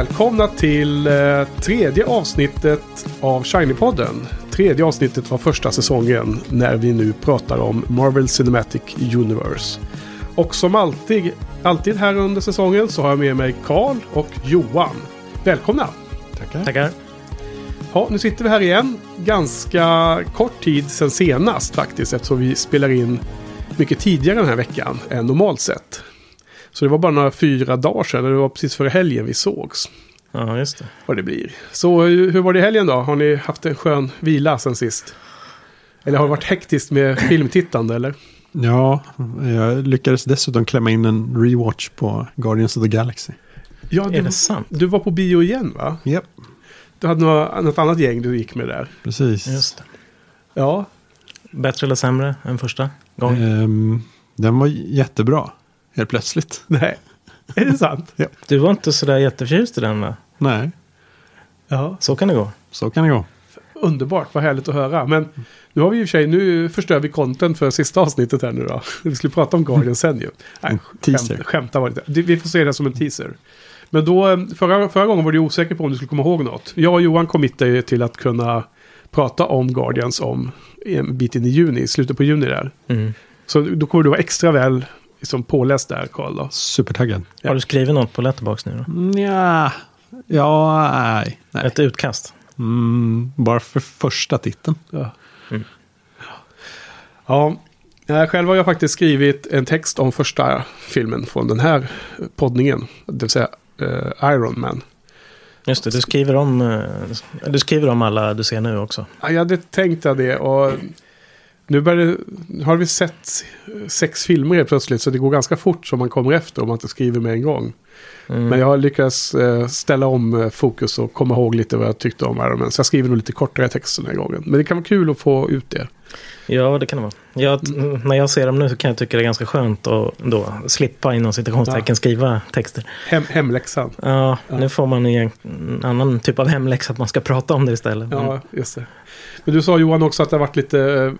Välkomna till eh, tredje avsnittet av Shiny-podden. Tredje avsnittet av första säsongen när vi nu pratar om Marvel Cinematic Universe. Och som alltid, alltid här under säsongen så har jag med mig Karl och Johan. Välkomna! Tackar. Tackar. Ja, nu sitter vi här igen. Ganska kort tid sen senast faktiskt eftersom vi spelar in mycket tidigare den här veckan än normalt sett. Så det var bara några fyra dagar sedan, det var precis före helgen vi sågs. Ja, just det. Vad det blir. Så hur hur var det i helgen då? Har ni haft en skön vila sen sist? Eller har det varit hektiskt med filmtittande eller? Ja, jag lyckades dessutom klämma in en rewatch på Guardians of the Galaxy. Ja, Är du, det sant? du var på bio igen va? Japp, Du hade några, något annat gäng du gick med där. precis. Just det. Ja, Bättre eller sämre än första gången? Ehm, den var jättebra, helt plötsligt. nej. Är det sant? Du var inte sådär jätteförtjust i den va? Nej, Ja. Så kan det gå. så kan det gå. Underbart, vad härligt att höra. Men nu har vi i och för sig, nu förstör vi content för sista avsnittet här nu då. Vi skulle prata om Guardian sen ju. Nej, teaser. Skämt, skämta var lite. Vi får se det som en teaser. Men då, eh, förra, förra gången var du osäker på om du skulle komma ihåg något. Jag och Johan committade ju till att kunna prata om Guardians om en bit in i juni, slutet på juni där. Mm. Så då kommer du vara extra väl liksom, påläst där, Karl. Då. Supertaggad. Ja. Har du skrivit något på Letterbox nu då? Ja, ja, nej. nej. Ett utkast? Mm, bara för första titeln. Ja. Mm. Ja, eh, själv har jag faktiskt skrivit en text om första filmen från den här poddningen. Det vill säga eh, Iron Man. Just det, du skriver om, eh, du skriver om alla du ser nu också. Ja, jag hade tänkt det och nu börjar det, har vi sett sex filmer helt plötsligt så det går ganska fort som man kommer efter om man inte skriver med en gång. Mm. Men jag har lyckats eh, ställa om eh, fokus och komma ihåg lite vad jag tyckte om Iron Man. Så jag skriver nog lite kortare text den här gången. Men det kan vara kul att få ut det. Ja, det kan det vara. Jag, när jag ser dem nu så kan jag tycka det är ganska skönt att då slippa inom citationstecken skriva texter. Hem, hemläxan. Ja, Ja. nu får man en annan typ av hemläxa att man ska prata om det istället. Ja, just det. Men du sa Johan också att det har varit lite eh,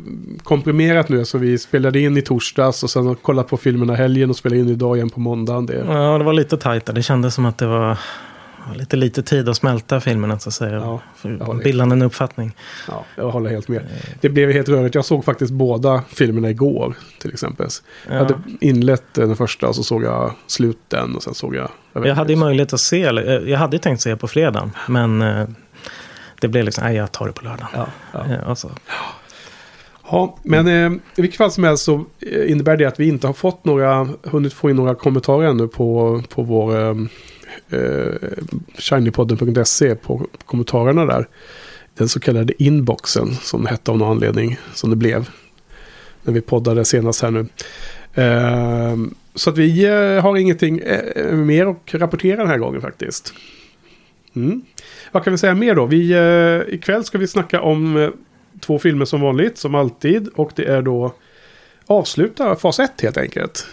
komprimerat nu. Så vi spelade in i torsdags och sen kollat på filmerna helgen och spelade in idag igen på måndagen. Det, Ja, det var lite tajt där. Det kändes som att det var lite lite tid att smälta filmerna så att säga. Ja, jag bilda en uppfattning. ja, jag håller helt med. Det blev helt rörigt. Jag såg faktiskt båda filmerna igår till exempel. Jag Ja. hade inlett den första och så såg jag sluten och sen såg jag... vet Jag hade ju möjlighet att se, eh, jag hade tänkt se på fredagen. Men eh, det blev liksom, nej jag tar det på lördagen. Ja, ja. Eh, alltså, Ja, men eh, i vilket fall som helst så eh, innebär det att vi inte har fått några, hunnit få in några kommentarer ännu på, på vår eh, eh, shinypodden.se på kommentarerna där. Den så kallade inboxen som det hette av någon anledning som det blev. När vi poddade senast här nu. Eh, så att vi eh, har ingenting eh, mer att rapportera den här gången faktiskt. Mm. Vad kan vi säga mer då? Vi, eh, ikväll ska vi snacka om eh, två filmer som vanligt, som alltid. Och det är då avsluta fas 1 helt enkelt.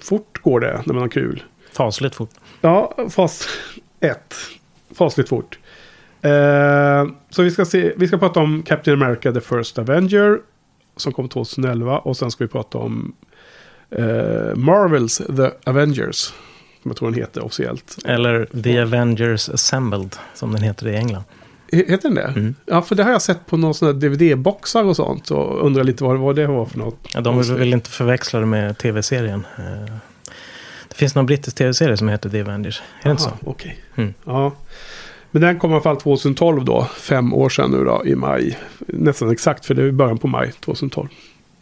Fort går det när man har kul. fasligt fort. Ja, fas 1. Fasligt fort. Eh, så vi ska, se, vi ska prata om Captain America The First Avenger. Som kom 2011. Och sen ska vi prata om eh, Marvels The Avengers. Som jag tror den heter officiellt. Eller The Avengers Assembled, som den heter i England. He- Heter den det? Mm. Ja, för det har jag sett på någon sån här DVD-boxar och sånt. Och undrar lite vad, vad det var för något. Ja, de vill väl inte förväxla det med tv-serien. Eh, Det finns någon brittisk tv-serie som heter The Avengers. Är det inte så? Okej. Mm. Ja. Men den kom i alla fall 2012 då. Fem år sedan nu då i maj. Nästan exakt för det är i början på maj 2012.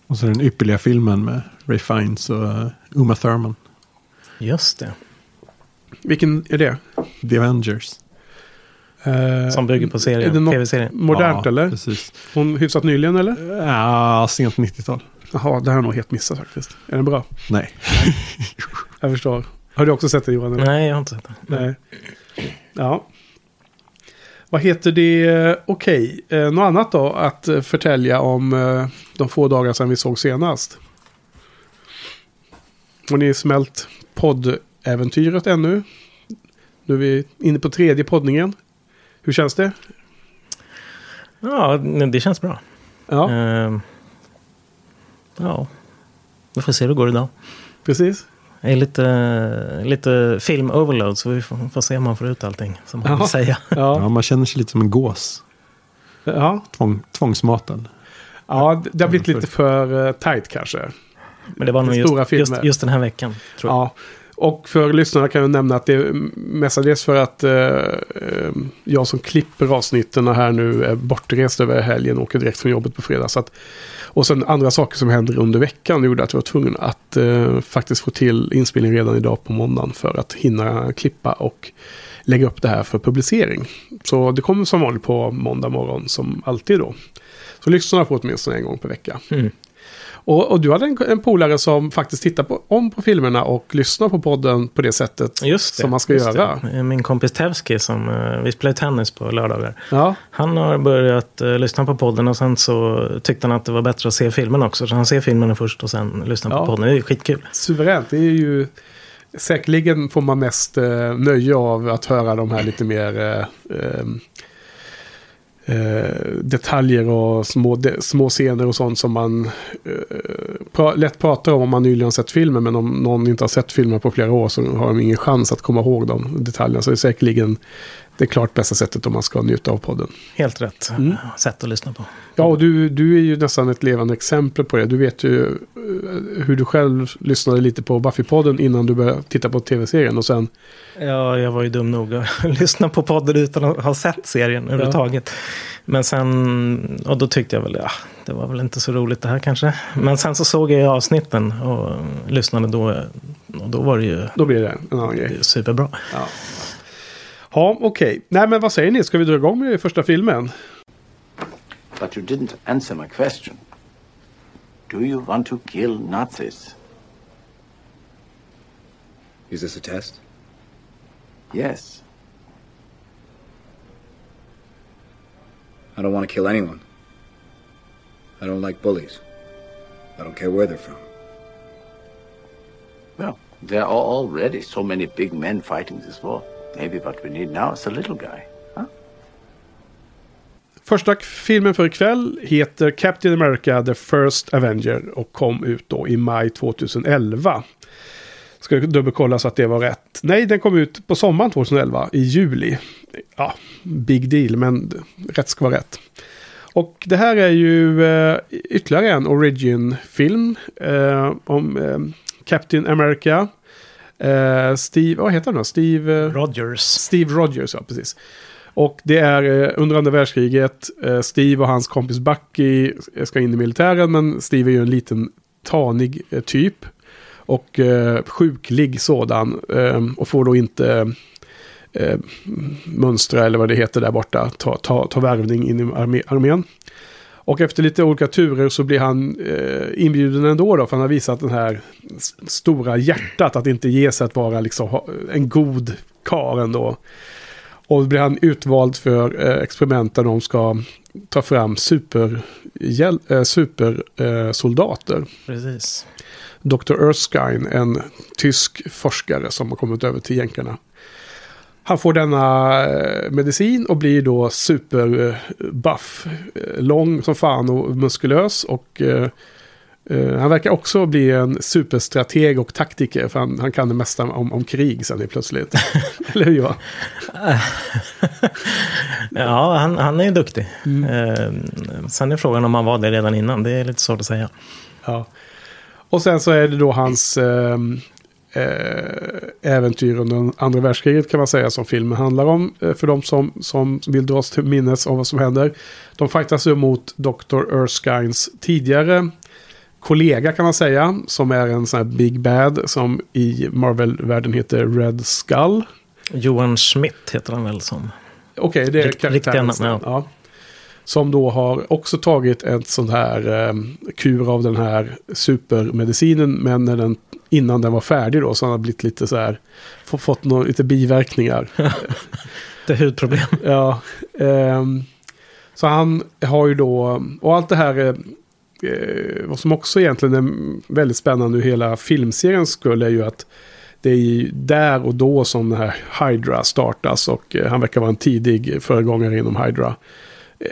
Och så den ypperliga filmen med Ray Fiennes och uh, Uma Thurman. Just det. Vilken är det? The Avengers. Eh, Som bygger på serien, Är det något tv-serien. modernt ja, eller? Precis. Hon hyfsat nyligen eller? Ja, sent 90-tal. Jaha, det har jag nog helt missat faktiskt. Är den bra? Nej. Jag förstår. Har du också sett den Johan? eller? Nej, jag har inte sett det. Nej. Ja. Vad heter det? Okej, eh, något annat då att eh, förtälja om eh, de få dagar sedan vi såg senast? Har ni smält poddäventyret ännu? Nu är vi inne på tredje poddningen. Hur känns det? Ja, det känns bra. Ja, Ehm, ja, vi får se hur det går idag. precis. Jag är lite, lite film overload så vi får, får se om man får ut allting som man vill säga. Ja, Ja, man känner sig lite som en gås. ja. Tvång, tvångsmatad. ja det har blivit lite för uh, tight kanske. Men det var nog Stora just, filmer. just, just den här veckan. Tror jag. Ja, och för lyssnarna kan jag nämna att det är mestadels för att eh, eh jag som klipper avsnitten här nu är bortrest över helgen och åker direkt från jobbet på fredag. Så att, och sen andra saker som händer under veckan gjorde att jag var tvungen att eh, faktiskt få till inspelning redan idag på måndagen för att hinna klippa och lägga upp det här för publicering. Så det kommer som vanligt på måndag morgon som alltid då. Så lyssnarna får åtminstone en gång per vecka. Mm. Och, och du hade en, en polare som faktiskt tittar på, om på filmerna och lyssnar på podden på det sättet. Just det. Som man ska göra. Det. Min kompis Tevski som eh, vi spelar tennis på lördagar. Ja, Han har börjat eh, lyssna på podden och sen så tyckte han att det var bättre att se filmen också. Så han ser filmerna först och sen lyssnar Ja. på podden. Det är skitkul. suveränt. Det är ju... Säkerligen får man mest eh, nöje av att höra de här lite mer eh, eh, eh, Eh, detaljer och små, de, små scener och sånt som man eh, pra, lätt pratar om om man nyligen har sett filmen. Men om någon inte har sett filmen på flera år så har de ingen chans att komma ihåg de detaljerna. Så det är säkerligen det klart bästa sättet om man ska njuta av podden. Helt rätt Mm. sätt att lyssna på. Ja, och du, du är ju nästan ett levande exempel på det. Du vet ju eh, hur du själv lyssnade lite på Buffy-podden innan du började titta på tv-serien. Och sen, Ja, jag var ju dum nog att lyssna på podden utan att ha sett serien överhuvudtaget. Men sen, och då tyckte jag väl, ja, det var väl inte så roligt det här kanske. Men sen så såg jag avsnitten och lyssnade då. Och då var det ju då blir det en annan grej. superbra. Ja, ja okej. Nej, men vad säger ni? Ska vi dra igång med första filmen? But you didn't answer my question. Do you want to kill Nazis? Is this a test? Yes. I don't want to kill anyone. I don't like bullies. I don't care where they're from. Well, there are already so many big men fighting this war. Maybe what we need now is a little guy. Huh? Första filmen för ikväll heter Captain America The First Avenger och kom ut då i maj 2011. Ska jag dubbelkolla så att det var rätt. Nej, den kom ut på sommaren 2011 i juli. Ja, big deal, men rätt ska vara rätt. Och det här är ju eh, ytterligare en origin-film eh, om eh, Captain America. Eh, Steve, vad heter han då? Steve... eh, Rogers. Steve Rogers, ja precis. Och det är eh, under andra världskriget. Eh, Steve och hans kompis Bucky ska in i militären. Men Steve är ju en liten tanig typ. Och sjuklig sådan. Och får då inte mönstra eller vad det heter där borta. Ta, ta, ta värvning in i armé, armén. Och efter lite olika turer så blir han eh, inbjuden ändå då. För han har visat den här stora hjärtat. Att inte ge sig att vara liksom en god karl ändå. Och då blir han utvald för eh, där de ska ta fram super, eh, supersoldater. Eh, soldater. Precis. Dr. Erskine, en tysk forskare som har kommit över till jänkarna. Han får denna eh, medicin och blir då superbuff. Lång som fan och muskulös. Och eh, eh, han verkar också bli en superstrateg och taktiker. För han, han kan det mesta om, om krig sen plötsligt. Eller hur Johan? Ja, han, han är ju duktig. Mm. Eh, sen är frågan om han var det redan innan. Det är lite svårt att säga. Ja. Och sen så är det då hans eh, äventyr under andra världskriget kan man säga som filmen handlar om. Eh, för de som, som vill dras till minnes av vad som händer. De fightas ju mot Dr. Erskines tidigare kollega kan man säga. Som är en sån här Big Bad som i Marvel-världen heter Red Skull. Johan Schmidt heter han väl som. Okej, det är namn, namn. Ja. Som då har också tagit ett sånt här eh, kur av den här supermedicinen. Men när den, innan den var färdig då så han har blivit lite så här. få- Fått några, lite biverkningar. Det är hudproblem. Ja, ehm, så han har ju då, och allt det här, eh, eh, vad som också egentligen är väldigt spännande ur hela filmserien skulle är ju att det är ju där och då som den här Hydra startas och eh, han verkar vara en tidig föregångare inom Hydra.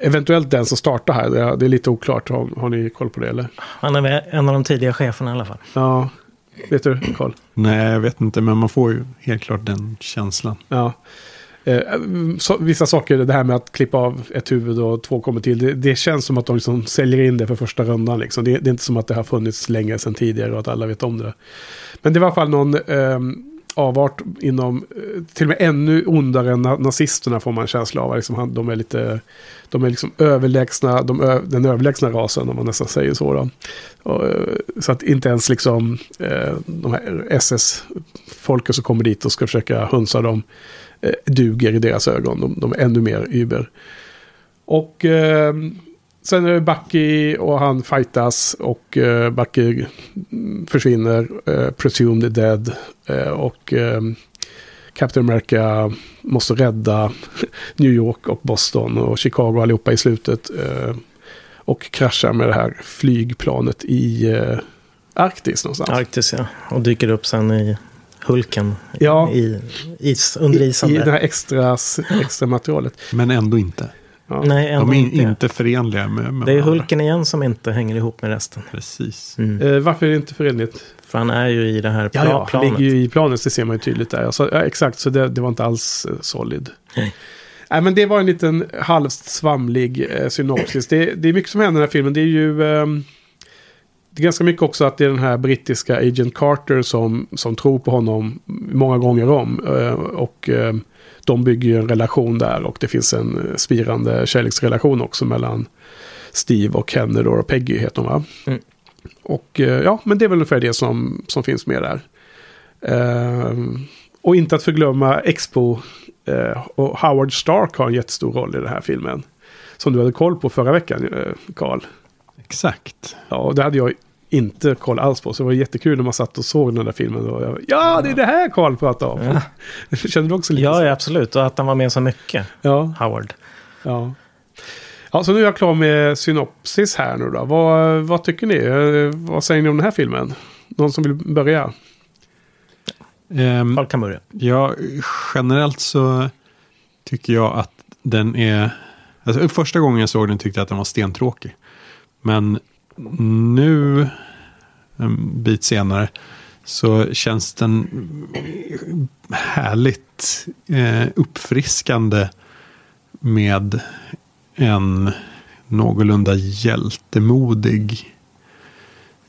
Eventuellt den som startar här, det är, det är lite oklart. Har, har ni koll på det eller? Han är en av de tidiga cheferna i alla fall. Ja, vet du Carl? Nej, jag vet inte, men man får ju helt klart den känslan. Ja. Eh, så, vissa saker, det här med att klippa av ett huvud och två kommer till. Det, det känns som att de liksom säljer in det för första rundan. Liksom. Det, det är inte som att det har funnits länge sedan tidigare och att alla vet om det. Men det var i alla fall någon eh, avart inom, eh, till och med ännu ondare än nazisterna får man en känsla av. Liksom, de är lite, de är liksom överlägsna, de ö, den överlägsna rasen om man nästan säger så. Då. Och, eh, så att inte ens liksom eh, de här SS-folket som kommer dit och ska försöka hunsa dem duger i deras ögon. De, de är ännu mer über. Och eh, sen är det Bucky och han fightas och eh, Bucky försvinner. Eh, presumed dead. Eh, och eh, Captain America måste rädda New York och Boston och Chicago allihopa i slutet. Eh, och kraschar med det här flygplanet i Arktis någonstans. Arktis ja. Och dyker upp sen i Hulken. Ja. I is, under I, isen I där. det här extra, extra materialet. Men ändå inte. Ja. Nej, ändå De är inte. inte förenliga med, med Det är. Hulken igen som inte hänger ihop med resten. Precis. Mm. Eh, varför är det inte förenligt? För han är ju i det här pla- Ja, ja han planet. ligger ju i planet, det ser man ju tydligt där. Alltså, ja, exakt, så det, det var inte alls eh, solid. Nej. Nej, men det var en liten halvt svamlig eh, synopsis. Det, det är mycket som händer i den här filmen. Det är ju... ehm, det är ganska mycket också att det är den här brittiska Agent Carter som, som tror på honom många gånger om. Eh, och eh, de bygger ju en relation där och det finns en eh, spirande kärleksrelation också mellan Steve och henne då, och Peggy heter hon va? Mm. Och eh, ja, men det är väl ungefär det som, som finns med där. Ehm, och inte att förglömma Expo eh, och Howard Stark har en jättestor roll i den här filmen. Som du hade koll på förra veckan, eh, Carl. Exakt. Ja, och det hade jag inte koll alls på. Så det var jättekul när man satt och såg den där filmen. Och jag, ja, det är det här Carl pratade om. Kände du också lite Ja, så? ja, absolut. Och att han var med så mycket. Ja, Howard. ja. Ja, så nu är jag klar med synopsis här nu då. Vad, vad tycker ni? Vad säger ni om den här filmen? Någon som vill börja? Ehm, Carl kan börja. Ja, generellt så tycker jag att den är... Alltså, första gången jag såg den tyckte jag att den var stentråkig. Men nu, en bit senare, så känns den härligt eh, uppfriskande med en någorlunda hjältemodig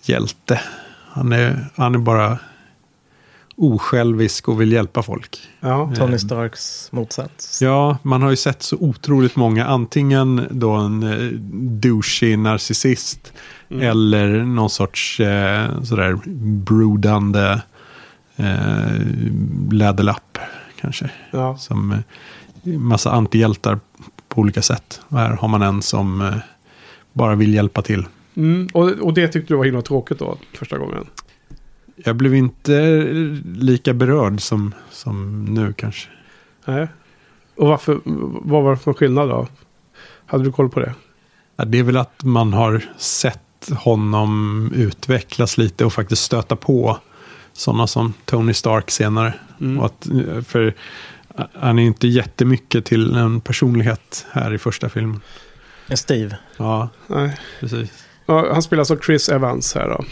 hjälte. Han är, han är bara osjälvisk och vill hjälpa folk. Ja, Tony Starks motsats. Ja, man har ju sett så otroligt många, antingen då en eh, douchey narcissist eller någon sorts eh, sådär brodande eh, läderlapp kanske. ja. Som eh, massa antihjältar på olika sätt. Och här har man en som eh, bara vill hjälpa till. Mm, och, och det tyckte du var himla tråkigt då, första gången? Jag blev inte lika berörd som, som nu kanske. Nej. Och varför, vad var det för skillnad då? Hade du koll på det? Ja, det är väl att man har sett honom utvecklas lite och faktiskt stöta på sådana som Tony Stark senare. Mm. Och att, för han är inte jättemycket till en personlighet här i första filmen. Steve. Ja, Nej. precis. Ja, han spelas av Chris Evans här då.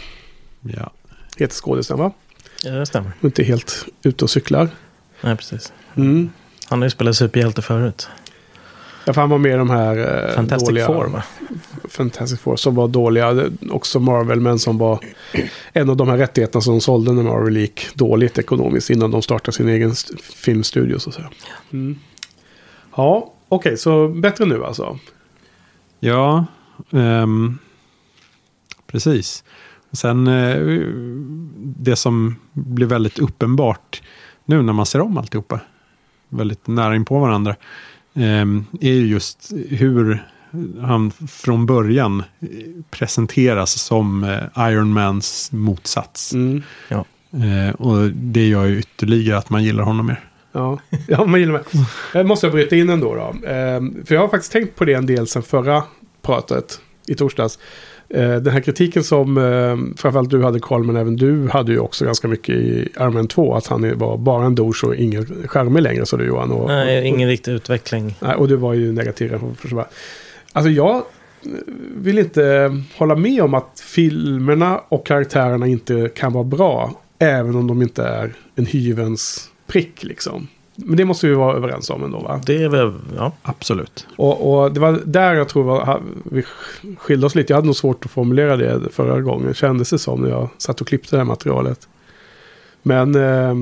Ja. Heter skådisen va? Ja, det stämmer. Inte helt ute och cyklar. Nej, precis. Mm. Han har ju spelat superhjälte förut. Ja, för han var med i de här eh, Fantastic dåliga... Four, va? Fantastic Four som var dåliga. Också Marvel, men som var en av de här rättigheterna som de sålde när Marvel gick dåligt ekonomiskt innan de startade sin egen st- filmstudio. Så att säga. Mm. Ja, okej, så bättre nu alltså. Ja, ehm, precis. Sen eh, det som blir väldigt uppenbart nu när man ser om alltihopa, väldigt nära in på varandra, ehm, är ju just hur han från början eh, presenteras som eh, Iron Mans motsats. Mm. Ja. Och det gör ju ytterligare att man gillar honom mer. Ja, ja man gillar mig. Jag måste jag bryta in ändå då. Ehm, för jag har faktiskt tänkt på det en del sen förra pratet i torsdags. Eh, den här kritiken som eh, framförallt du hade Karl, men även du hade ju också ganska mycket i Iron Man 2. Att han var bara en douche och ingen charmig längre, sa du Johan. Och, Nej, ingen riktig utveckling. Nej, och du var ju negativ. Alltså jag eh, vill inte hålla med om att filmerna och karaktärerna inte kan vara bra. Även om de inte är en hyvens prick liksom. Men det måste vi vara överens om ändå va? Det är väl, ja. Absolut. Och, och det var där jag tror var, vi skilde oss lite. Jag hade nog svårt att formulera det förra gången. Kändes det som när jag satt och klippte det här materialet. Men eh,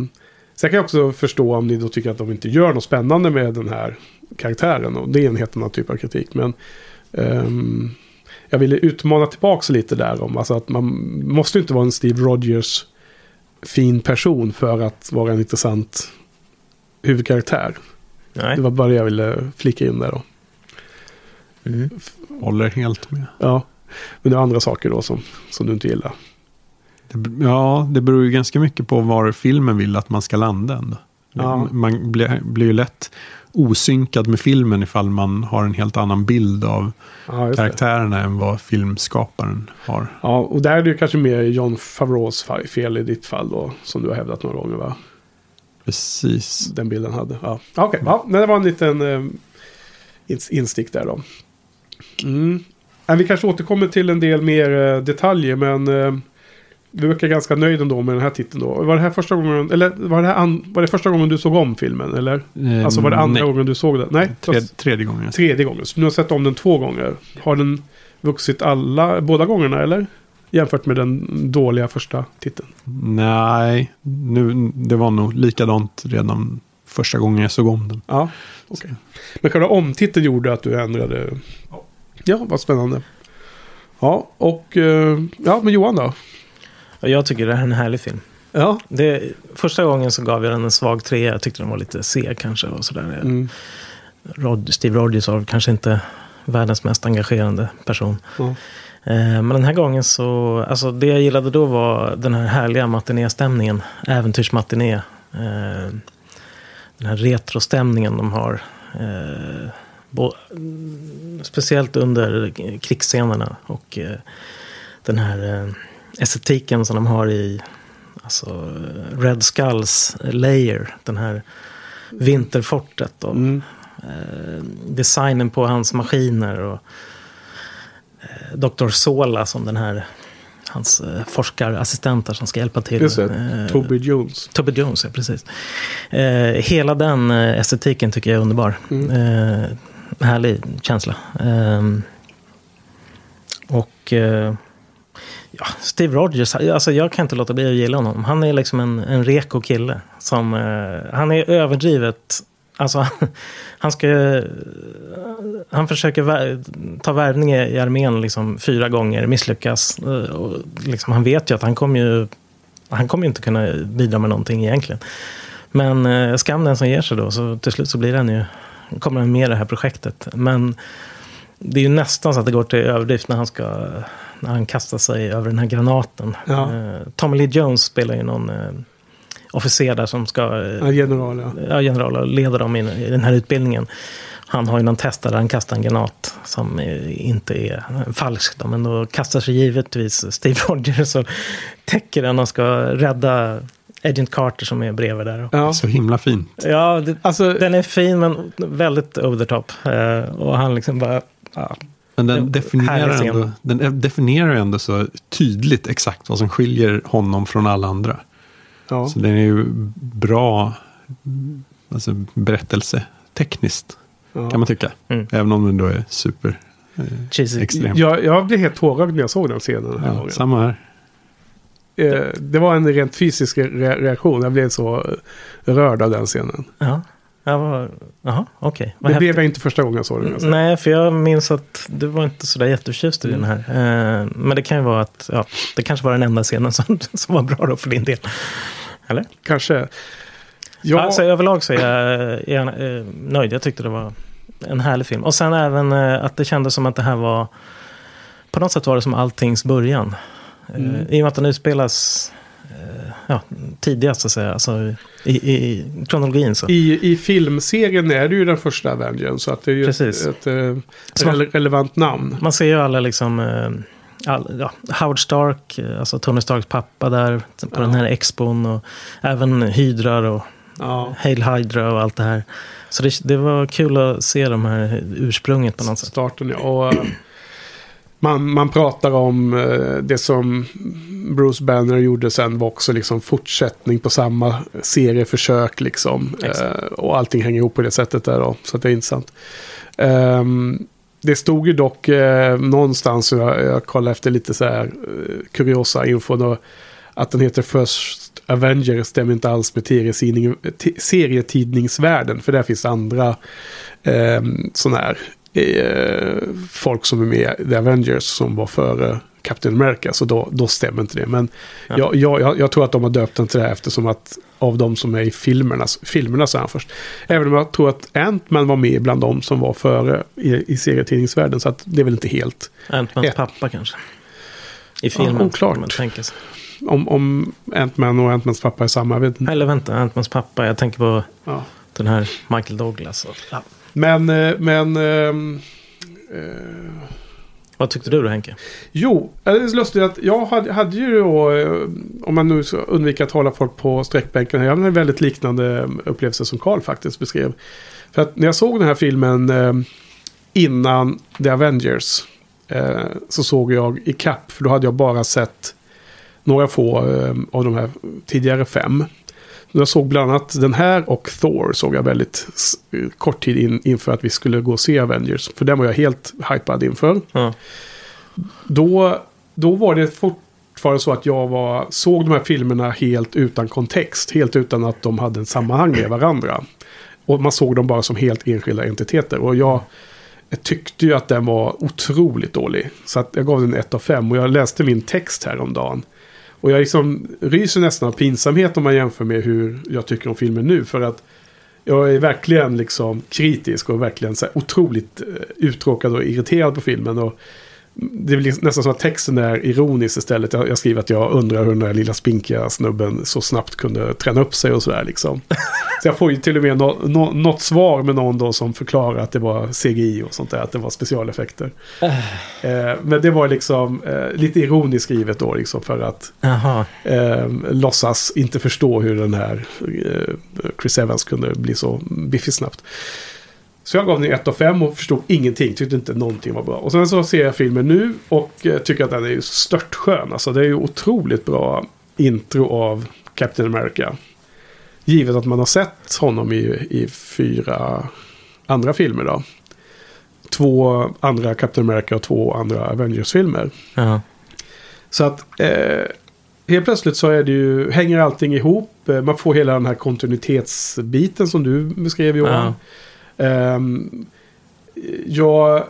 sen kan jag också förstå om ni då tycker att de inte gör något spännande med den här karaktären. Och det är en helt annan typ av kritik. Men ehm, jag ville utmana tillbaka lite där om alltså att man måste inte vara en Steve Rogers fin person för att vara en intressant huvudkaraktär. Nej. Det var bara det jag ville flika in där då. Mm. Håller helt med. Ja, men det är andra saker då som, som du inte gillar. Det, ja, det beror ju ganska mycket på var filmen vill att man ska landa ändå. Ja. Man blir, blir ju lätt osynkad med filmen ifall man har en helt annan bild av Ja, just det. karaktärerna än vad filmskaparen har. Ja, och där är det ju kanske mer John Favreaus fa- fel i ditt fall då, som du har hävdat några gånger va? Precis. Den bilden hade. Ja, okej. Ja, men det var en liten eh, ins- instick där då. Mm. Ja, vi kanske återkommer till en del mer eh, detaljer, men eh, vi verkar ganska nöjda ändå med den här titeln då. Var det här första gången, eller var det, här an, var det första gången du såg om filmen? Eller? Alltså var det andra nej. gången du såg den? Nej, Tredje, tredje gången. tredje gången. Så du har sett om den två gånger. Har den vuxit alla, båda gångerna eller? Jämfört med den dåliga första titeln. Nej, nu, det var nog likadant redan första gången jag såg om den. Ja, okej. Men själva omtiteln gjorde att du ändrade? Ja, vad spännande. Ja, och eh, ja, men Johan då? Jag tycker det här är en härlig film. Ja. Det, första gången så gav jag den en svag trea. Jag tyckte den var lite seg kanske. Och sådär. Mm. Rod, Steve Rogers var kanske inte världens mest engagerande person. Ja. Eh, Men den här gången så, alltså det jag gillade då var den här härliga matinéstämningen. Äventyrsmatiné. Eh, Den här retrostämningen de har. Eh, Speciellt under krigsscenerna. Och den här estetiken som de har i alltså, Red Skulls layer. Den här vinterfortet. Och, Mm. designen på hans maskiner. Och, Dr. Sola som den här hans eh, forskarassistenter som ska hjälpa till. Just det, Eh, Toby Jones. Toby Jones, ja precis. Eh, hela den estetiken tycker jag är underbar. Mm. Härlig känsla. Och ja, Steve Rogers, alltså jag kan inte låta bli att gilla honom. Han är liksom en, en reko kille. Som, han är överdrivet Alltså, han ska... Han försöker ta värvning i armén liksom fyra gånger, misslyckas. Eh, Och liksom, han vet ju att han kommer ju... Han kommer inte kunna bidra med någonting egentligen. Men eh, skam den som ger sig då, så till slut så blir han ju... Kommer han med i det här projektet. Men det är ju nästan så att det går till överdrift när han ska... När han kastar sig över den här granaten. Ja. Eh, Tommy Lee Jones spelar ju någon eh, officer där som ska... eh, Ja, general, ja. ja, general och leder dem i, i den här utbildningen. Han har ju någon test där han kastar en granat som eh, inte är falsk. Då, men då kastar sig givetvis Steve Rogers och täcker den och ska rädda Agent Carter som är bredvid där. ja. Så himla fint. Ja, det, Alltså, den är fin men väldigt over the top. Eh, och han liksom bara... Ja, Men den definierar, ändå, den definierar ju ändå så tydligt exakt vad som skiljer honom från alla andra. Ja. Så den är ju bra alltså, berättelsetekniskt, ja. kan man tycka. Mm. Även om den då är super cheesy. extrem. Jag, jag blev helt tårögd när jag såg den scenen den här Ja, samma här. Eh, det var en rent fysisk re- reaktion. Jag blev så eh, rörd av den scenen. Ja. Jaha, okej. Vad Det häftigt. blev jag inte första gången jag såg den. Nej, för jag minns att du var inte sådär jätteförtjust i den Mm. här. Eh, men det kan ju vara att, ja, det kanske var den enda scenen som, som var bra då för din del. Eller? Kanske. Ja, Alltså överlag så är jag, är jag eh, nöjd. Jag tyckte det var en härlig film. Och sen även eh, att det kändes som att det här var... På något sätt var det som alltings början. Mm. I och med att den utspelas ja, tidigast så att säga. Alltså, i, i kronologin så. I, I filmserien är det ju den första Avengern. Så att det är ju ett, Precis. ett, eh, Så man- rele- relevant namn. Man ser ju alla liksom... eh, All, ja, Howard Stark, eh, alltså Tony Starks pappa där på Ja. den här expon. Och även Hydrar och Ja. Hail Hydra och allt det här. Så det, det var kul att se de här ursprunget på något sätt. starten. Ja. Och, eh, man, man pratar om eh, det som Bruce Banner gjorde sen var också liksom fortsättning på samma serieförsök. Liksom. Exakt. Eh, och allting hänger ihop på det sättet där då. Så det är intressant. Ehm, det stod ju dock eh, någonstans, jag, jag kollade efter lite så här eh, kuriosa info då, att den heter First Avenger stämmer inte alls med serietidningsvärlden. För där finns andra eh, sådana här folk som är med i The Avengers som var före Captain America. Så då, då stämmer inte det. Men Ja. jag, jag, jag, tror att de har döpt den till det här eftersom att av de som är i filmerna, filmerna så är han först. Även om jag tror att Ant-Man var med bland de som var före i, i serietidningsvärlden. Så att det är väl inte helt. Ant-Mans Ett. pappa kanske. I filmen. oklart. tänker sig. Om, om Ant-Man och Ant-Mans pappa är samma, vet inte. Eller vänta, Ant-Mans pappa. Jag tänker på Ja. den här Michael Douglas. Och, ja. Men, eh, men... ehm, eh, Vad tyckte du då Henke? Jo, det är lustigt att jag hade, hade ju då, eh, om man nu ska undvika att hålla folk på sträckbänken, jag hade en väldigt liknande upplevelse som Carl faktiskt beskrev. För att när jag såg den här filmen eh, innan The Avengers eh, så såg jag i kapp, för då hade jag bara sett några få eh, av de här tidigare fem. Jag såg bland annat den här och Thor såg jag väldigt kort tid in, inför att vi skulle gå och se Avengers. För den var jag helt hypad inför Ja. då, då var det fortfarande så att jag var, såg de här filmerna helt utan kontext. Helt utan att de hade en sammanhang med varandra. Och man såg dem bara som helt enskilda entiteter. Och jag tyckte ju att den var otroligt dålig. Så att jag gav den 1 av 5. Och jag läste min text häromdagen. Och jag liksom ryser nästan av pinsamhet om man jämför med hur jag tycker om filmen nu. För att jag är verkligen liksom kritisk och verkligen så otroligt eh, uttråkad och irriterad på filmen. Och det är väl nästan som att texten är ironisk istället. Jag, jag skriver att jag undrar hur den där lilla spinkiga snubben så snabbt kunde träna upp sig och sådär liksom. Så jag får ju till och med nå, nå, något svar med någon då som förklarar att det var CGI och sånt där, att det var specialeffekter. Eh, men det var liksom eh, lite ironiskt skrivet då liksom för att eh, låtsas inte förstå hur den här eh, Chris Evans kunde bli så biffig snabbt. Så jag gav den 1 av 5 och förstod ingenting. Tyckte inte någonting var bra. Och sen så ser jag filmen nu och eh, tycker att den är störtskön. Alltså det är ju otroligt bra intro av Captain America. Givet att man har sett honom i, i fyra andra filmer då. Två andra Captain America och två andra Avengers-filmer. Ja. Så att eh, helt plötsligt så är det ju, hänger allting ihop. Eh, Man får hela den här kontinuitetsbiten som du beskrev Johan. Ehm, Ehm, jag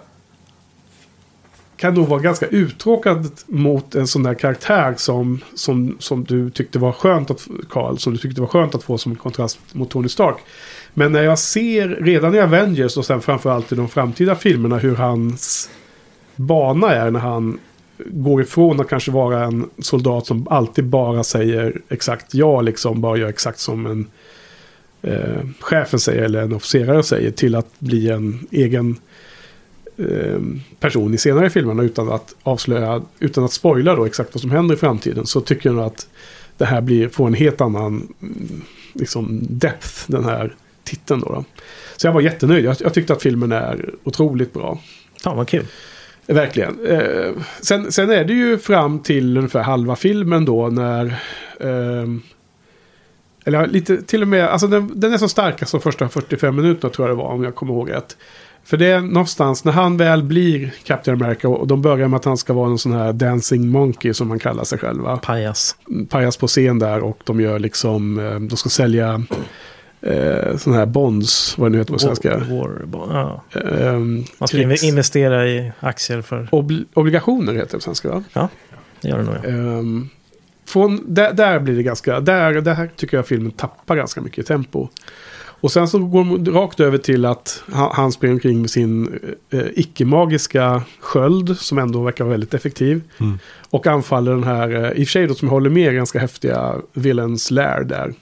kan nog vara ganska uttråkad mot en sån där karaktär som, som, som du tyckte var skönt att, Carl, som du tyckte var skönt att få som kontrast mot Tony Stark. Men när jag ser redan i Avengers och sen framförallt i de framtida filmerna hur hans bana är när han går ifrån att kanske vara en soldat som alltid bara säger exakt ja, liksom bara gör exakt som en eh, chefen säger eller en officerare säger till att bli en egen eh, person i senare filmerna utan att avslöja, utan att spoila då exakt vad som händer i framtiden så tycker jag att det här blir, får en helt annan mm, liksom depth, den här titeln då. då. Så jag var jättenöjd. Jag, jag tyckte att filmen är otroligt bra. Fan vad kul. Verkligen. Eh, sen, sen är det ju fram till ungefär halva filmen då när... ehm, eller lite till och med, alltså den, den är så stark som första 45 minuterna tror jag det var om jag kommer ihåg rätt. För det är någonstans när han väl blir Captain America och de börjar med att han ska vara en sån här dancing monkey som man kallar sig själva. Pajas. Pajas på scen där och de gör liksom, eh, de ska sälja eh, sådana här bonds, vad det nu heter på svenska. War, war, ja. Ehm, Man ska krigs- investera i aktier för... obli- obligationer heter det på svenska va? Ja, det gör det nog. Ja. Ehm, från, där, där blir det ganska, där, där tycker jag filmen tappar ganska mycket tempo. Och sen så går de rakt över till att han, han springer omkring med sin eh, icke-magiska sköld som ändå verkar vara väldigt effektiv. Mm. Och anfaller den här, eh, i och för sig då som håller med, ganska häftiga Villains Lair där.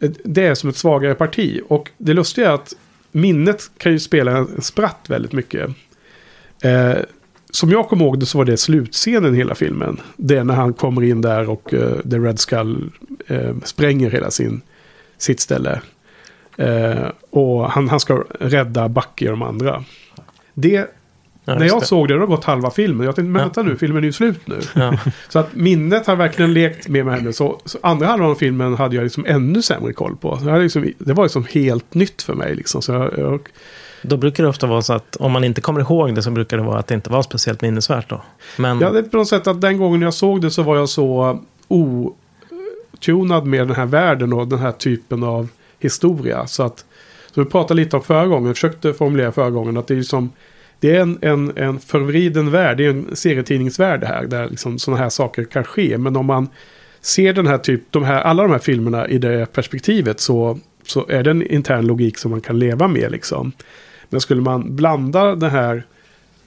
Eh, Det är som ett svagare parti. Och det lustiga är att minnet kan ju spela en spratt väldigt mycket. Eh, som jag kommer ihåg det så var det slutscenen i hela filmen. Det är när han kommer in där och eh, The Red Skull eh, spränger hela sin, sitt ställe. Eh, och han, han ska rädda Bucky och de andra. Det, Ja, när jag det. såg det, det har gått halva filmen. Jag tänkte, men Ja. vänta nu, filmen är ju slut nu. Ja. Så att minnet har verkligen lekt med mig. Så, så andra halvan av filmen hade jag liksom ännu sämre koll på. Liksom, det var liksom helt nytt för mig. Liksom. Så jag, jag, då brukar det ofta vara så att om man inte kommer ihåg det så brukar det vara att det inte var speciellt minnesvärt då. Men Ja, det är på något sätt att den gången jag såg det så var jag så eh, otunad med den här världen och den här typen av historia. Så att, så vi pratade lite om förra gången, jag försökte formulera förra gången att det är som det är en, en, en förvriden värld, det är en serietidningsvärld det här, där liksom sådana här saker kan ske. Men om man ser den här typ, de här, alla de här filmerna i det perspektivet så, så är det en intern logik som man kan leva med liksom. Men skulle man blanda det här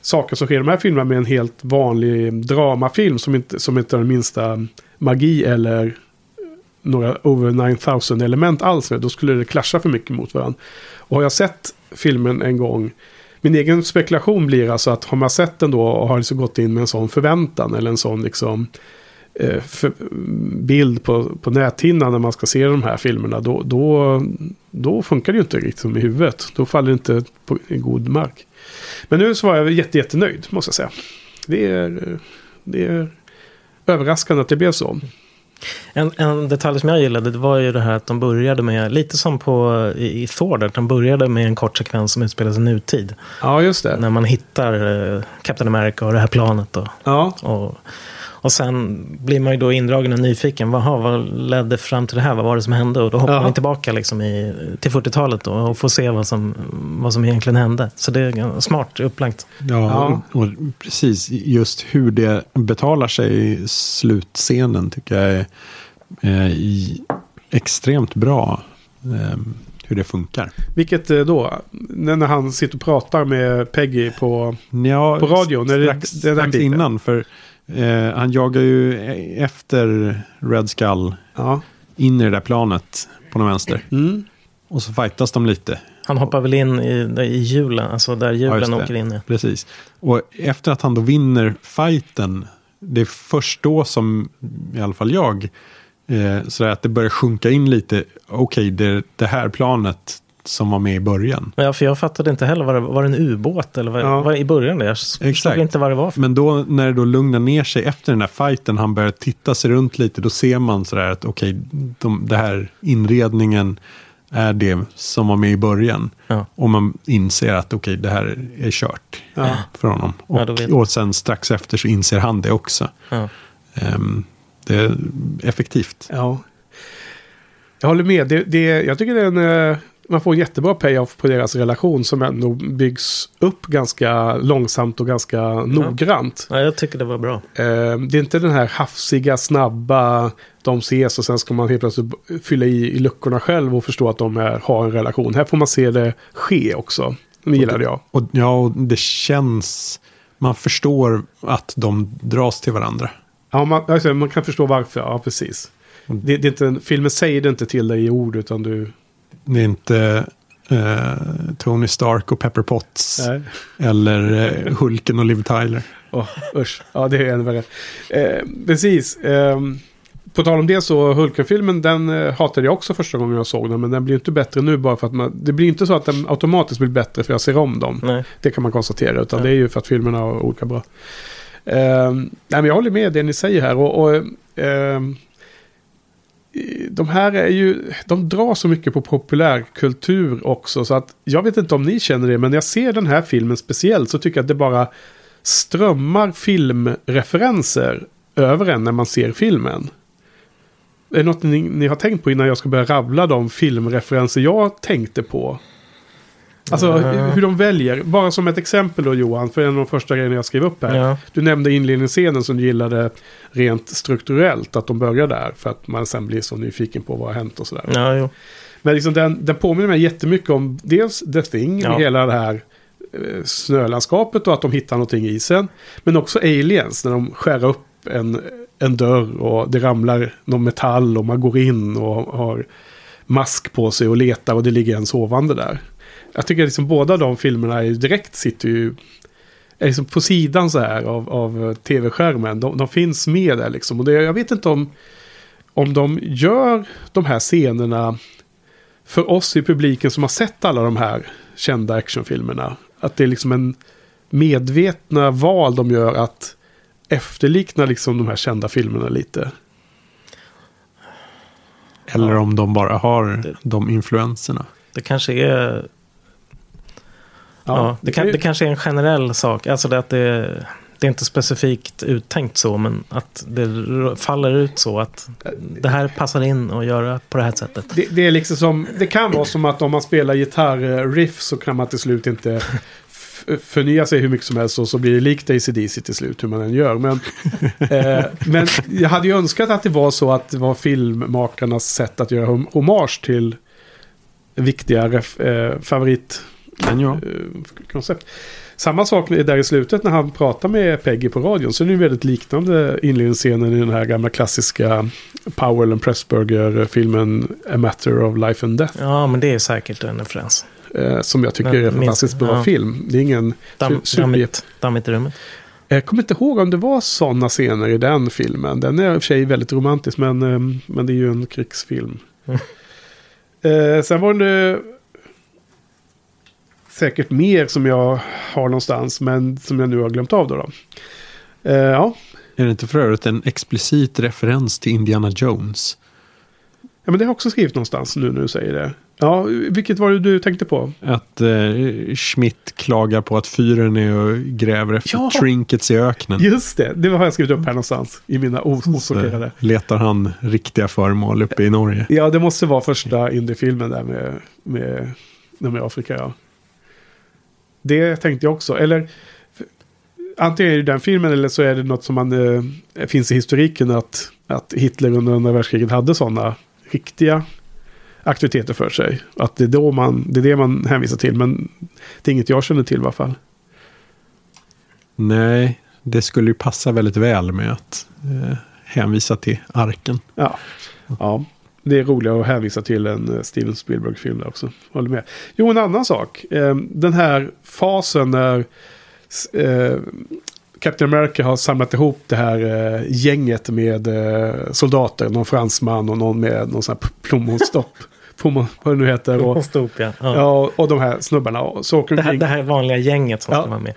saker som sker i de här filmerna med en helt vanlig dramafilm som inte, som inte har den minsta magi eller några over 9000 element alls då skulle det klascha för mycket mot varandra. Och har jag sett filmen en gång, min egen spekulation blir alltså att har man sett den då och har liksom gått in med en sån förväntan eller en sån liksom eh, för, bild på, på näthinnan när man ska se de här filmerna, då, då, då funkar det ju inte riktigt som i huvudet. Då faller det inte på en god mark. Men nu så var jag jätte, jättenöjd, måste jag säga. Det är, det är överraskande att det blev så. En, en detalj som jag gillade det var ju det här att de började med, lite som på, i, i Thor, där de började med en kort sekvens som utspelar sig nutid. Ja, just det. När man hittar eh, Captain America och det här planet. Och, Ja, och, och sen blir man ju då indragen och nyfiken. Vaha, vad ledde fram till det här? Vad var det som hände? Och då hoppar Ja. man tillbaka liksom i, till 40-talet då, och får se vad som, vad som egentligen hände. Så det är smart upplagt. Ja, Ja. Och, och precis just hur det betalar sig i slutscenen tycker jag är eh, i, extremt bra. Eh, hur det funkar. vilket eh, då? När han sitter och pratar med Peggy på... Ja, På radion, är det- strax, det är den strax innan. För eh, han jagar ju efter Red Skull Ja. in i det där planet på den vänster. Mm. Och så fightas de lite. Han hoppar väl in i, i hjulen, alltså där Ja, hjulen det. åker in. Ja. Precis. Och efter att han då vinner fighten, det är först då som i alla fall jag, eh, sådär att det börjar sjunka in lite, okej, det, det här planet som var med i början. Ja, för jag fattade inte heller, var det, var det en ubåt eller vad, Ja. var det i början? Där? Jag förstod inte vad det var. För. Men då när det då lugnar ner sig efter den här fighten, han börjar titta sig runt lite, då ser man sådär att okej, de, det här inredningen är det som var med i början. Ja. Och man inser att okej, det här är kört Ja. för honom. Och, Ja, och sen strax efter så inser han det också. Ja. Ehm, det är effektivt. ja. Jag håller med. Det, det, jag tycker det är en... Man får en jättebra payoff på deras relation som ändå byggs upp ganska långsamt och ganska noggrant. Ja, jag tycker det var bra. Eh, det är inte den här hafsiga, snabba, de ses och sen ska man helt plötsligt fylla i, i luckorna själv och förstå att de är, har en relation. Här får man se det ske också. Det gillade jag. Och, ja, och det känns... Man förstår att de dras till varandra. Ja, man, alltså, man kan förstå varför. Ja, precis. Det, det är inte, filmen säger det inte till dig i ord utan du... Det är inte eh, Tony Stark och Pepper Potts. Nej. Eller eh, Hulken och Liv Tyler. Oh, usch. Ja, det är ännu värre. Eh, precis. Eh, på tal om det så, Hulken-filmen, den eh, hatade jag också första gången jag såg den. Men den blir inte bättre nu bara för att man... Det blir inte så att den automatiskt blir bättre för jag ser om dem. Nej. Det kan man konstatera. Utan Ja. det är ju för att filmerna är olika bra. Eh, nej, men jag håller med det ni säger här. Och, och eh, de här är ju, de drar så mycket på populärkultur också. Så att jag vet inte om ni känner det, men när jag ser den här filmen speciellt så tycker jag att det bara strömmar filmreferenser över en när man ser filmen. Är det något ni, ni har tänkt på innan jag ska börja rabbla de filmreferenser jag tänkte på? Alltså Ja. hur- de väljer. Bara som ett exempel då Johan, för en av de första grejerna jag skrev upp här. Ja. Du nämnde inledningsscenen som du gillade rent strukturellt, att de börjar där. För att man sen blir så nyfiken på vad har hänt och sådär. Ja, jo. Men liksom den, den påminner mig jättemycket om dels The Thing, Ja. hela det här eh, snölandskapet och att de hittar någonting i isen. Men också Aliens, när de skär upp en, en dörr och det ramlar någon metall och man går in och har mask på sig och letar och det ligger en sovande där. Jag tycker liksom båda de filmerna är direkt sitter ju är liksom på sidan så här av, av tv-skärmen. De, de finns med där liksom. Och det, jag vet inte om, om de gör de här scenerna för oss i publiken som har sett alla de här kända actionfilmerna. Att det är liksom en medvetna val de gör att efterlikna liksom de här kända filmerna lite. Eller Ja. om de bara har Det- de influenserna. Det kanske är... Ja, det, kan, det kanske är en generell sak. Alltså det att det, det är inte specifikt uttänkt så, men att det faller ut så att det här passar in att göra på det här sättet. Det, det är liksom som, det kan vara som att om man spelar gitarriff så kan man till slut inte förnya sig hur mycket som helst och så blir det likt ACDC till slut hur man än gör. Men, eh, men jag hade ju önskat att det var så att det var filmmakarnas sätt att göra hom- hommage till viktiga ref, eh, favorit Men ja, eh, koncept. Samma sak med- där i slutet när han pratar med Peggy på radion. Så är det ju väldigt liknande inledningsscenen i den här gamla klassiska Powell and Pressburger-filmen A Matter of Life and Death. Ja, men det är säkert en referens. Eh, som jag tycker Men är en minst- fantastiskt bra ja. film. Det är ingen Damm, dammigt, dammigt i rummet. Jag kommer inte ihåg om det var sådana scener i den filmen. Den är i och för sig väldigt romantisk men, eh, men det är ju en krigsfilm. Mm. Eh, sen var det säkert mer som jag har någonstans men som jag nu har glömt av då. då. Eh, ja. är det inte för övrigt en explicit referens till Indiana Jones? ja, men det har jag också skrivit någonstans nu när du säger det. Ja, vilket var det du tänkte på? Att eh, Schmidt klagar på att fyren är och gräver efter Ja. trinkets i öknen. Just det, det har jag skrivit upp här någonstans i mina osorterade. letar han riktiga föremål uppe i Norge. Ja, det måste vara första indiefilmen där med, med, med Afrika. Ja. Det tänkte jag också. Eller antingen är det den filmen eller så är det något som man, eh, finns i historiken att, att Hitler under andra världskriget hade sådana riktiga aktiviteter för sig. Att det är, då man, det är det man hänvisar till. Men det är inget jag känner till i alla fall. Nej, det skulle ju passa väldigt väl med att eh, hänvisa till arken. Ja. ja, det är roligare att hänvisa till en eh, Steven Spielberg-film där också. Håller med. Jo, en annan sak. Eh, Den här fasen när eh, Captain America har samlat ihop det här gänget med soldater. Någon fransman och någon med någon sån här plommonstopp. Plommon, vad det nu heter. Och, Stop, ja. Ja. ja, och de här snubbarna. Och Så Det, här, det här vanliga gänget som Ja. ska vara med.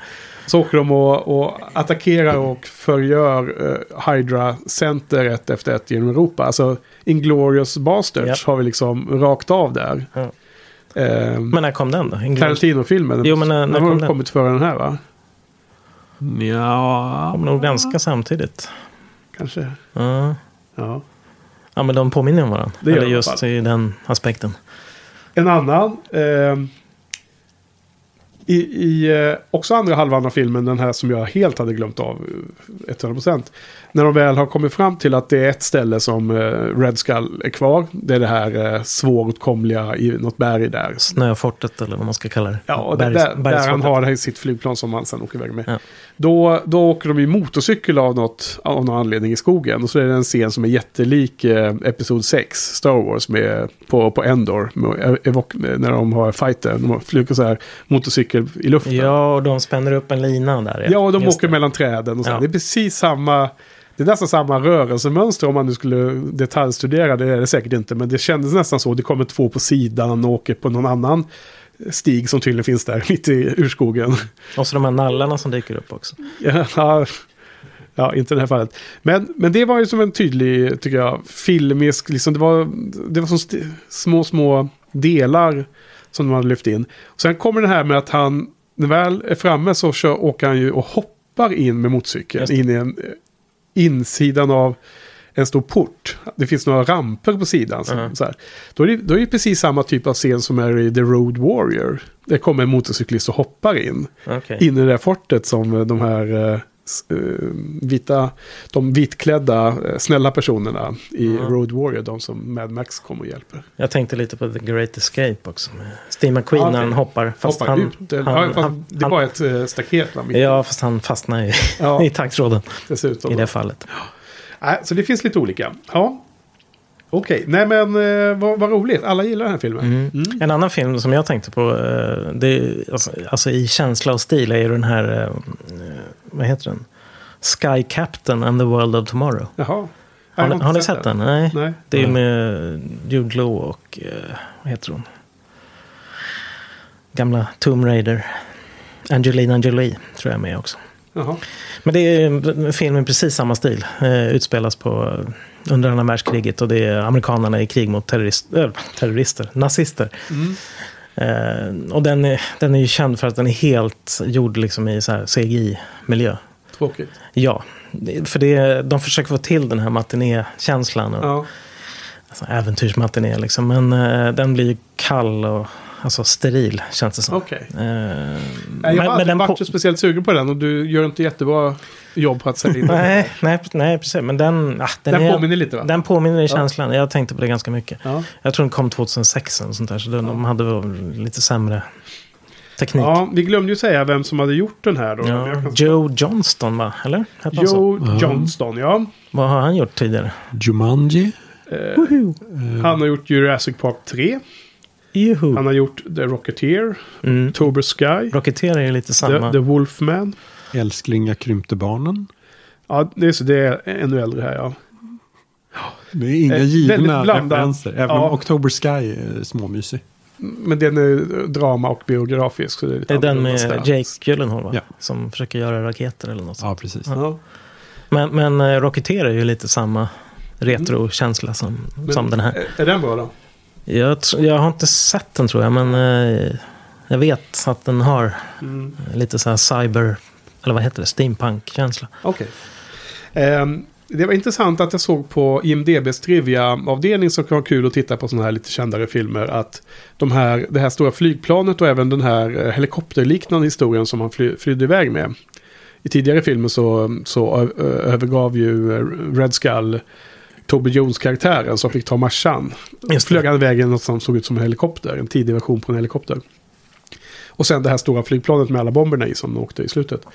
Så åker de och, och attackerar och förgör uh, Hydra Center ett efter ett genom Europa. Alltså Inglourious Basterds Japp. har vi liksom rakt av där. Ja. Eh, Men när kom den då? Inglourious- Tarantino-filmen. Jo, men när- när den har kom kommit före den här va? Ja, kom nog ganska samtidigt. Kanske. Ja. Ja. ja, men de påminner om varandra. Det gör Eller just i den aspekten. En annan. Eh, I, i eh, också andra halvan av filmen, den här som jag helt hade glömt av, eh, 100%. När de väl har kommit fram till att det är ett ställe som eh, Red Skull är kvar. Det är det här eh, svåråtkomliga i något berg där. Snöfortet eller vad man ska kalla det. Ja, och Bergs- där, där han har det här sitt flygplan som han sen åker iväg med. Ja. Då, då åker de i motorcykel av, något, av någon anledning i skogen. Och så är det en scen som är jättelik eh, Episod 6, Star Wars, med, på, på Endor. Med, Evok- när de har fighten. De flyger så här motorcykel i luften. Ja, och de spänner upp en lina där. Ja, och de åker det. mellan träden. Och så. Ja. Det är precis samma... Det är nästan samma rörelsemönster om man nu skulle detaljstudera. Det är det säkert inte. Men det kändes nästan så. Det kommer två på sidan och åker på någon annan stig som tydligen finns där mitt i urskogen. Och så de här nallarna som dyker upp också. Ja, ja, inte i det här fallet. Men, men det var ju som en tydlig, tycker jag, filmisk, liksom det var, det var som små, små delar som de hade lyft in. Och sen kommer det här med att han, när väl är framme så kör, åker han ju och hoppar in med motorcykeln in i en, eh, insidan av en stor port. Det finns några ramper på sidan. Så, Ja. så här. Då, är det, då är det precis samma typ av scen som är i The Road Warrior. Det kommer en motorcyklist och hoppar in. Okej. In i det där fortet som eh, de här eh, eh, vita, de vitklädda snälla personerna i Ja. Road Warrior, de som Mad Max kommer och hjälper. Jag tänkte lite på The Great Escape också. Steve McQueen Ja, när han hoppar. Fast hoppar han, ut. eller- han, ja, han, det bara ett staket ja, fast han fastnar i, Ja, i taggtråden dessutom. i det fallet. Nej, så det finns lite olika. Ja. Okej, nej men eh, vad, vad roligt. Alla gillar den här filmen. Mm. En annan film som jag tänkte på, eh, det är, alltså, alltså i känsla och stil, är ju den här, eh, vad heter den? Sky Captain and the World of Tomorrow. Jaha. Har, ni, har ni sett den? Nej. Nej. Det är med Jude Law och, vad heter hon? Gamla Tomb Raider. Angelina Jolie tror jag är med också. Jaha. Men det är en film i precis samma stil. Eh, utspelas på, under andra världskriget och det är amerikanerna i krig mot terrorist, äh, terrorister, nazister. Mm. Eh, och den är, den är ju känd för att den är helt gjord liksom i så här CGI-miljö. Tråkigt. Ja, för det, de försöker få till den här matiné-känslan. Och, Ja. alltså, äventyrsmatiné liksom. Men eh, den blir ju kall och alltså, steril känns det som. Okej. Eh, jag har aldrig den varit på- speciellt sugen på den och du gör inte jättebra jobb på att sälja in den. Nej, nej, nej, precis. Men den, ah, den, Den är, påminner lite va? Den påminner i känslan. Jag tänkte på det ganska mycket. Ja. Jag tror den kom 2006 eller sånt där. Så den, de hade väl lite sämre teknik. ja, vi glömde ju säga vem som hade gjort den här då. Ja, Joe Johnston va? Eller? Hette? Joe Johnston, ja. Vad har han gjort tidigare? Jumanji. Eh, han har gjort Jurassic Park 3. Juhu. Han har gjort The Rocketeer, Mm. October Sky, Rocketeer är lite samma. The, The Wolfman. Älskling, jag krympte barnen. Ja, det är, så det är ännu äldre här ja. Det är inga Eh, givna referenser. Även Ja. October Sky är småmysig. Men den är drama och biografisk. Så det är, lite det är den med stans. Jake Gyllenhaal va? Ja. Som försöker göra raketer eller något sånt. Ja, precis. Ja. Men, men eh, Rocketeer är ju lite samma retro-känsla som, som den här. Är, är den bra då? Jag, jag har inte sett den tror jag, men eh, jag vet att den har Mm. lite så här cyber, eller vad heter det, steampunk-känsla. Okej. Ehm, det var intressant att jag såg på IMDBs trivia-avdelning som kan vara kul att titta på sådana här lite kändare filmer. Att de här, det här stora flygplanet och även den här eh, helikopterliknande historien som han fly, flydde iväg med. I tidigare filmer så, så övergav ju Red Skull Toby Jones-karaktären som fick ta marschan. Flög han iväg i något som såg ut som en helikopter. En tidig version på en helikopter. Och sen det här stora flygplanet med alla bomberna i som åkte i slutet.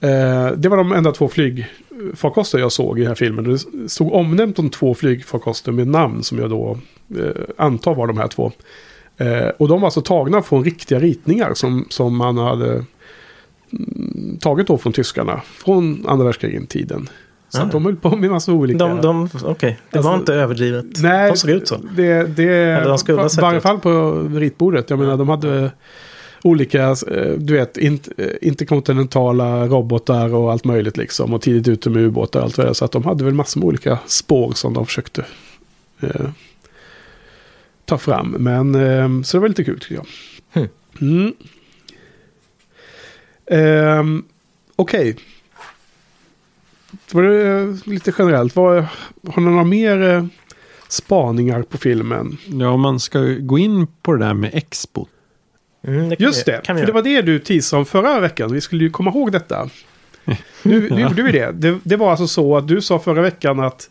Eh, det var de enda två flygfarkoster jag såg i den här filmen. Det stod omnämnt om två flygfarkoster med namn som jag då eh, antar var de här två. Eh, och de var alltså tagna från riktiga ritningar som, som man hade mm, tagit då från tyskarna. Från andra världskriget-tiden. Så Ah. de höll på med massa olika... De, de, Okej, det var Alltså, inte överdrivet. Nej, de såg ut så. Det, det, de skulle I varje fall på ritbordet. Jag menar, de hade olika, eh, du vet, eh, interkontinentala robotar och allt möjligt liksom. Och tidigt ute med ubåtar och allt vad det. Så att de hade väl massor med olika spår som de försökte eh, ta fram. Men, eh, så det var lite kul tycker jag. Hmm. Mm. Ehm, Okej. Var det eh, lite generellt? Vad, har ni några mer eh, spaningar på filmen? Ja, om man ska gå in på det där med Expo. Mm, det Just vi, det, för det var det du teasade om förra veckan. Vi skulle ju komma ihåg detta. Nu, nu Ja. gjorde vi det. det. Det var alltså så att du sa förra veckan att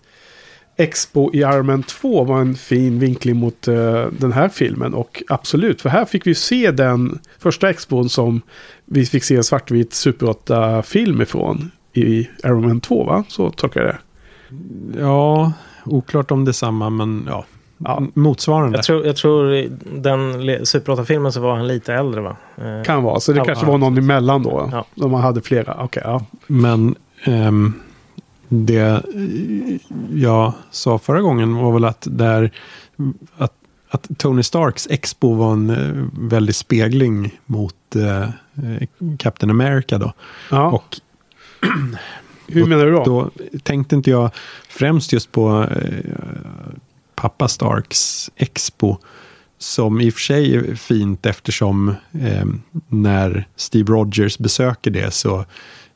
Expo i Iron Man 2 var en fin vinkling mot eh, den här filmen. Och absolut, för här fick vi se den första Expon som vi fick se en svartvit Super 8-film ifrån i Iron Man 2, va? Så tolkar jag det. Ja, oklart om det är samma, men ja. Ja. Motsvarande. Jag tror, jag tror den Super 8-filmen så var han lite äldre va? Eh, Kan vara, så det Ja, kanske ja, var någon emellan då. Ja. De hade flera, okej, ja. Men ehm, det jag sa förra gången var väl att, där, att, att Tony Starks Expo var en eh, väldig spegling mot eh, Captain America då. ja. Och Hur menar du då? då tänkte inte jag främst just på eh, pappa Starks Expo. Som i och för sig är fint eftersom eh, när Steve Rogers besöker det så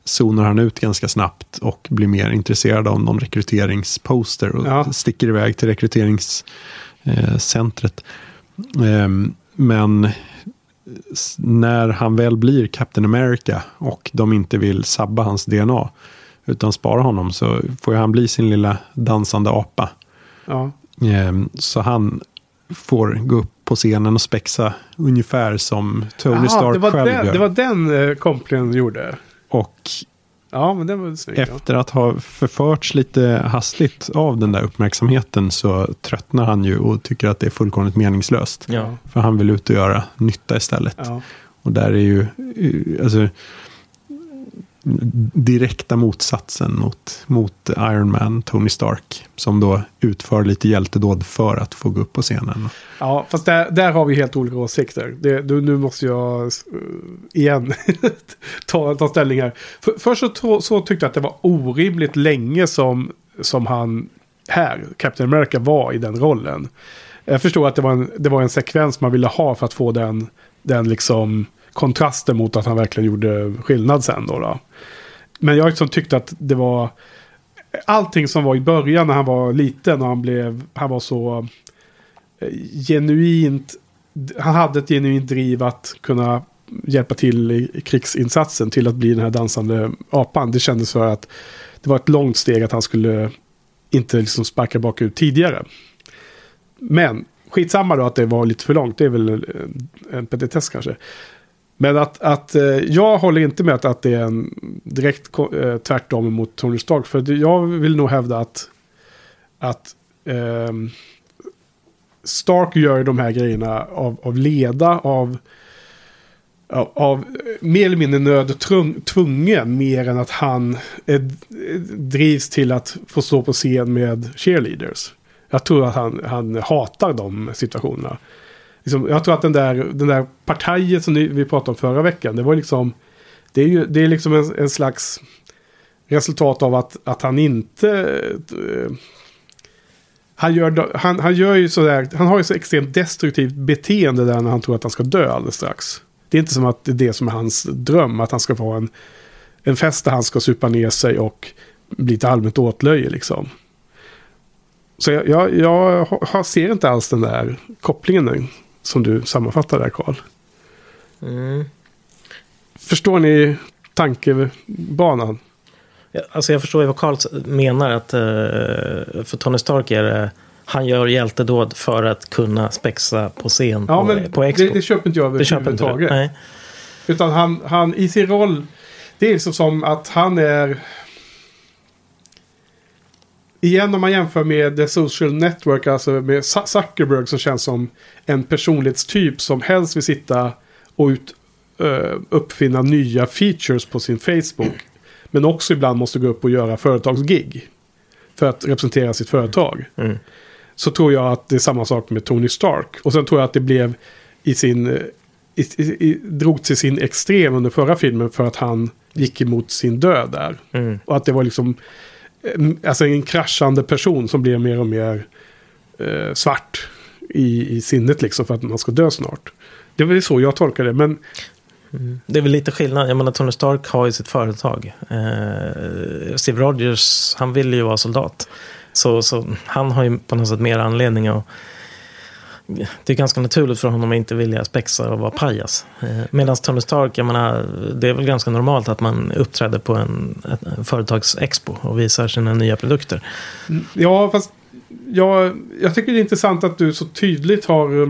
zonar han ut ganska snabbt och blir mer intresserad av någon rekryteringsposter och Ja. sticker iväg till rekryteringscentret. Ehm, men när han väl blir Captain America och de inte vill sabba hans DNA utan spara honom så får han bli sin lilla dansande apa. Ja. Ehm, Så han får gå upp på scenen och spexa ungefär som Tony Aha, Stark det, var själv den, gör. det var den eh, kopplingen du gjorde. Och Ja, men den var snygg. Ja. efter att ha förförts lite hastigt av den där uppmärksamheten så tröttnar han ju och tycker att det är fullkomligt meningslöst. Ja. För han vill ut och göra nytta istället. Ja. Och där är ju alltså, direkta motsatsen mot, mot Iron Man, Tony Stark. Som då utför lite hjältedåd för att få gå upp på scenen. Ja, fast där, där har vi helt olika åsikter. Det, nu, nu måste jag eh, igen ta, ta ställning här. För, först så, så tyckte jag att det var orimligt länge som, som han här, Captain America, var i den rollen. Jag förstår att det var en, det var en sekvens man ville ha för att få den, den liksom kontrasten mot att han verkligen gjorde skillnad sen då. då. Men jag liksom tyckte att det var allting som var i början när han var liten och han blev, han var så eh, genuint, han hade ett genuint driv att kunna hjälpa till i krigsinsatsen till att bli den här dansande apan. Det kändes för att det var ett långt steg att han skulle inte liksom sparka bakut tidigare. Men skitsamma då att det var lite för långt. Det är väl en petitess kanske. Men att, att eh, jag håller inte med att, det är en direkt eh, tvärtom mot Tony Stark. För jag vill nog hävda att, att ehm, Stark gör de här grejerna av, av leda, av, av, av mer eller mindre nöd tvung- tvungen. Mer än att han är, drivs till att få stå på scen med cheerleaders. Jag tror att han, han hatar de situationerna. Liksom, jag tror att den där, den där partiet som vi pratade om förra veckan, det var liksom... Det är ju det är liksom en, en slags resultat av att, att han inte... Uh, han, gör, han, han gör ju sådär, han har ju så extremt destruktivt beteende där när han tror att han ska dö alldeles strax. Det är inte som att det är det som är hans dröm, att han ska få en, en fest där han ska supa ner sig och bli till allmänt åtlöje liksom. Så jag, jag, jag ser inte alls den där kopplingen som du sammanfattar där Karl. Mm. Förstår ni tankebanan? Ja, Alltså jag förstår ju vad Carl menar. att eh, För Tony Stark är det... Han gör hjältedåd för att kunna spexa på scen Ja, på, men på Expo. det, det köper inte jag överhuvudtaget. Utan han, han i sin roll, det är liksom som att han är... Igen om man jämför med The Social Network, alltså med Zu- Zuckerberg som känns som en personlighetstyp som helst vill sitta och ut, eh, uppfinna nya features på sin Facebook. Men också ibland måste gå upp och göra företagsgig. För att representera sitt företag. Mm. Så tror jag att det är samma sak med Tony Stark. Och sen tror jag att det blev i sin... eh, I, i, i, drog till sin extrem under förra filmen för att han gick emot sin död där. Mm. Och att det var liksom... Alltså en kraschande person som blir mer och mer eh, svart i, i sinnet liksom för att man ska dö snart. Det var väl så jag tolkar det. Men mm. Det är väl lite skillnad. Jag menar, Tony Stark har ju sitt företag. Eh, Steve Rogers, han vill ju vara soldat. Så, så han har ju på något sätt mer anledning att... Det är ganska naturligt för honom att inte vilja spexa och vara pajas. Eh, Medan Tony Stark, jag menar, det är väl ganska normalt att man uppträder på en, en företagsexpo och visar sina nya produkter. Mm, ja, fast jag, jag tycker det är intressant att du så tydligt har eh,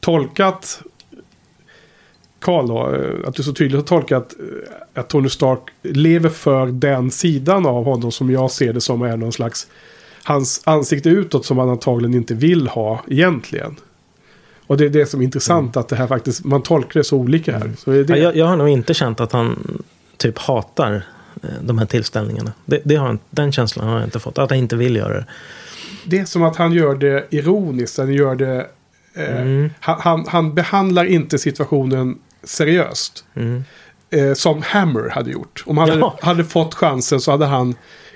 tolkat Karl då, eh, att du så tydligt har tolkat att Tony Stark lever för den sidan av honom som jag ser det som är någon slags hans ansikte utåt som han antagligen inte vill ha egentligen. Och det är det som är intressant att det här faktiskt, man tolkar det så olika här. Så är det, Ja, jag, jag har nog inte känt att han typ hatar eh, de här tillställningarna. Det, det har, den känslan har jag inte fått. Att han inte vill göra det. Det är som att han gör det ironiskt. Han gör det... Eh, Mm. han, han, han behandlar inte situationen seriöst. Mm. Eh, som Hammer hade gjort. Om han Ja. hade, hade fått chansen så hade han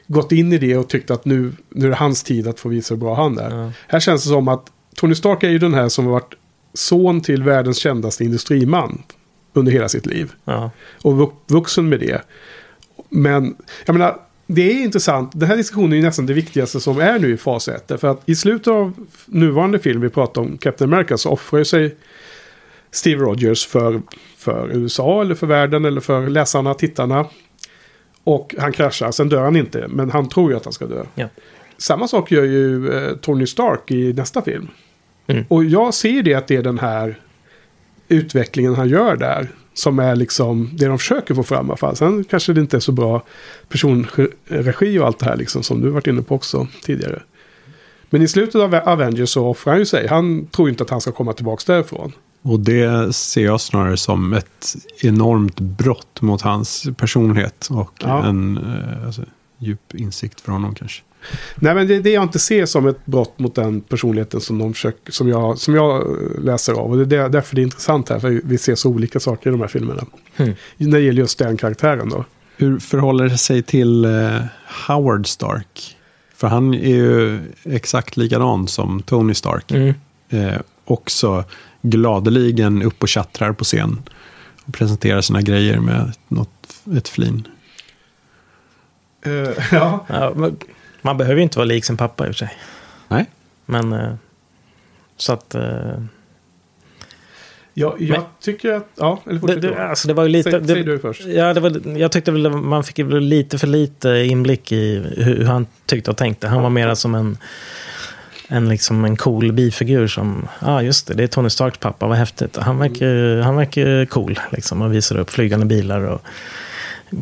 gått in i det och tyckt att nu, nu är det hans tid att få visa hur bra han är. Ja. Här känns det som att Tony Stark är ju den här som har varit son till världens kändaste industriman under hela sitt liv Ja. och vux- vuxen med det. men jag menar, det är intressant. Den här diskussionen är ju nästan det viktigaste som är nu i fas 1. För att i slutet av nuvarande film vi pratar om, Captain America, så offrar ju sig Steve Rogers för, för USA eller för världen eller för läsarna, tittarna. Och han kraschar, sen dör han inte, men han tror ju att han ska dö. Ja. Samma sak gör ju eh, Tony Stark i nästa film. Mm. Och jag ser det att det är den här utvecklingen han gör där. Som är liksom det de försöker få fram i alla fall. Sen kanske det inte är så bra personregi och allt det här liksom som du varit inne på också tidigare. Men i slutet av Avengers så offrar han ju sig. Han tror inte att han ska komma tillbaka därifrån. Och det ser jag snarare som ett enormt brott mot hans personlighet och Ja. en eh, alltså, djup insikt för honom kanske. Nej men det är det jag inte ser som ett brott mot den personligheten som, de försöker, som, jag, som jag eh, läser av. Och det är där- därför det är intressant här. För vi ser så olika saker i de här filmerna. Mm. När det gäller just den karaktären då. Hur förhåller det sig till eh, Howard Stark? För han är ju exakt likadan som Tony Stark. Mm. Eh, också gladeligen upp och tjattrar på scen. Och presenterar sina grejer med något, ett flin. Eh, ja. Ja, man behöver ju inte vara lik sin pappa i och för sig. Nej, Men eh, så att... eh, Ja, jag Men- tycker att... Ja, eller det, det, alltså det var ju lite... Säg, det, säg du först. Ja, det var, jag tyckte väl man fick lite för lite inblick i hur, hur han tyckte och tänkte. Han var mera som en, en, liksom en cool bifigur som, ja ah, just det, det är Tony Starks pappa, vad häftigt. Han verkar, han verkar cool, liksom, och visar upp flygande bilar och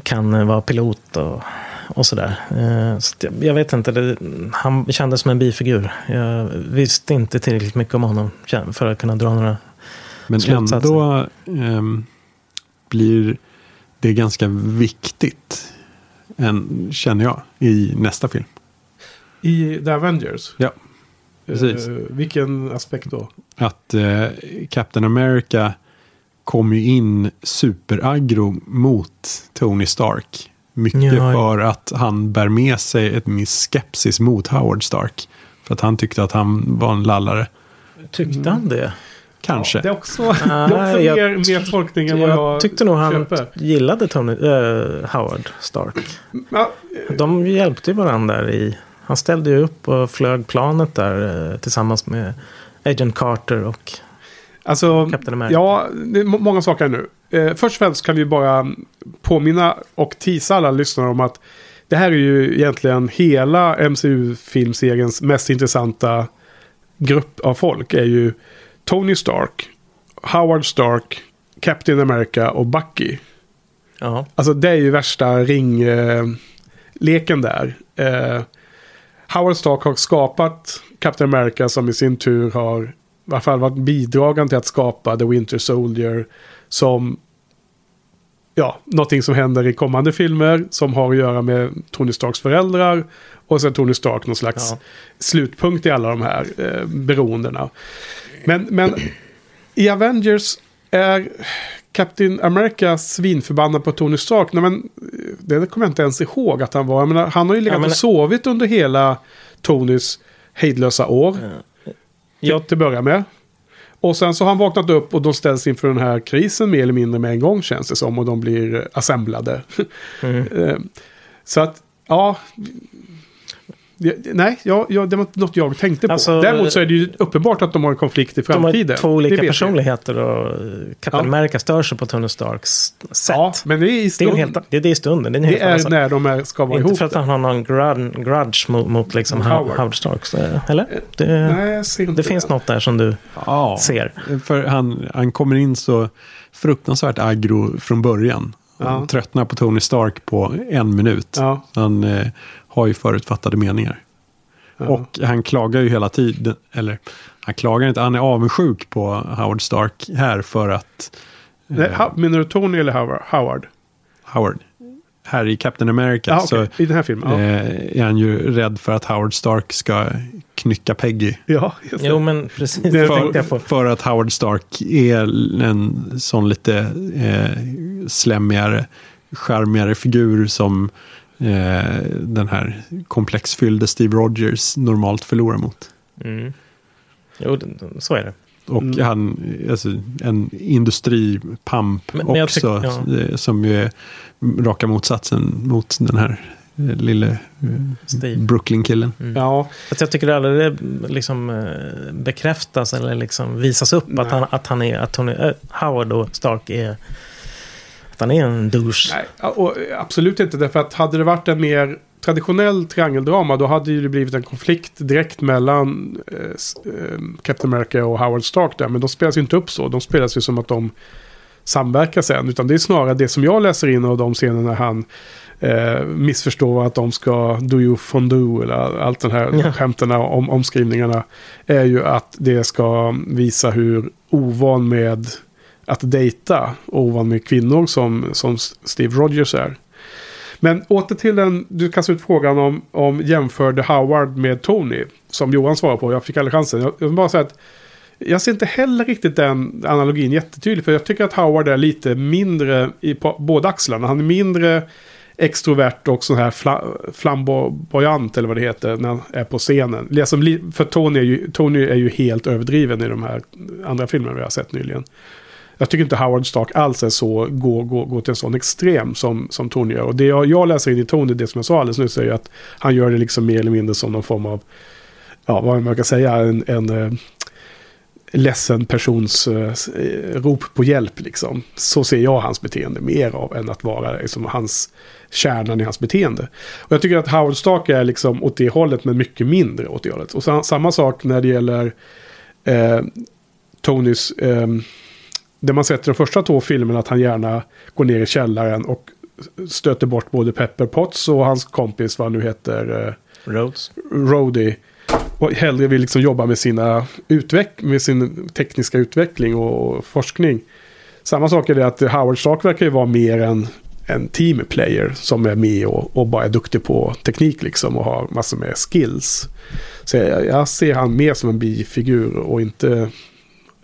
kan eh, vara pilot och, och sådär. Eh, så jag, vet inte, det, han kändes som en bifigur. Jag visste inte tillräckligt mycket om honom för att kunna dra några men Slutsatser. ändå ehm, blir det ganska viktigt. En, känner jag, i nästa film. I The Avengers? Ja, precis. Eh, vilken aspekt då? att eh, Captain America kom ju in superaggro mot Tony Stark. Mycket Ja, ja. för att han bär med sig ett viss skepsis mot Howard Stark. För att han tyckte att han var en lallare. Tyckte han det? Kanske. Ja, det är också, det är också jag- mer, mer tolkning än vad jag, Jag tyckte nog han köper. gillade Tony, eh, Howard Stark. Ja, De hjälpte ju varandra i... Han ställde ju upp och flög planet där eh, tillsammans med Agent Carter och... Alltså, Captain America. ja, det är må- många saker nu. Eh, först och främst kan vi bara påminna och tisa alla lyssnare om att det här är ju egentligen hela MCU-filmseriens mest intressanta grupp av folk. är ju Tony Stark, Howard Stark, Captain America och Bucky. Ja, Alltså det är ju värsta ringleken leken där. Eh, Howard Stark har skapat Captain America som i sin tur har i alla fall varit bidragande till att skapa The Winter Soldier som ja, någonting som händer i kommande filmer som har att göra med Tony Starks föräldrar och sen Tony Stark någon slags Ja. slutpunkt i alla de här eh, beroendena. Men, men i Avengers är Captain America svinförbannad på Tony Stark. Nej, men, eh, det kommer jag inte ens ihåg att han var. Menar, han har ju legat Ja, men- och sovit under hela Tonys hejdlösa år. jag, Till att börja med. Och sen så har han vaknat upp och de ställs inför den här krisen mer eller mindre med en gång känns det som. Och de blir assemblade. mm. Eh, så att, ja. Nej, ja, ja, det var inte något jag tänkte på. Alltså, Däremot så är det ju uppenbart att de har en konflikt i de har framtiden. två olika personligheter och eh, Captain Ja. America stör sig på Tony Starks sätt. Ja, men det är i det, är helt, det är det i stunden. Det är Det är när de är, ska vara Inte ihop. för att han har någon grudge, grudge mot, mot liksom Howard. Howard. Starks. eh, Eller? Det, Nej, jag ser inte det finns något där som du Ja, ser. för han, han kommer in så fruktansvärt aggro från början. Ja. Han tröttnar på Tony Stark på en minut. Ja. Han eh, har ju förutfattade meningar. Ja. Och han klagar ju hela tiden, eller han klagar inte, han är avundsjuk på Howard Stark här för att Nej, ha- menar du Tony eller Howard? Howard? Här i Captain America Ja, så okej. I den här filmen? Ja, eh, är han ju rädd för att Howard Stark ska knycka Peggy. ja just det. Jo, men precis. Det- För, tänkte jag på. för att Howard Stark är en sån lite eh, slemmigare, charmigare figur som eh, den här komplexfyllde Steve Rogers normalt förlorar mot. Mm. Jo, så är det. Och Mm. han, alltså, en industripamp Men- men också. tyck- eh, Som ju är raka motsatsen mot den här eh, lille eh. Brooklyn-killen. Ja, Fast jag tycker aldrig det liksom bekräftas eller liksom visas upp att han, att han är, att Tony eh, Howard och Stark är, att han är en douche. nej, och absolut inte. Därför att hade det varit en mer traditionell triangeldrama då hade ju det blivit en konflikt direkt mellan eh, eh, Captain America och Howard Stark där. Men de spelas ju inte upp så. De spelas ju som att de samverkar sen. Utan det är snarare det som jag läser in av de scenerna han eh, missförstår att de ska do you fondue eller allt den här Ja. skämten om omskrivningarna. Är ju att det ska visa hur ovan med att dejta ovan med kvinnor som, som Steve Rogers är. Men åter till den, du kastade ut frågan om, om jämförde Howard med Tony. Som Johan svarade på, jag fick aldrig chansen. Jag, jag vill bara säga att jag ser inte heller riktigt den analogin jättetydlig. För jag tycker att Howard är lite mindre i på, båda axlarna. Han är mindre extrovert och sån här fla, flamboyant eller vad det heter när han är på scenen. Liksom, För Tony är, ju, Tony är ju helt överdriven i de här andra filmerna vi har sett nyligen. Jag tycker inte Howard Stark alls är så, går, går, går till en sån extrem som, som Tony gör. Och det jag, jag läser in i Tony, det som jag sa alldeles nyss, är ju att han gör det liksom mer eller mindre som någon form av, ja vad man kan säga, en, en eh, ledsen persons eh, rop på hjälp liksom. Så ser jag hans beteende mer av än att vara liksom, hans kärnan i hans beteende. Och jag tycker att Howard Stark är liksom åt det hållet men mycket mindre åt det hållet. Och sa- samma sak när det gäller eh, Tonys, eh, där man sett i de första två filmerna att han gärna går ner i källaren och stöter bort både Pepper Potts och hans kompis, vad han nu heter, eh, Rhodes. Rhodey och hellre vill liksom jobba med, sina utveck med sin tekniska utveckling och forskning. Samma sak är det att Howard Stark verkar ju vara mer en, en teamplayer som är med och, och bara är duktig på teknik liksom och har massor med skills. Så jag, jag ser han mer som en bifigur och inte...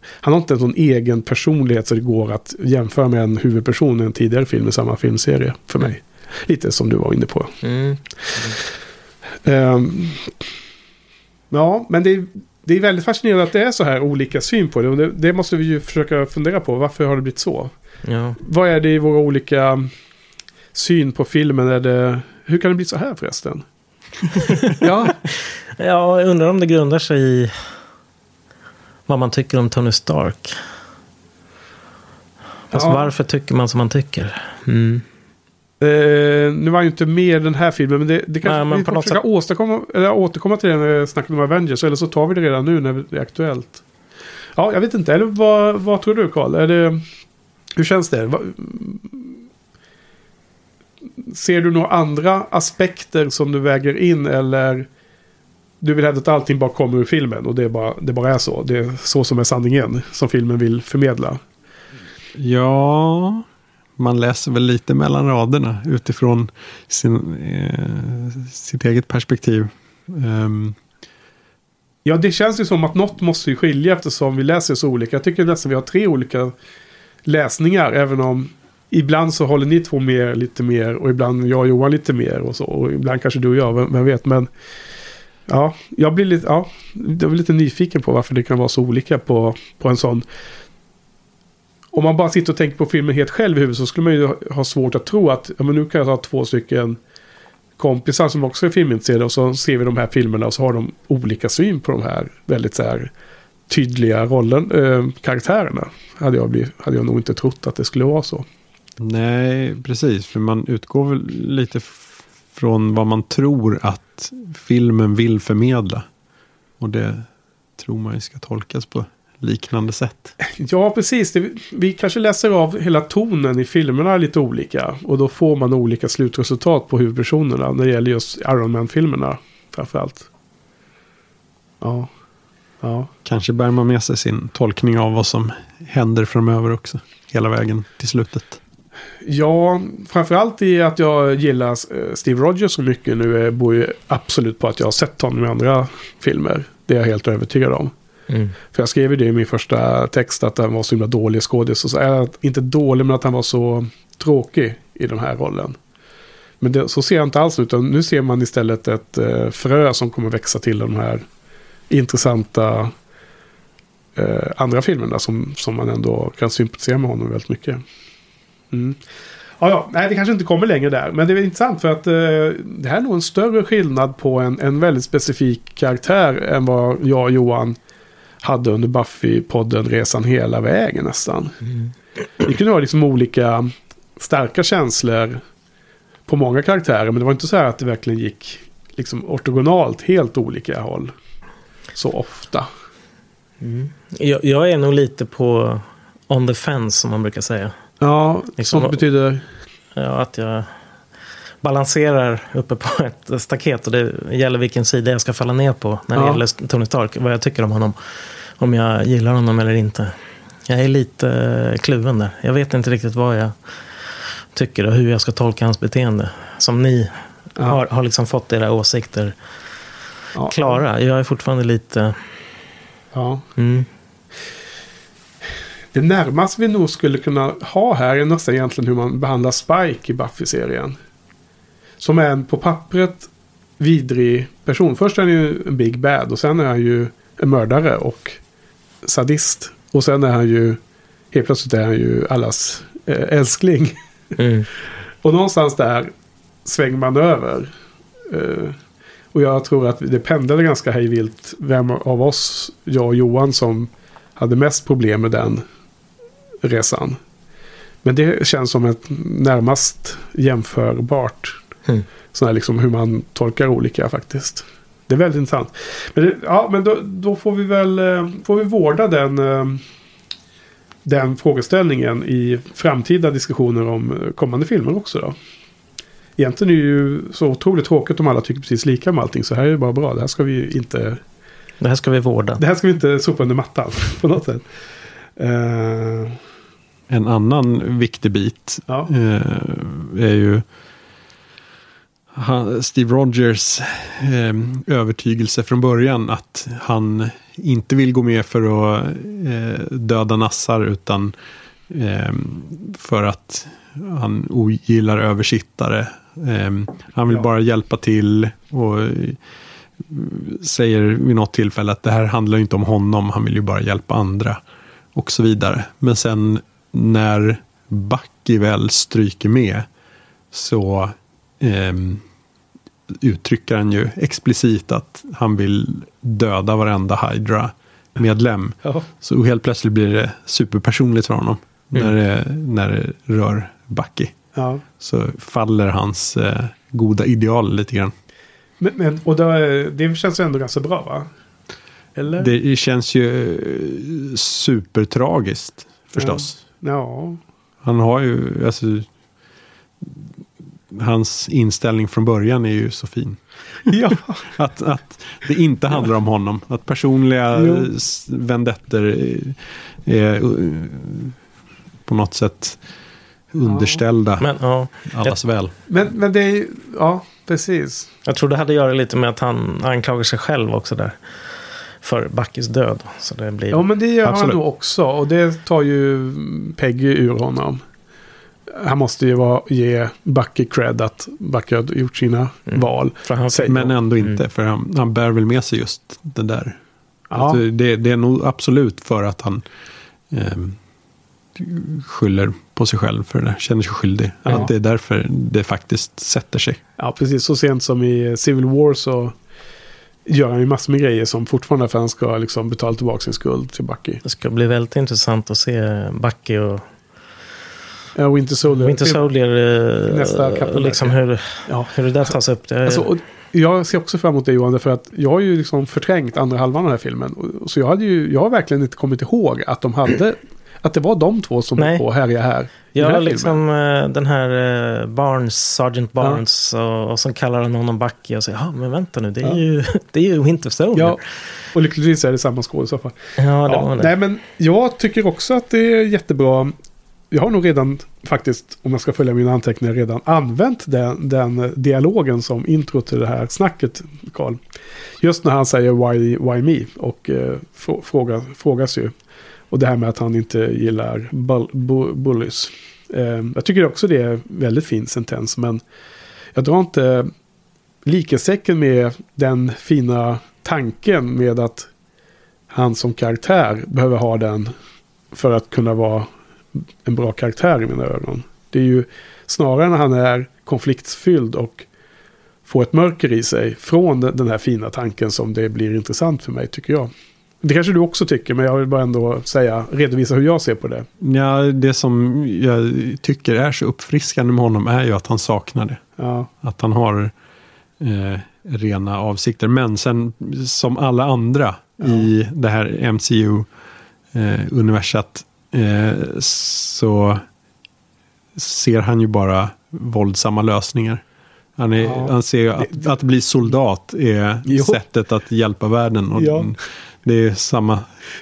Han har inte en sån egen personlighet så det går att jämföra med en huvudperson i en tidigare film i samma filmserie för mig. Lite som du var inne på. Mm. Ehm, ja, men det är, det är väldigt fascinerande att det är så här olika syn på det. Och det, det måste vi ju försöka fundera på. Varför har det blivit så? Ja. Vad är det i våra olika syn på filmen? Är det, hur kan det bli så här förresten? ja, ja, jag undrar om det grundar sig i vad man tycker om Tony Stark. Fast Ja. varför tycker man som man tycker? Mm. eh, nu var ju inte med i den här filmen. Men det, det kanske Nej, men vi får försöka åstadkomma, eller återkomma till det när vi snackar om Avengers. Eller så tar vi det redan nu när det är aktuellt. Ja, jag vet inte. Eller vad, vad tror du Karl? Är det, hur känns det? Va- Ser du några andra aspekter som du väger in eller du vill hävda att allting bara kommer ur filmen och det, är bara, det bara är så. Det är så som är sanningen som filmen vill förmedla. Ja, man läser väl lite mellan raderna utifrån sin, eh, sitt eget perspektiv. Ehm, Ja, det känns ju som att något måste ju skilja eftersom vi läser så olika. Jag tycker nästan vi har tre olika läsningar, även om ibland så håller ni två med lite mer och ibland jag och Johan lite mer och så. Och ibland kanske du och jag, vem, vem vet. Men ja, jag blir lite, ja, jag blir lite nyfiken på varför det kan vara så olika på, på en sån. Om man bara sitter och tänker på filmen helt själv i huvudet så skulle man ju ha- svårt att tro att ja, men nu kan jag ta två stycken kompisar som också är filmintresserade och så ser vi de här filmerna och så har de olika syn på de här väldigt så här tydliga rollen, äh, karaktärerna. Hade jag, blivit, hade jag nog inte trott att det skulle vara så. nej, precis. För man utgår väl lite från vad man tror att filmen vill förmedla. Och det tror man ju ska tolkas på liknande sätt. Ja, precis. Vi kanske läser av hela tonen i filmerna lite olika. Och då får man olika slutresultat på huvudpersonerna när det gäller just Iron Man-filmerna framförallt. Ja. Ja. Kanske bär man med sig sin tolkning av vad som händer framöver också. Hela vägen till slutet. Ja, framförallt i att jag gillar eh, Steve Rogers så mycket nu eh, beror ju absolut på att jag har sett honom i andra filmer. Det är jag helt övertygad om. Mm. För jag skrev ju det i min första text att han var så himla dålig skådis. Äh, inte dålig men att han var så tråkig i den här rollen. Men det, så ser jag inte alls ut. Nu ser man istället ett eh, frö som kommer växa till de här intressanta eh, andra filmerna som, som man ändå kan sympatisera med honom väldigt mycket. Mm. Ja, ja, nej, det kanske inte kommer längre där. Men det är intressant för att eh, det här är nog en större skillnad på en, en väldigt specifik karaktär än vad jag och Johan hade under Buffy-podden Resan hela vägen nästan. Mm. Det kunde vara liksom olika starka känslor på många karaktärer. Men det var inte så här att det verkligen gick liksom ortogonalt helt olika håll. Så ofta. Mm. Jag, jag, är nog lite på on the fence som man brukar säga. Ja, liksom, sånt betyder? Ja, att jag balanserar uppe på ett staket och det gäller vilken sida jag ska falla ner på när det ja. gäller Tony Stark. Vad jag tycker om honom. Om jag gillar honom eller inte. Jag är lite kluven där. Jag vet inte riktigt vad jag tycker och hur jag ska tolka hans beteende. Som ni ja. har, har liksom fått era åsikter ja. klara. Jag är fortfarande lite... Ja. Mm. Det närmaste vi nog skulle kunna ha här är nästan egentligen hur man behandlar Spike i Buffy-serien. Som är en på pappret vidrig person. Först är han ju en big bad och sen är han ju en mördare och sadist. Och sen är han ju, helt plötsligt är han ju allas eh, älskling. Mm. och någonstans där svänger man över. Uh, och jag tror att det pendlade ganska hejvilt vem av oss, jag och Johan, som hade mest problem med den resan. Men det känns som ett närmast jämförbart. Mm. Sådär liksom hur man tolkar olika faktiskt. Det är väldigt intressant. Men, det, ja, men då, då, får vi väl eh, får vi vårda den, eh, den frågeställningen i framtida diskussioner om kommande filmer också. Då. Egentligen är det ju så otroligt tråkigt om alla tycker precis lika om allting. Så här är det bara bra. Det här ska vi inte... Det här ska vi vårda. Det här ska vi inte sopa under mattan på något sätt. Uh... En annan viktig bit ja. uh, är ju Steve Rogers eh, övertygelse från början att han inte vill gå med för att eh, döda nassar utan eh, för att han ogillar översittare. Han vill ja. bara hjälpa till och säger vid något tillfälle att det här handlar inte om honom, han vill ju bara hjälpa andra och så vidare. Men sen när Bucky väl stryker med så eh, uttrycker han ju explicit att han vill döda varenda Hydra-medlem. Ja. Så helt plötsligt blir det superpersonligt för honom mm. när, det, när det rör Bucky. Ja. Så faller hans eh, goda ideal lite grann. Men, men, och då, det känns ju ändå ganska bra va? Eller? Det känns ju eh, supertragiskt förstås. Ja. Han har ju, alltså, hans inställning från början är ju så fin. Ja. att, att det inte handlar om honom. Att personliga jo. vendetter är, är på något sätt underställda men, ja. allas väl. Men, men det är ja, precis. Jag tror det hade att göra lite med att han anklagar sig själv också där. För Backes död. Så det blir... Ja, men det gör Absolut. han då också. Och det tar ju Peggy ur honom han måste ju vara, ge Bucky cred att Bucky har gjort sina mm. val. men ändå inte, mm. för han, han bär väl med sig just det där. Ja. Alltså, det, det, är nog absolut för att han eh, skyller på sig själv för det känner sig skyldig. Ja. Att det är därför det faktiskt sätter sig. Ja, precis. Så sent som i Civil War så gör han ju massor med grejer som fortfarande för han ska liksom betala tillbaka sin skuld till Bucky. Det ska bli väldigt intressant att se Bucky och Ja, Winter Soldier. Winter Soldier, eh, nästa liksom hur, ja. hur det där tas upp. Det alltså, jag ser också fram emot det Johan, för att jag har ju liksom förträngt andra halvan av den här filmen. Så jag, hade ju, jag har verkligen inte kommit ihåg att de hade att det var de två som Nej. var på härja här. Ja, liksom uh, den här uh, Barnes, Sergeant Barnes. Ja. Och, och så kallar honom Bucky och säger, ja men vänta nu, det är, ja. ju, det är ju Winter Soldier. Ja, och lyckligtvis är det samma skål i så fall. Ja, det ja. var det. Nej, men jag tycker också att det är jättebra jag har nog redan faktiskt, om jag ska följa mina anteckningar, redan använt den, den dialogen som intro till det här snacket, Karl. Just när han säger why, why me och eh, fråga, frågas ju. Och det här med att han inte gillar bull, bull, bullies. Eh, jag tycker också det är väldigt fin sentens, men jag drar inte likhetstecken med den fina tanken med att han som karaktär behöver ha den för att kunna vara en bra karaktär i mina ögon. Det är ju snarare när han är konfliktfylld och får ett mörker i sig från den den här fina tanken som det blir intressant för mig tycker jag. Det kanske du också tycker, men jag vill bara ändå säga, redovisa hur jag ser på det. Ja, det som jag tycker är så uppfriskande med honom är ju att han saknar det. Ja, Att han har eh, rena avsikter. Men sen som alla andra i det här MCU-universat eh, så ser han ju bara våldsamma lösningar. Han, är, Ja. han ser ju att, att bli soldat är Jo. sättet att hjälpa världen. Och Ja. Det är samma.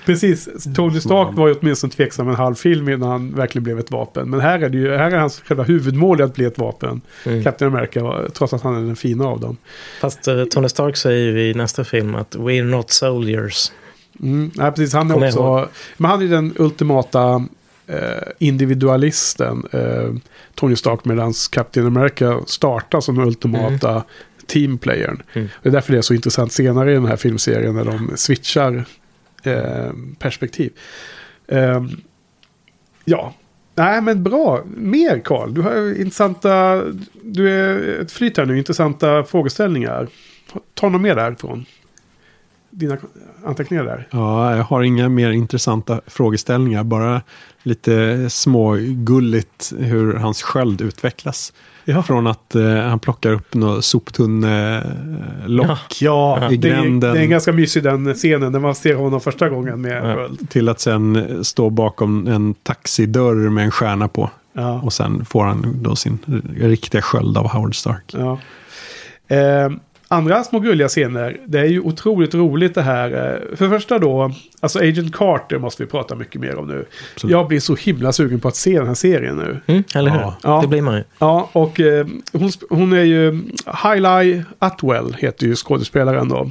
precis. Tony Stark var ju åtminstone tveksam en halv film innan han verkligen blev ett vapen. Men här är det ju, här är hans själva huvudmål att bli ett vapen. Mm. Captain America, trots att han är den fina av dem. Fast eh, Tony Stark säger ju i nästa film att we're not soldiers. Mm, nej, precis. Han är också... Men han är den ultimata eh, individualisten. Eh, Tony Stark medan Captain America startar som den ultimata teamplayern. Mm. Det är därför det är så intressant senare i den här filmserien när de switchar eh, perspektiv. Eh, ja, nej men bra. Mer Karl. Du har intressanta... Du är ett flyt här nu. Intressanta frågeställningar. Ta något mer därifrån. Dina anteckningar där. Ja, jag har inga mer intressanta frågeställningar. Bara lite smågulligt hur hans sköld utvecklas. Ja. Från att eh, han plockar upp något soptunnelock Ja, i det är, gränden. det är ganska mysig den scenen när man ser honom första gången med Ja. till att sen stå bakom en taxidörr med en stjärna på. Ja, Och sen får han då sin riktiga sköld av Howard Stark. ja. Eh, andra små gulliga scener. Det är ju otroligt roligt det här. Eh, för det första då, alltså Agent Carter måste vi prata mycket mer om nu. Absolut. Jag blir så himla sugen på att se den här serien nu. Mm, eller hur? Ja. Det blir man ju. Ja, och eh, hon, hon är ju... Hailey Atwell heter ju skådespelaren då.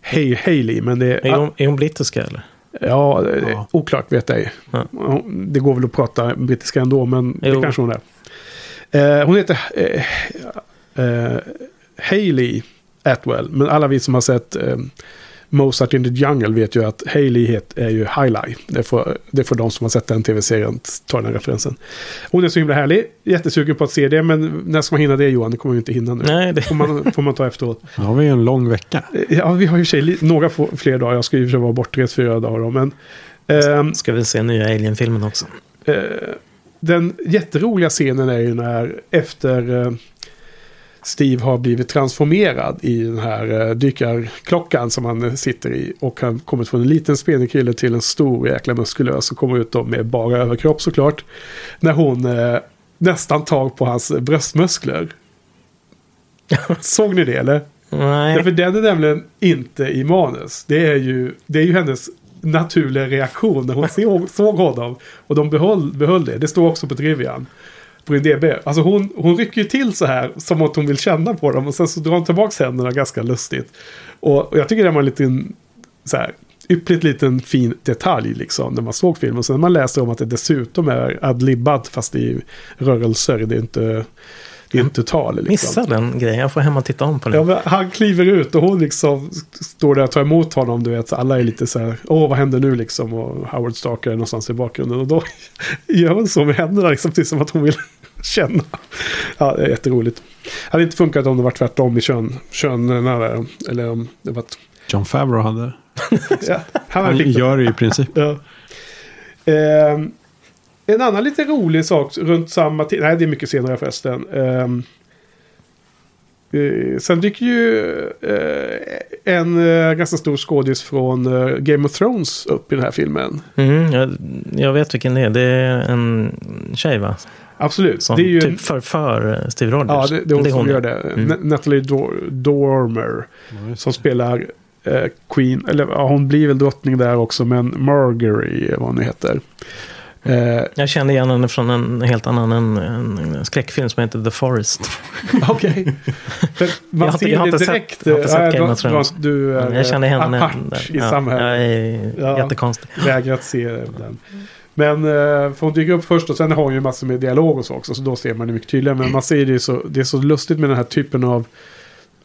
Hey, Hailey, men det Är hon, är hon brittiska eller? Ja, det är Ja. oklart vet jag. Ja. Det går väl att prata brittiska ändå, men det Jo. kanske hon är. Eh, hon heter eh, eh, Hailey Atwell, men alla vi som har sett eh, Mozart in the Jungle vet ju att Hailey är ju Highlight. Det får, det får de som har sett den tv-serien ta den referensen. Hon är så himla härlig, jättesugen på att se det, men när ska man hinna det Johan? Det kommer vi inte hinna nu. Nej, det, Får man, får man ta efteråt. Nu har vi en lång vecka. Eh, Ja, vi har ju sig några fler dagar. Jag ska ju vara bortrest fyra dagar då, men... ehm, ska vi se nya Alien-filmen också. Eh, den jätteroliga scenen är ju när efter eh, Steve har blivit transformerad i den här eh, dykarklockan som han eh, sitter i. Och han kommit från en liten spenig kille till en stor jäkla muskulös och kommer ut då med bara överkropp såklart. När hon eh, nästan tar på hans bröstmuskler. Såg ni det eller? Nej, Ja, för den är nämligen inte i manus. Det är ju, det är ju hennes naturliga reaktion när hon såg, såg honom. Och de behöll, behöll det. Det står också på Trivian. På IMDB. Alltså hon, hon rycker ju till så här som att hon vill känna på dem. Och sen så drar hon tillbaka händerna ganska lustigt. Och, och jag tycker det var en liten så här yppligt liten fin detalj liksom när man såg filmen. Sen när man läser om att det dessutom är adlibbat fast i rörelser. Det är inte, det är inte tal. Liksom. missa den grejen. Jag får hem och titta om på Ja, den. men han kliver ut och hon liksom står där och tar emot honom. Du vet, alla är lite så här, åh vad händer nu liksom? Och Howard Stark är någonstans i bakgrunden. Och då gör hon så med händerna liksom, precis som att hon vill känna. Ja, det är jätteroligt. Det hade inte funkat om det var tvärtom i kön, könerna där. Eller om det var... John Favreau hade. Ja, han Han gör det i princip. Ja. Ehm, en annan lite rolig sak runt samma tid. Nej, det är mycket senare förresten. Ehm, eh, sen dyker ju eh, en eh, ganska stor skådis från Game of Thrones upp i den här filmen. Mm, jag, jag vet vilken det är. Det är en tjej va? Absolut. Som det är ju typ en, förför Steve Rogers. ja, det, det är hon som är. gör det. Mm. Na- Natalie Dor- Dormer. Som spelar eh, Queen. Eller ja, hon blir väl drottning där också. Men Margery, vad hon nu heter. Eh, Jag kände igen henne från en helt annan en, en skräckfilm som heter The Forest. Okej. För Man Jag har inte- det inte sett- direkt. jag har inte sett äh, Game of Thrones. Du är jag kände henne. apart i ja, samhället. Jag är Ja. jättekonstig. Vägrat se den. Men eh, för hon dyker upp först och sen har hon ju massor med dialog och så också. Så då ser man det mycket tydligare. Men man ser det så, det är så lustigt med den här typen av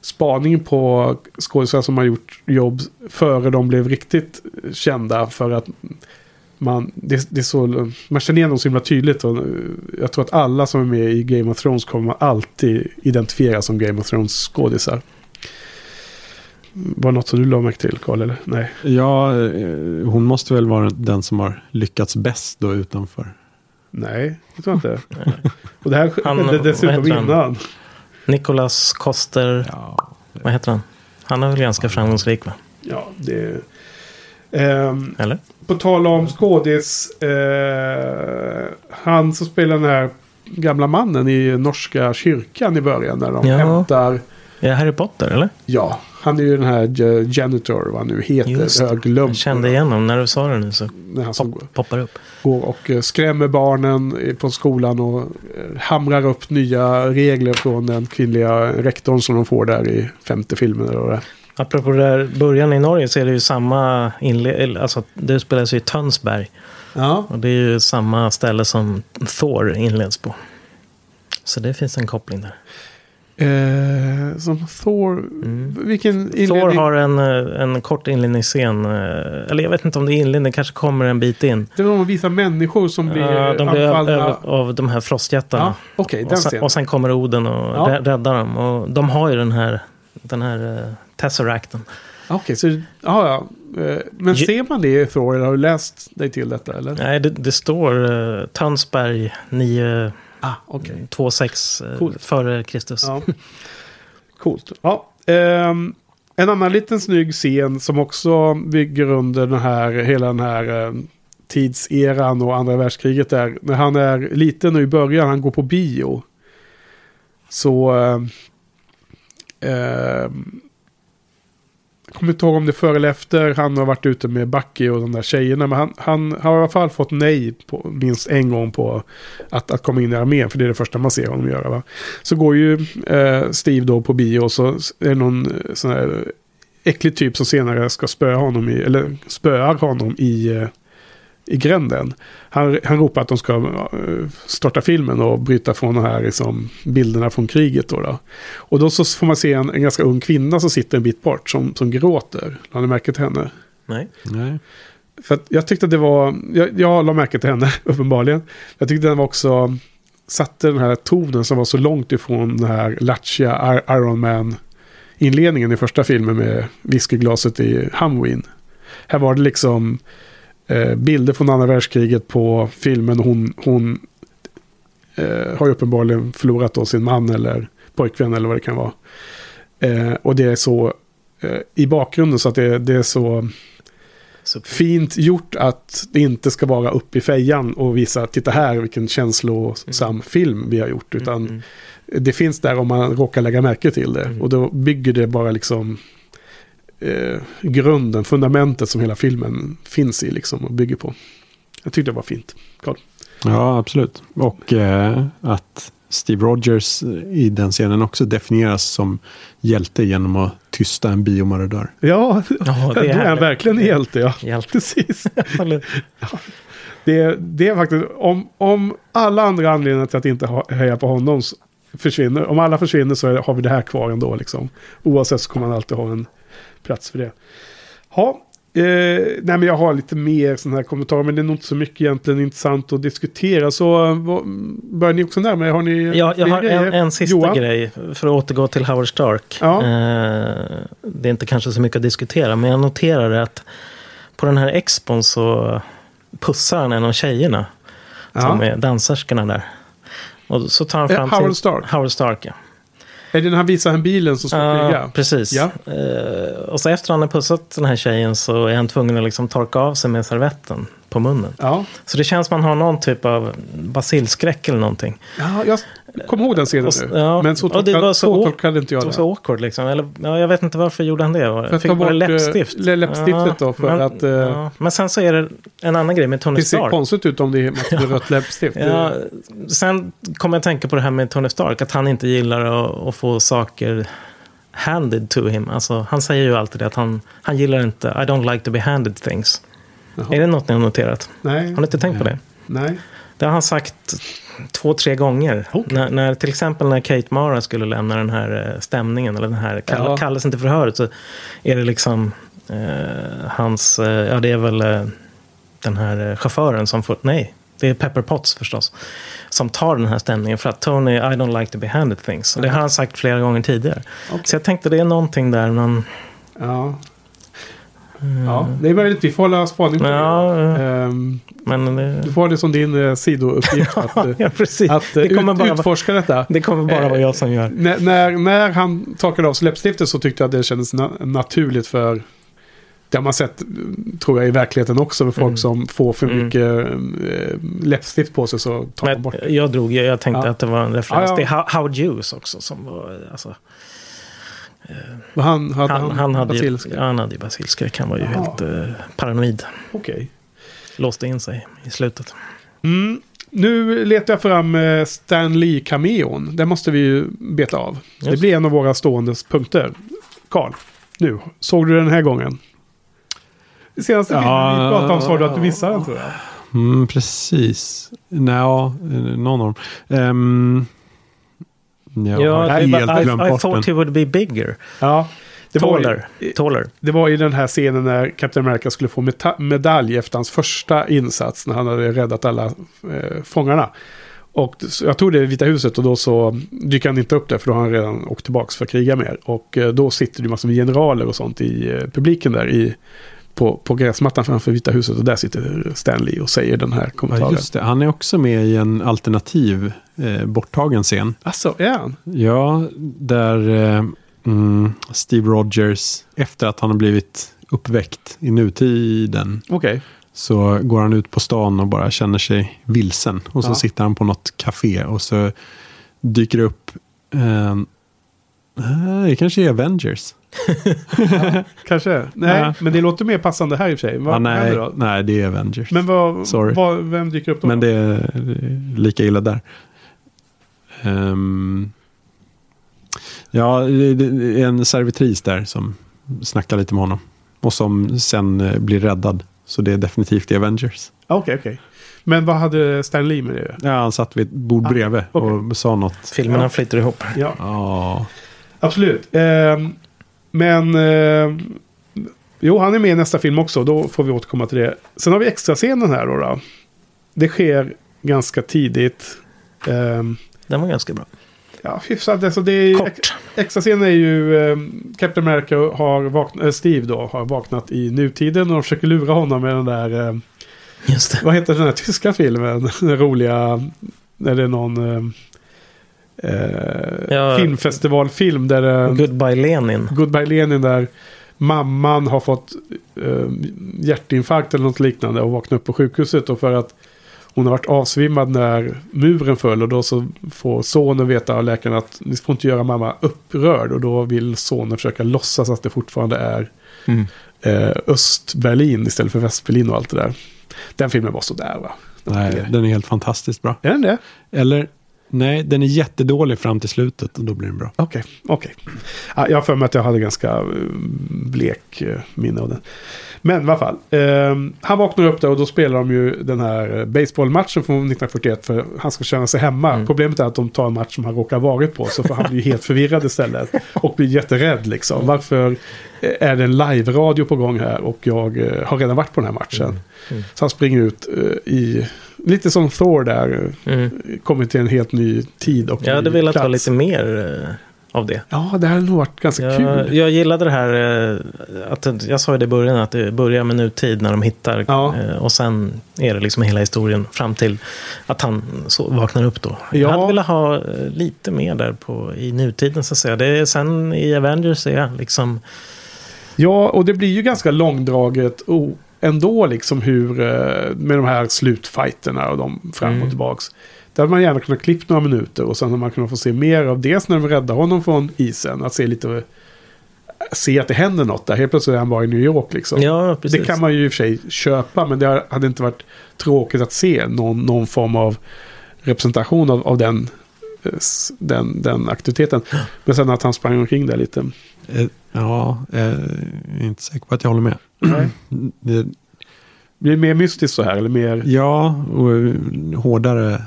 spaning på skådespelare som har gjort jobb före de blev riktigt kända. För att man, det, det är så, man känner igen dem så himla tydligt. Och jag tror att alla som är med i Game of Thrones kommer man alltid identifiera som Game of Thrones skådisar. Var det något som du la märke till, Karl? Eller? Nej. Ja, eh, hon måste väl vara den som har lyckats bäst då utanför. Nej, det tror jag inte. Och det här Han- skedde dessutom innan. Nicholas Koster, Ja, vad heter han? Han är väl ganska framgångsrik va? Ja, det... Ehm, Eller? På tal om skådis. Eh, han som spelar den här gamla mannen i norska kyrkan i början. När de Ja. hämtar... Är det Harry Potter eller? Ja, han är ju den här janitor, vad han nu heter. Just Jag kände igen honom när du sa det nu så När han pop, poppar upp. går och eh, skrämmer barnen på skolan och eh, hamrar upp nya regler från den kvinnliga rektorn som de får där i femte filmen. Eller. Apropå det där början i Norge så är det ju samma inle- alltså det spelas ju i Tönsberg. Ja, Och det är ju samma ställe som Thor inleds på. Så det finns en koppling där. eh, som Thor. Vilken Mm. Thor inledning? har en, eh, en kort inledningsscen. eh, Eller jag vet inte om det är inledning, kanske kommer en bit in. Det var vissa människor som blir Ja, de blir anfallna. över av de här frostjättarna. Ja, den och, sen, och sen kommer Oden och Ja. rä- räddar dem. Och de har ju den här, den här uh, Tesseracten. Okej, så... Ja, ja. Eh, Men ser man det i Thor? Eller har du läst dig till detta? Eller? Nej, det, det står uh, Tönsberg 926 Ah, okej. eh, Coolt. före Kristus. Ja. Coolt. Ja. ehm, en annan liten snygg scen som också bygger under den här, hela den här eh, tidseran och andra världskriget där. När han är liten och i början, han går på bio. Så... Jag kommer inte ihåg om det är före eller efter han har varit ute med Bucky och de där tjejerna. Men han, han har i alla fall fått nej på, minst en gång på att, att komma in i armén. För det är det första man ser honom göra. Va? Så går ju eh, Steve då på bio och så är det någon eh, sån här äcklig typ som senare ska spöa honom i, eller spöar honom i, eh, i gränden. Han, han ropar att de ska eh, starta filmen och bryta från de här liksom, bilderna från kriget. Då, då. Och då så får man se en, en ganska ung kvinna som sitter en bit bort som, som gråter. Har ni märke till henne? Nej. nej. För att jag tyckte det var, jag, jag la märke till henne uppenbarligen. Jag tyckte den var också, satte den här tonen som var så långt ifrån den här latchiga Ir- Iron Man inledningen i första filmen med whiskyglaset i Humween. Här var det liksom eh, bilder från andra världskriget på filmen. Hon, hon eh, har ju uppenbarligen förlorat då sin man eller pojkvän eller vad det kan vara. Eh, och det är så eh, i bakgrunden så att det, det är så fint gjort att det inte ska vara upp i fejan och visa titta här vilken känslosam film vi har gjort. Utan mm. det finns där om man råkar lägga märke till det. Mm. Och då bygger det bara liksom eh, grunden, fundamentet som hela filmen finns i liksom och bygger på. Jag tyckte det var fint. Carl. Ja, absolut. Och eh, att Steve Rogers i den scenen också definieras som hjälte genom att tysta en biomarodör. Ja, Ja, då är han härligt. verkligen en hjälte. Ja. Hjälte. Precis. Eller- Det, det är faktiskt, om, om alla andra anledningar till att inte ha, heja på honom försvinner, om alla försvinner så är- har vi det här kvar ändå liksom. Oavsett så kommer man alltid ha en plats för det. Ja, eh, nej men jag har lite mer sådana här kommentarer, men det är nog inte så mycket egentligen intressant att diskutera. Så eh, vad, börjar ni också närma er? Har ni Ja, jag har en, en sista Johan? grej för att återgå till Howard Stark. Ja. Eh, det är inte kanske så mycket att diskutera, men jag noterade att på den här expon så pussar han en av tjejerna. Som Ja. är danserskorna där. Och så tar han Eh, fram Howard sin... Stark? Howard Stark, ja. Är det när han visar en bilen som ska Ja, flyga? precis. Ja. Eh, och så efter han har pussat den här tjejen så är han tvungen att liksom torka av sig med servetten på munnen. Ja. Så det känns han har någon typ av basilskräck eller någonting. ja, jag kommer ihåg den scenen Och nu. ja. Men så, Och det tolka, var så, så- tolkade inte jag Det var det. så awkward liksom. Eller, ja, jag vet inte varför gjorde han det. För att Fick ta bort läppstift. eh, läppstiftet då. För men, att eh, ja. men sen så är det en annan grej med Tony det ser Stark. konstigt ut om det är rött läppstift. Ja, sen kommer jag tänka på det här med Tony Stark. Att han inte gillar att, att få saker handed to him. Alltså, han säger ju alltid det att han, han gillar inte I don't like to be handed things. Jaha. Är det något ni har noterat? Nej. Har ni inte tänkt på det? Nej. Det har han sagt två, tre gånger. Okej. När, när, till exempel när Kate Mara skulle lämna den här eh, stämningen, eller den här kall Ja. kallelsen till förhöret, så är det liksom eh, hans, eh, ja det är väl eh, den här eh, chauffören som får, nej, det är Pepper Potts förstås, som tar den här stämningen för att Tony, I don't like to be handed things. Och det har han sagt flera gånger tidigare. Okej. Så jag tänkte det är någonting där, men Ja. Ja, det är möjligt. Vi får hålla spaning på Ja, det. Ehm, men du det, får ha det som din eh, sidouppgift. att, eh, ja, precis. att eh, det, kommer ut, bara, vara- utforska detta. det kommer bara vara jag som gör. När, när, när han torkade av sig läppstiftet så tyckte jag att det kändes na- naturligt för det har man sett, mm, tror jag, i verkligheten också. Med folk Mm. som får för Mm. mycket eh, läppstift på sig så tar de bort. jag drog, jag, jag tänkte Ja. att det var en referens Ja, ja. till How- Howard Hughes också. Som var, alltså, Han, hade han, han, hade basilska? ja, han hade ju basilskräck. Han var ju Jaha. helt eh, paranoid. Okej. Låste in sig i slutet. Mm. Nu letar jag fram eh, Stan Lee-cameon. Den måste vi ju beta av. Det Just. blir en av våra stående punkter. Karl, nu. Såg du den här gången? Det senaste filmen vi pratade om sa du att du missade den tror jag. Mm, precis. Nja, eh, någon av dem. Um, jag har I, helt I, glömt I bort thought he would be bigger. Ja, det var, Taller. i, Taller. det var i den här scenen när Captain America skulle få medalj efter hans första insats. När han hade räddat alla eh, fångarna. Och jag tog det i Vita huset och då så dyker han inte upp där för då har han redan åkt tillbaka för att kriga mer. Och eh, då sitter det massor med generaler och sånt i eh, publiken där i, på, på gräsmattan framför Vita huset. Och där sitter Stanley och säger den här Ja, kommentaren. just det. Han är också med i en alternativ eh, borttagen scen. Alltså, är han? Ja, där eh, mm, Steve Rogers, efter att han har blivit uppväckt i nutiden, Okej. så går han ut på stan och bara känner sig vilsen. Och så Ja. sitter han på något café och så dyker det upp, eh, eh, det kanske är Avengers. Kanske. Nej, Ja. men det låter mer passande här i och för sig. Vad ah, nej, då? nej, det är Avengers. Men vad, Sorry. vad, vem dyker upp då? Men det är lika illa där. Ehm, ja, det är en servitris där som snackar lite med honom. Och som sen eh, blir räddad. Så det är definitivt i Avengers. Ah, Okej, okej. Men vad hade Stan Lee med det? Ja, han satt vid ett bord Ah, bredvid okej. och sa något. Filmerna Ja. flyter ihop. Ja, Ja, absolut. Ehm, men... ehm, jo, han är med i nästa film också. Då får vi återkomma till det. Sen har vi extra scenen här då. då. Det sker ganska tidigt. Ehm, Den var ganska bra. ja, hyfsat. Alltså det är, Kort. Extra scenen är ju um, Captain America har vaknat, äh, Steve då har vaknat i nutiden och de försöker lura honom med den där, ehm, Just det. vad heter den här tyska filmen? Den roliga, när det är någon ehm, eh, Ja. filmfestivalfilm där det, Goodbye Lenin. Goodbye Lenin där mamman har fått eh, hjärtinfarkt eller något liknande och vaknat upp på sjukhuset och för att hon har varit avsvimmad när muren föll och då så får sonen veta av läkaren att ni får inte göra mamma upprörd och då vill sonen försöka låtsas att det fortfarande är Mm. eh, Östberlin istället för Västberlin och allt det där. Den filmen var sådär va? nej, den är helt fantastiskt bra. Är den det? Eller, nej, den är jättedålig fram till slutet och då blir den bra. Okej, okej. Ja, jag har för mig att jag hade ganska eh, blek eh, minne av den. Men i alla fall. Eh, han vaknar upp där och då spelar de ju den här eh, baseballmatchen från 1941 för han ska känna sig hemma. Mm. Problemet är att de tar en match som han råkar varit på så får han blir helt förvirrad istället. Och blir jätterädd liksom. Varför eh, är det en live-radio på gång här och jag har redan varit på den här matchen. Mm. Så han springer ut eh, i, lite som Thor där, Mm. kommer till en helt ny tid och Jag hade velat ha plats. lite mer eh, av det. Ja, det hade nog varit ganska Jag, kul. jag gillade det här, eh, att jag sa ju det i början, att det börjar med nutid när de hittar. Ja. eh, Och sen är det liksom hela historien fram till att han så vaknar upp då. Ja. Jag hade velat ha lite mer där på, i nutiden så att säga. Det är, sen i Avengers är jag liksom... Ja, och det blir ju ganska långdraget oh, ändå liksom hur eh, med de här slutfighterna och de fram och Mm. tillbaks. Där hade man gärna kunnat klippa några minuter och sen hade man kunnat få se mer av dels när de räddar honom från isen. Att se lite, se att det händer något där. Helt plötsligt är han bara i New York liksom. Ja, precis. Det kan man ju i och för sig köpa, men det hade inte varit tråkigt att se någon, någon form av representation av, av den, eh, den, den aktiviteten. Men sen att han sprang omkring där lite. Eh, Ja, eh, jag är inte säker på att jag håller med. Nej. Det, Blir mer mystiskt så här? Eller mer... Ja, och hårdare,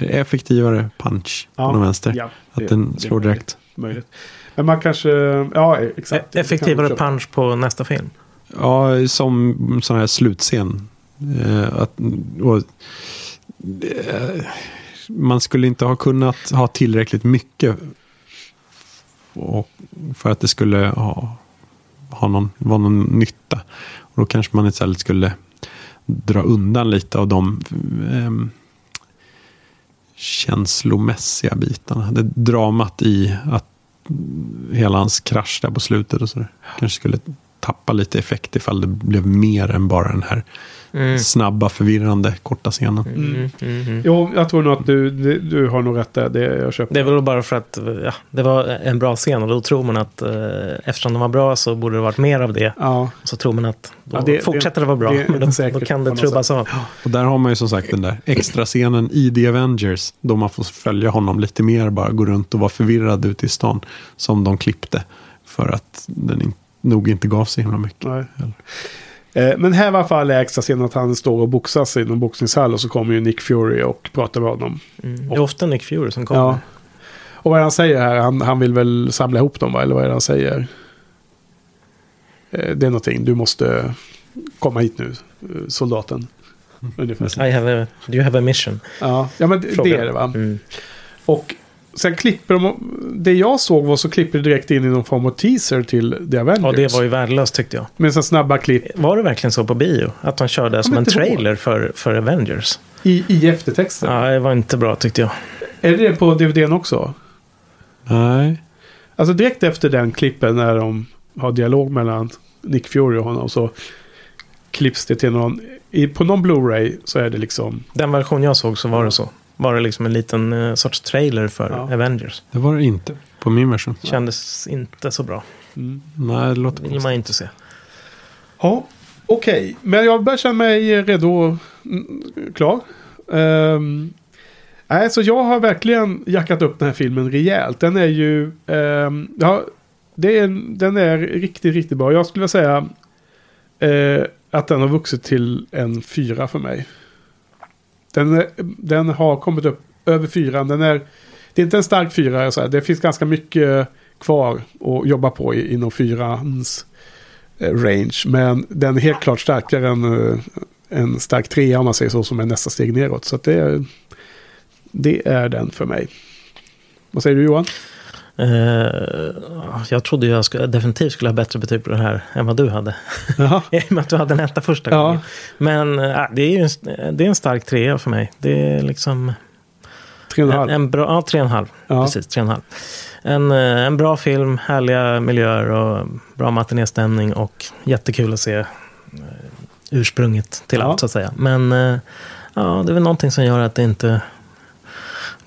effektivare punch Ja, på den vänster. ja, att det- den det slår direkt. Möjligt. Men man kanske... Ja, exakt. E- Effektivare punch på nästa film. Ja, som sån här slutscen. Eh, att, och, eh, man skulle inte ha kunnat ha tillräckligt mycket och, för att det skulle ha, ha någon, vara någon nytta. Och då kanske man istället skulle dra undan lite av de eh, känslomässiga bitarna. Det dramat i att hela hans krasch där på slutet och sådär. Kanske skulle tappa lite effekt ifall det blev mer än bara den här Mm. snabba, förvirrande, korta scenen. Mm, mm, mm. Jo, jag tror nog att du, du, du har nog rätt där. Det jag köper. Det är väl bara för att ja, det var en bra scen och då tror man att eh, eftersom den var bra så borde det varit mer av det. Ja, Så tror man att då Ja, det- fortsätter det vara bra. det men då, då kan det trubbas av. Och där har man ju som sagt den där extra scenen i The Avengers. Då man får följa honom lite mer, bara gå runt och vara förvirrad ute i stan. Som de klippte. För att den in, nog inte gav sig himla mycket. nej. Eh, Men här var fall extra scenen att han står och boxas i någon boxningshall och så kommer ju Nick Fury och pratar med honom. Mm. Det är ofta Nick Fury som kommer. Ja. Och vad är det han säger här? Han, han vill väl samla ihop dem va? Eller vad är det han säger? Eh, Det är någonting. Du måste komma hit nu, eh, soldaten. Ungefär. I have a, do you have a mission? Ja, ja men det, det Fråga. är det va? Mm. Och sen klipper de, det jag såg var så klipper det direkt in i någon form av teaser till The Avengers. Ja, det var ju värdelöst tyckte jag. Med så snabba klipp Var det verkligen så på bio? Att de körde som en trailer för, för Avengers? i, i eftertexten. Ja, det var inte bra tyckte jag. Är det på DVDn också? Nej. Alltså direkt efter den klippen när de har dialog mellan Nick Fury och honom så klipps det till någon... I, på någon Blu-ray så är det liksom... Den version jag såg så var det så. Var det liksom en liten eh, sorts trailer för Ja. Avengers. Det var det inte på min version. Kändes inte så bra. Mm. Nej, det låter vill man inte se. Ja, okej. Men jag börjar känna mig redo, mm, klar. Um, nej, så jag har verkligen jackat upp den här filmen rejält. Den är ju... ehm, ja, det är, den är riktigt, riktigt bra. Jag skulle vilja säga eh, att den har vuxit till en fyra för mig. Den, är, den har kommit upp över fyran. Den är, det är inte en stark fyra. Så här. Det finns ganska mycket kvar att jobba på inom fyrans eh, range. Men den är helt klart starkare än eh, en stark trea om man säger så som är nästa steg neråt. Så att det, är, det är den för mig. Vad säger du Johan? Eh, jag trodde jag skulle, definitivt skulle ha bättre betyg på det här än vad du hade. I och med att du hade en etta första Ja. gången. Men äh, det är ju en, det är en stark trea för mig. Det är liksom Tre och en en, halv. en bra, ja, tre och en halv. Ja. Precis, tre och en halv. En, eh, en bra film, härliga miljöer och bra matinéstämning och jättekul att se eh, ursprunget till Ja. allt så att säga. Men eh, ja, det är väl någonting som gör att det inte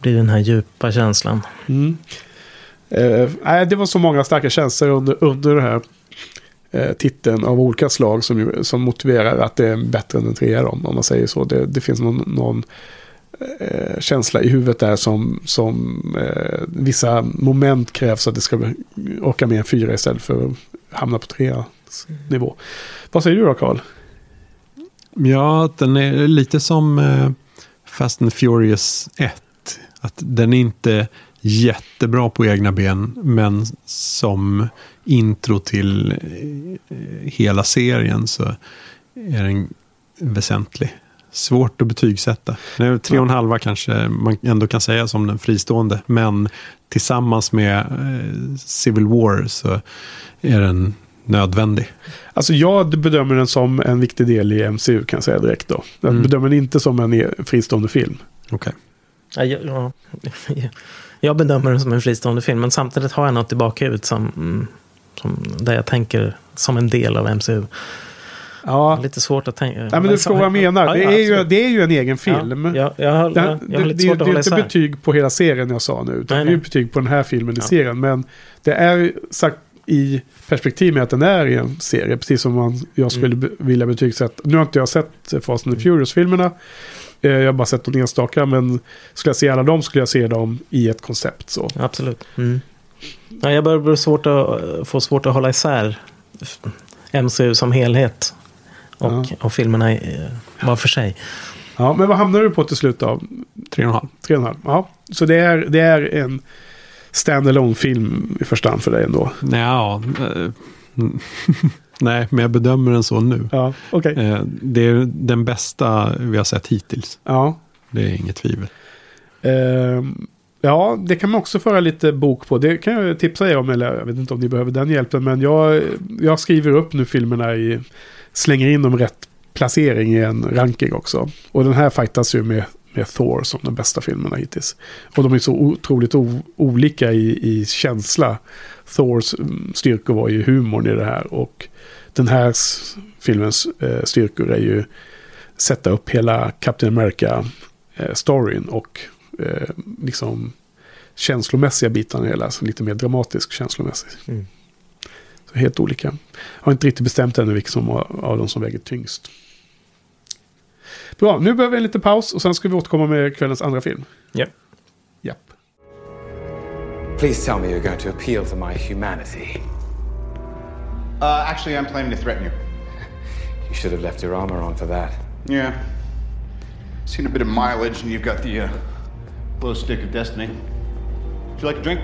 blir den här djupa känslan. Mm. Eh, nej, det var så många starka känslor under, under den här eh, titeln av olika slag som, som motiverar att det är bättre än en trea då, om man säger så. Det, det finns någon, någon eh, känsla i huvudet där som, som eh, vissa moment krävs att det ska orka med en fyra istället för att hamna på trea. nivå. Vad säger du då Karl? Ja, den är lite som eh, Fast and Furious 1. Att den är inte jättebra på egna ben, men som intro till eh, hela serien så är den väsentlig. Svårt att betygsätta. Är Tre och en halva kanske man ändå kan säga som den fristående, men tillsammans med eh, Civil War så är den nödvändig. Alltså jag bedömer den som en viktig del i MCU kan jag säga direkt då. Jag Mm. bedömer den inte som en e- fristående film. Okej. Ja, jag, ja, jag bedömer den som en fristående film, men samtidigt har jag något i bakhuvudet som, mm, som, där jag tänker som en del av MCU. Ja, Lite svårt att tänka. Nej, men du förstår vad jag menar. Ja, det, ja, är ju, det är ju en egen film. Ja, jag, har, Det, jag, jag det, lite det, det att är inte betyg på hela serien jag sa nu. Utan Nej, det är nej. betyg på den här filmen i serien. Men det är sagt i perspektiv med att den är i en serie. Precis som man, jag skulle Mm. vilja betygsätta. Nu har inte jag sett Fast and Furious-filmerna. Eh, Jag har bara sett de enstaka. Men skulle jag se alla dem skulle jag se dem i ett koncept. Så. Absolut. Mm. Ja, jag börjar svårt att, få svårt att hålla isär MCU som helhet Och, och filmerna är, var för sig. Ja, men vad hamnar du på till slut då? Tre och en halv. Tre och en halv. Ja, så det är, det är en standalone film i första hand för dig ändå. Ja, eh, Nej, men jag bedömer den så nu. Ja, okej. Eh, Det är den bästa vi har sett hittills. Ja. Det är inget tvivel. Ehm, ja, det kan man också föra lite bok på. Det kan jag tipsa er om, eller jag vet inte om ni behöver den hjälpen. Men jag, jag skriver upp nu filmerna i, slänger in dem rätt placering i en ranking också. Och den här fightas ju med, med Thor som den bästa filmerna hittills. Och de är så otroligt olika i, i känsla. Thors mm, styrkor var ju humorn i det här. Och den här filmens eh, styrkor är ju sätta upp hela Captain America-storyn och eh, liksom känslomässiga bitarna i hela, alltså lite mer dramatisk känslomässigt. Mm. Så helt olika. Jag har inte riktigt bestämt ännu vilken som av dem som väger tyngst. Bra, nu behöver vi en liten paus och sen ska vi återkomma med kvällens andra film. Ja. Japp. Please tell me you're going to appeal to my humanity. Uh, actually, I'm planning to threaten you. You should have left your armor on for that. Yeah. Seen a bit of mileage, and you've got the uh, glow stick of destiny. Would you like a drink?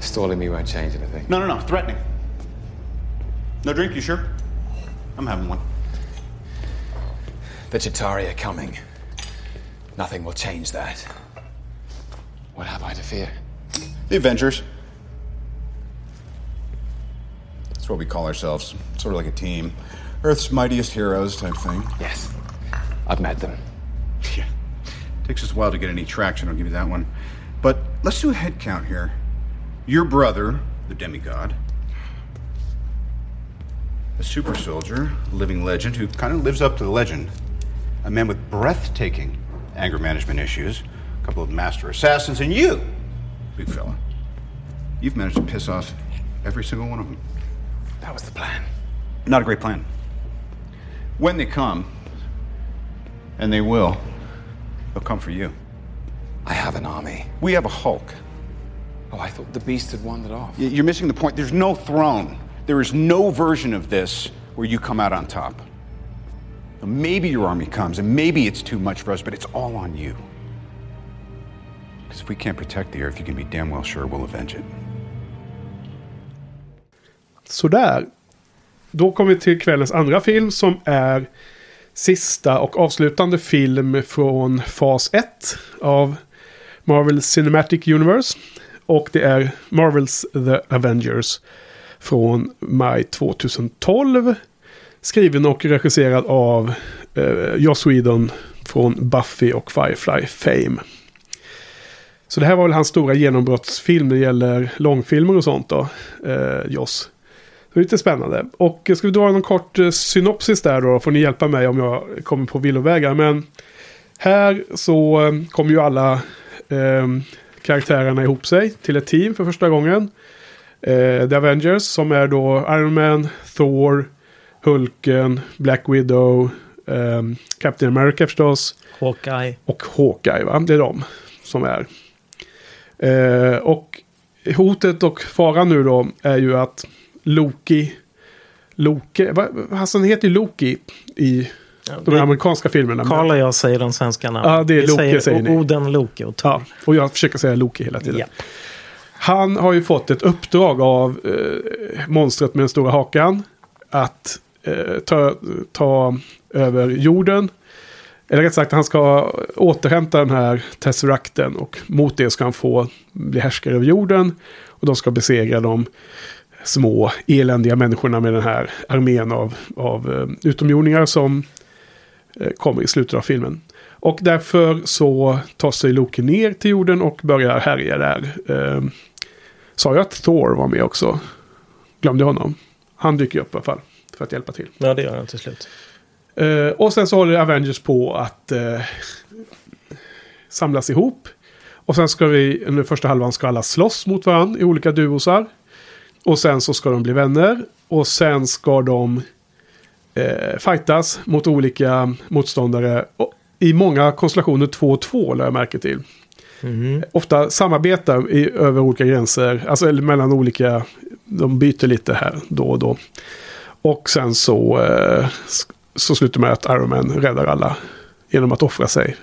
Stalling me won't change anything. No, no, no. Threatening. No drink, you sure? I'm having one. The Chitari are coming. Nothing will change that. What have I to fear? The Avengers. That's what we call ourselves. Sort of like a team. Earth's mightiest heroes type thing. Yes, I've met them. Yeah. Takes us a while to get any traction, I'll give you that one. But let's do a head count here. Your brother, the demigod, a super soldier, a living legend who kind of lives up to the legend, a man with breathtaking anger management issues, a couple of master assassins, and you, big fella. You've managed to piss off every single one of them. That was the plan. Not a great plan. When they come, and they will, they'll come for you. I have an army. We have a Hulk. Oh, I thought the beast had wandered off. Y- You're missing the point. There's no throne. There is no version of this where you come out on top. Now, Maybe your army comes, and maybe it's too much for us, but it's all on you. Because if we can't protect the Earth, you can be damn well sure we'll avenge it. Sådär. Då kommer vi till kvällens andra film som är sista och avslutande film från fas 1 av Marvel Cinematic Universe. Och det är Marvels The Avengers från maj 2012. Skriven och regisserad av eh, Joss Whedon från Buffy och Firefly Fame. Så det här var väl hans stora genombrottsfilm när det gäller långfilmer och sånt då, eh, Joss. Det är lite spännande. Och ska vi dra någon kort eh, synopsis där då, får ni hjälpa mig om jag kommer på villovägar. Men här så eh, kommer ju alla eh, karaktärerna ihop sig till ett team för första gången. Eh, The Avengers som är då Iron Man, Thor, Hulken, Black Widow, eh, Captain America förstås. Hawkeye. Och Hawkeye, va? Det är de som är. Eh, och hotet och faran nu då är ju att Loki... Loki... Va, alltså han heter ju Loki i de det- amerikanska filmerna. Karl och jag säger de svenska namnen. Ja, det är Vi Loke, säger ni. Oden, Loke och Thor. Ja, och jag försöker säga Loki hela tiden. Ja. Han har ju fått ett uppdrag av eh, monstret med den stora hakan. Att eh, ta, ta över jorden. Eller rätt sagt, han ska återhämta den här tesserakten Och mot det ska han få bli härskare över jorden. Och de ska besegra de små eländiga människorna med den här armén av, av eh, utomjordingar som eh, kommer i slutet av filmen. Och därför så tar sig Loki ner till jorden och börjar härja där. Eh, sa jag att Thor var med också? Glömde honom. Han dyker upp i alla fall för att hjälpa till. Ja, det gör han till slut. Eh, och sen så håller Avengers på att eh, samlas ihop. Och sen ska vi, under första halvan ska alla slåss mot varandra i olika duosar. Och sen så ska de bli vänner. Och sen ska de eh, fightas mot olika motståndare. Och I många konstellationer 2-2 lär jag märke till. Ofta samarbeta i, över olika gränser. Alltså eller mellan olika. De byter lite här då och då. Och sen så, eh, så slutar med att Iron Man räddar alla genom att offra sig.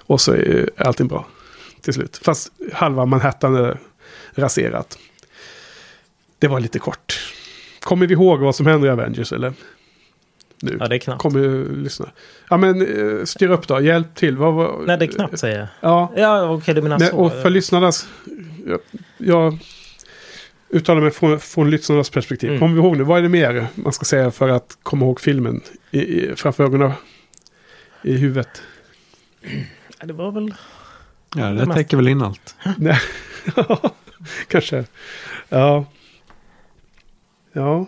Och så är allting bra till slut. Fast halva Manhattan är raserat. Det var lite kort. Kommer vi ihåg vad som händer i Avengers eller? Nu. Ja, det är knappt. Kommer ju lyssna. Ja men eh, styr upp då, hjälp till. Vad, var, Nej, det är knappt säger jag. Ja, Ja, okej, du menar Nej, så. och för lyssnarnas... Jag, jag uttalar mig från, från lyssnarnas perspektiv. Mm. Kommer vi ihåg nu, vad är det mer man ska säga för att komma ihåg filmen i, i, framför ögonen? I huvudet? Ja, Det var väl... Ja, det mest- täcker väl in allt. Nej, kanske. Ja. Ja.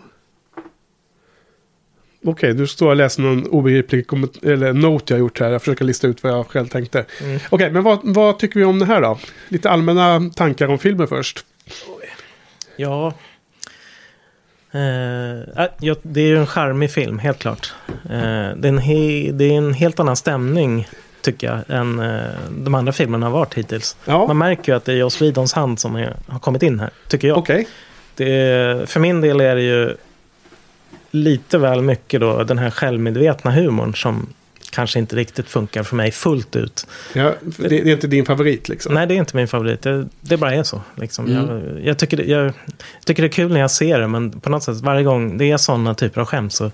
Okej, nu står jag och läser någon obegriplig eller note jag gjort här. Jag försöker lista ut vad jag själv tänkte. Mm. Okej, men vad, vad tycker vi om det här då? Lite allmänna tankar om filmen först. Ja. Eh, äh, ja, det är ju en charmig film, helt klart. Eh, det, är en he- det är en helt annan stämning, tycker jag, än eh, de andra filmerna har varit hittills. Ja, Man märker ju att det är Joss Whedons hand som är, har kommit in här, tycker jag. Det är, för min del är det ju lite väl mycket då den här självmedvetna humorn som kanske inte riktigt funkar för mig fullt ut. Ja, det, det är inte din favorit liksom? Nej, det är inte min favorit. Det, det bara är så. Liksom. Mm. Jag, jag, tycker det, jag tycker det är kul när jag ser det, men på något sätt varje gång det är sådana typer av skämt så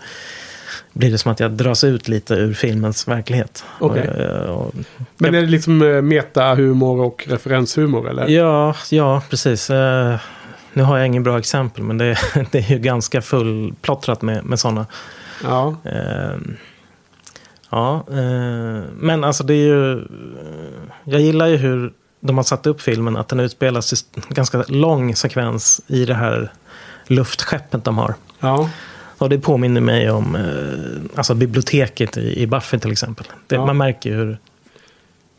blir det som att jag dras ut lite ur filmens verklighet. Okej. Och, och, Men är det liksom eh, metahumor och referenshumor eller? ja, ja, precis. Eh, nu har jag ingen bra exempel, men det, det är ju ganska fullplottrat med, med sådana. Ja. Eh, ja, eh, men alltså det är ju... eh, Jag gillar ju hur de har satt upp filmen, att den utspelas i ganska lång sekvens i det här luftskeppet de har. ja. Och det påminner mig om eh, alltså biblioteket i, i Buffy till exempel. Det, Ja. Man märker hur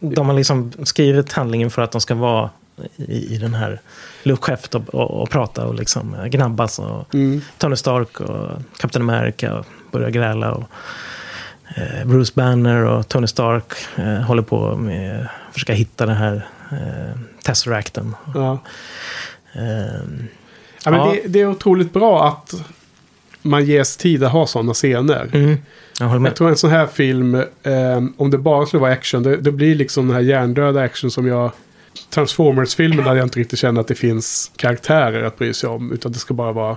de har liksom skrivit handlingen för att de ska vara i, i den här luftskeppet och, och, och prata och liksom eh, gnabbas. Och Mm. Tony Stark och Captain America börjar gräla. Och, Bruce Banner och Tony Stark eh, håller på med att försöka hitta den här eh, Tesseracten. ja. Eh, ja, men Ja. Det, det är otroligt bra att man ges tid att ha sådana scener. mm, jag. Jag tror en sån här film, eh, om det bara skulle vara action, det, det blir liksom den här hjärndöda action som jag... Transformers-filmen där jag inte riktigt känner att det finns karaktärer att bry sig om. Utan det ska bara vara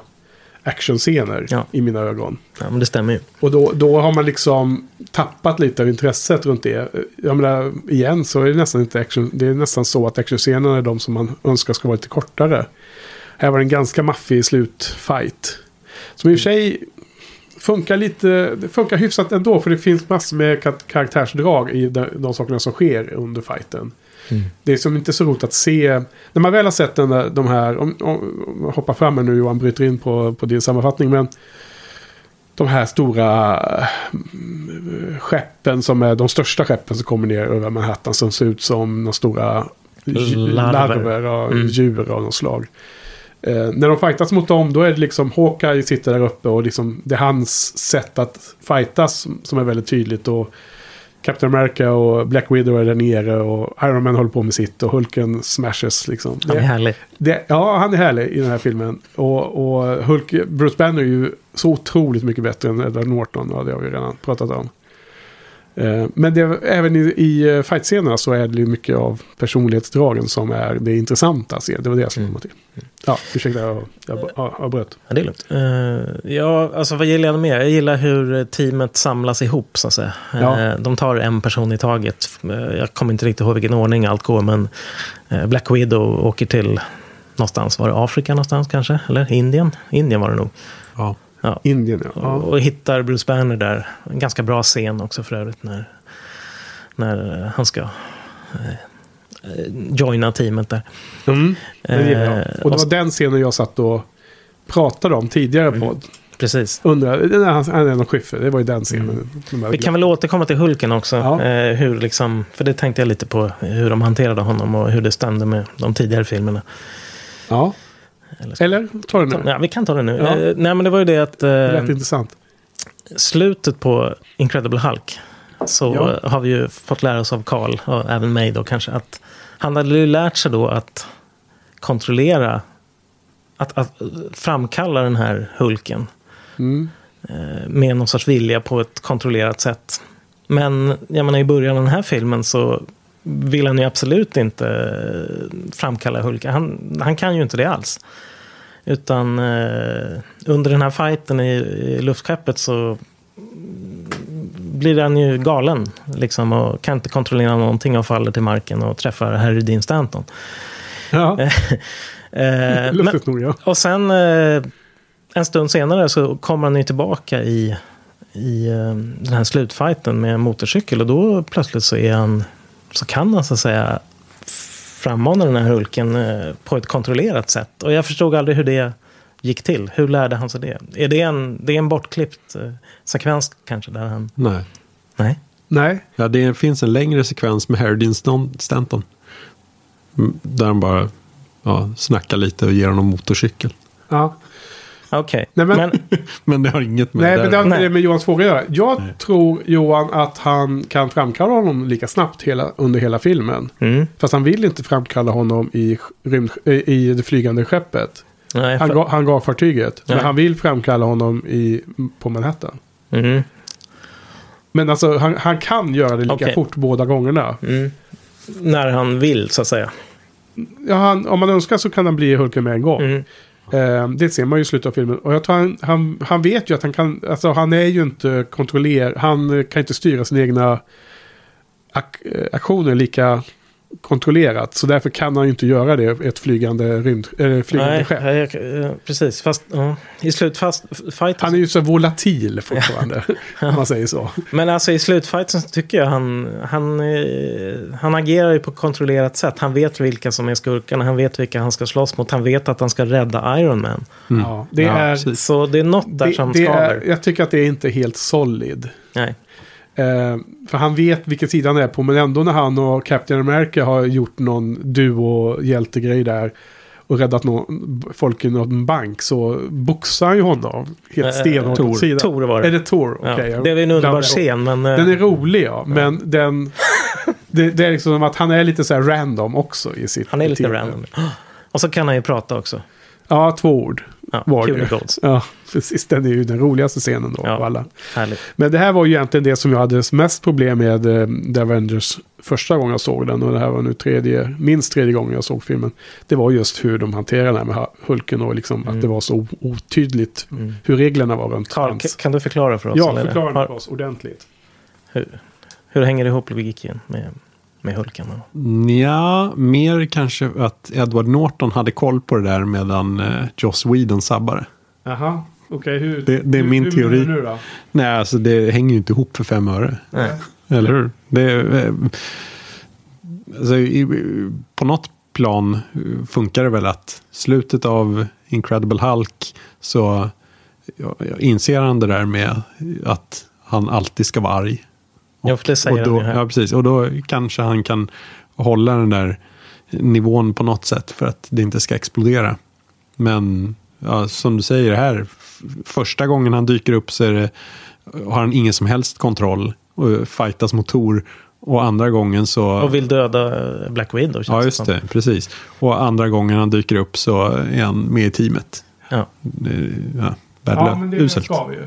actionscener Ja. i mina ögon. Ja, men det stämmer ju. Och då, då har man liksom tappat lite av intresset runt det. Jag menar, igen så är det nästan inte action. Det är nästan så att actionscenerna är de som man önskar ska vara lite kortare. Här var det en ganska maffig slutfight. Som i och för sig funkar lite, det funkar hyfsat ändå. För det finns massor med ka- karaktärsdrag i de, de sakerna som sker under fighten. Det är som inte så roligt att se. När man väl har sett den där, de här, om, om, om jag hoppar fram här nu Johan, bryter in på, på din sammanfattning. Men de här stora mm, skeppen som är de största skeppen som kommer ner över Manhattan. Som ser ut som de stora Larver. larver och Mm. djur av något slag. Eh, när de fightas mot dem då är det liksom Hawkeye sitter där uppe och liksom det är hans sätt att fightas som är väldigt tydligt. Och Captain America och Black Widow är där nere och Iron Man håller på med sitt och Hulken smashes liksom. Han är Det- härlig. det, ja, han är härlig i den här filmen. Och, och Hulk, Bruce Banner är ju så otroligt mycket bättre än Edward Norton. Ja, det har vi redan pratat om. Eh, Men det, även i, i eh, fightscenerna så är det ju mycket av personlighetsdragen som är det intressanta att se. Det var det jag skulle komma till. Ja, ursäkta, jag, jag, jag avbröt. Ja, det är lugnt. Eh, ja, alltså vad gillar jag mer? Jag gillar hur teamet samlas ihop, så att säga. Ja. Eh, de tar en person i taget. Eh, jag kommer inte riktigt ihåg vilken ordning allt går, men eh, Black Widow åker till någonstans. Var det Afrika någonstans kanske? Eller Indien? Indien var det nog. Ja. Ja. Indien, ja. Och, och hittar Bruce Banner där. En ganska bra scen också för övrigt. När, när eh, han ska eh, eh, joina teamet där. Mm, det. Eh, Och det var den scenen jag satt och pratade om tidigare på. Precis. Undrar, han, han är någon skyffel, det var ju den scenen. De här- Vi kan väl återkomma till Hulken också. Ja. Eh, hur liksom, för det tänkte jag lite på, hur de hanterade honom och hur det stämde med de tidigare filmerna. Ja. Eller, Eller, ta det nu. Ja, vi kan ta det nu. Ja. Eh, nej, men det var ju det att eh, lät intressant. slutet på Incredible Hulk så Ja. har vi ju fått lära oss av Carl, och även mig då kanske, att han hade ju lärt sig då att kontrollera, att, att framkalla den här Hulken. Mm. eh, med någon sorts vilja på ett kontrollerat sätt. Men jag menar, i början av den här filmen så vill han ju absolut inte eh, framkalla Hulk. Han, han kan ju inte det alls. Utan eh, under den här fighten i, i luftskeppet så blir han ju galen. Liksom, och kan inte kontrollera någonting och faller till marken och träffar Harry Dean Stanton. Ja, Eh, lustigt nog ja. och sen eh, en stund senare så kommer han ju tillbaka i, i eh, den här slutfighten med en motorcykel. Och då plötsligt så är han, så kan han så att säga frammana den här Hulken eh, på ett kontrollerat sätt. Och jag förstod aldrig hur det gick till. Hur lärde han sig det? Är det en, det är en bortklippt eh, sekvens kanske där han... Nej. Nej. Nej, Ja, det finns en längre sekvens med Harry Dean Stan- Stanton. Mm, Där han bara ja, snackar lite och ger honom motorcykel. ja. Okej. Nej, men- men, Men det har inget med Nej, det men det har där. inte Nej. det med Johans fråga att göra. Jag tror Johan att han kan framkalla honom lika snabbt hela, under hela filmen. mm, Fast han vill inte framkalla honom i, rymd, eh, i det flygande skeppet. nej, Han, för, ga, han gav fartyget. Men Ja. han vill framkalla honom i, på Manhattan. mm, Men alltså han, han kan göra det lika Okej. fort båda gångerna. mm. När han vill, så att säga. Ja, han, om man önskar så kan han bli Hulken med en gång. Mm. Eh, det ser man ju i slutet av filmen. Och jag tror han, han, han vet ju att han kan, alltså han är ju inte kontroller, han kan inte styra sina egna ak, eh, aktioner lika kontrollerat. Så därför kan han ju inte göra det, ett flygande rymd, äh, flygande Nej, skepp. jag, eh, precis. Fast ja, i slutfighten... Han är ju så volatil fortfarande, om man säger så. Men alltså i slutfighten så tycker jag han, han, eh, han agerar ju på ett kontrollerat sätt. Han vet vilka som är skurkarna, han vet vilka han ska slåss mot, han vet att han ska rädda Iron Man. Ja, det Ja, är, precis. Så det är något där det, som skaver. är, jag tycker att det är inte helt solid. Nej. Eh, för han vet vilken sida han är på. Men ändå när han och Captain America har gjort någon duo-hjältegrej där. Och räddat någon, folk i någon bank. Så boxar han ju honom. Helt Eh, stenhårt sidan. Thor var det. Är det Tor? Ja, Okej, jag det är en underbar scen, men... eh, Den är rolig ja. Men den... Det, det är liksom som att han är lite så här random också i sitt han är lite beteende. random. Och så kan han ju prata också. Ja, två ord. Ja, Var det. Cunicles. Ja, precis. Den är ju den roligaste scenen då Ja. av alla. Härligt. Men det här var ju egentligen det som jag hade mest problem med eh, The Avengers första gången jag såg den. Och det här var nu tredje, minst tredje gången jag såg filmen. Det var just hur de hanterade det här med Hulken och liksom att det var så otydligt Mm. hur reglerna var runt Carl, hans. kan du förklara för oss? Ja, förklara det för oss ordentligt. hur, hur hänger det ihop logiken med, med Hulken? Ja, mer kanske att Edward Norton hade koll på det där medan eh, Joss Whedon sabbade. Jaha, okej. hur, Det- det är hur, min hur teori. menar du då? Nej, alltså det hänger ju inte ihop för fem öre. Nej. Eller hur? Det, eh, alltså, i, på något plan funkar det väl att slutet av Incredible Hulk så ja, ja, inser han det där med att han alltid ska vara arg. Ja, för det säger och då, han ju här. Ja, precis. Och då kanske han kan hålla den där nivån på något sätt för att det inte ska explodera. Men ja, som du säger här, första gången han dyker upp så är det, har han ingen som helst kontroll och fightas mot Tor. Och andra gången så... Och vill döda eh, Black Widow. känns ja, just som. det. Precis. Och andra gången han dyker upp så är han med i teamet. Ja. Ja, Ja, värdelöst. men det Uselt. ska vi ju.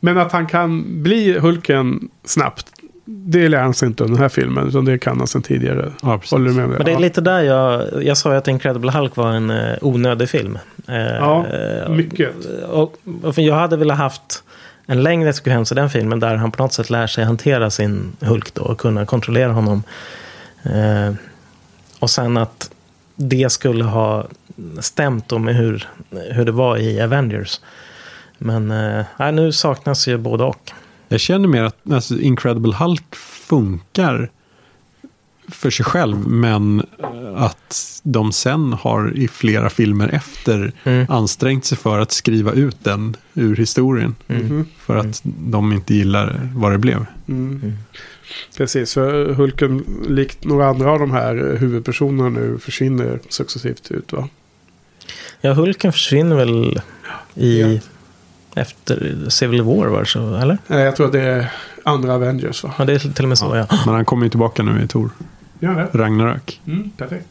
Men att han kan bli Hulken snabbt. Det lär han sig inte under den här filmen. Utan det kan han sedan tidigare. Ja, precis. Håller du med mig? Men det är lite där jag... Jag sa ju att Incredible Hulk var en eh, onödig film. Eh, Ja, eh, mycket. Och, och för jag hade velat haft en längre sekvens i den filmen där han på något sätt lär sig hantera sin Hulk då och kunna kontrollera honom. Eh, och sen att det skulle ha stämt då med hur, hur det var i Avengers. Men eh, nu saknas ju både och. Jag känner mer att alltså, Incredible Hulk funkar för sig själv. Men eh, att de sen har i flera filmer efter Mm. Mhm. ansträngt sig för att skriva ut den ur historien. För att de inte gillar vad det blev. Mm. Precis, för Hulken, likt några andra av de här huvudpersonerna nu, försvinner successivt ut va? Ja, Hulken försvinner väl i... Ja. Efter Civil War var så, eller? Nej, jag tror att det är andra Avengers va? Ja, det är till och med så, ja. Men han kommer ju tillbaka nu i Tor. Gör det? Ragnarök. Mm, perfekt.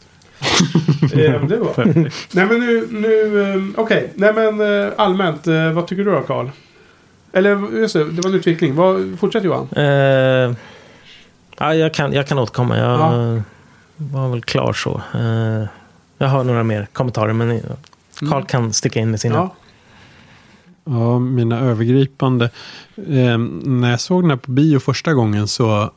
eh, det var. Nej men nu, nu eh, okej. Nej men eh, allmänt, eh, vad tycker du då Karl? Eller just det, det var en utveckling. Vad, fortsätt Johan. Eh, ja, jag, kan, jag kan återkomma. Jag Ja. var väl klar så. Eh, jag har några mer kommentarer, men Carl kan sticka in med sina. Ja. Ja, mina övergripande. Eh, när jag såg den här på bio första gången så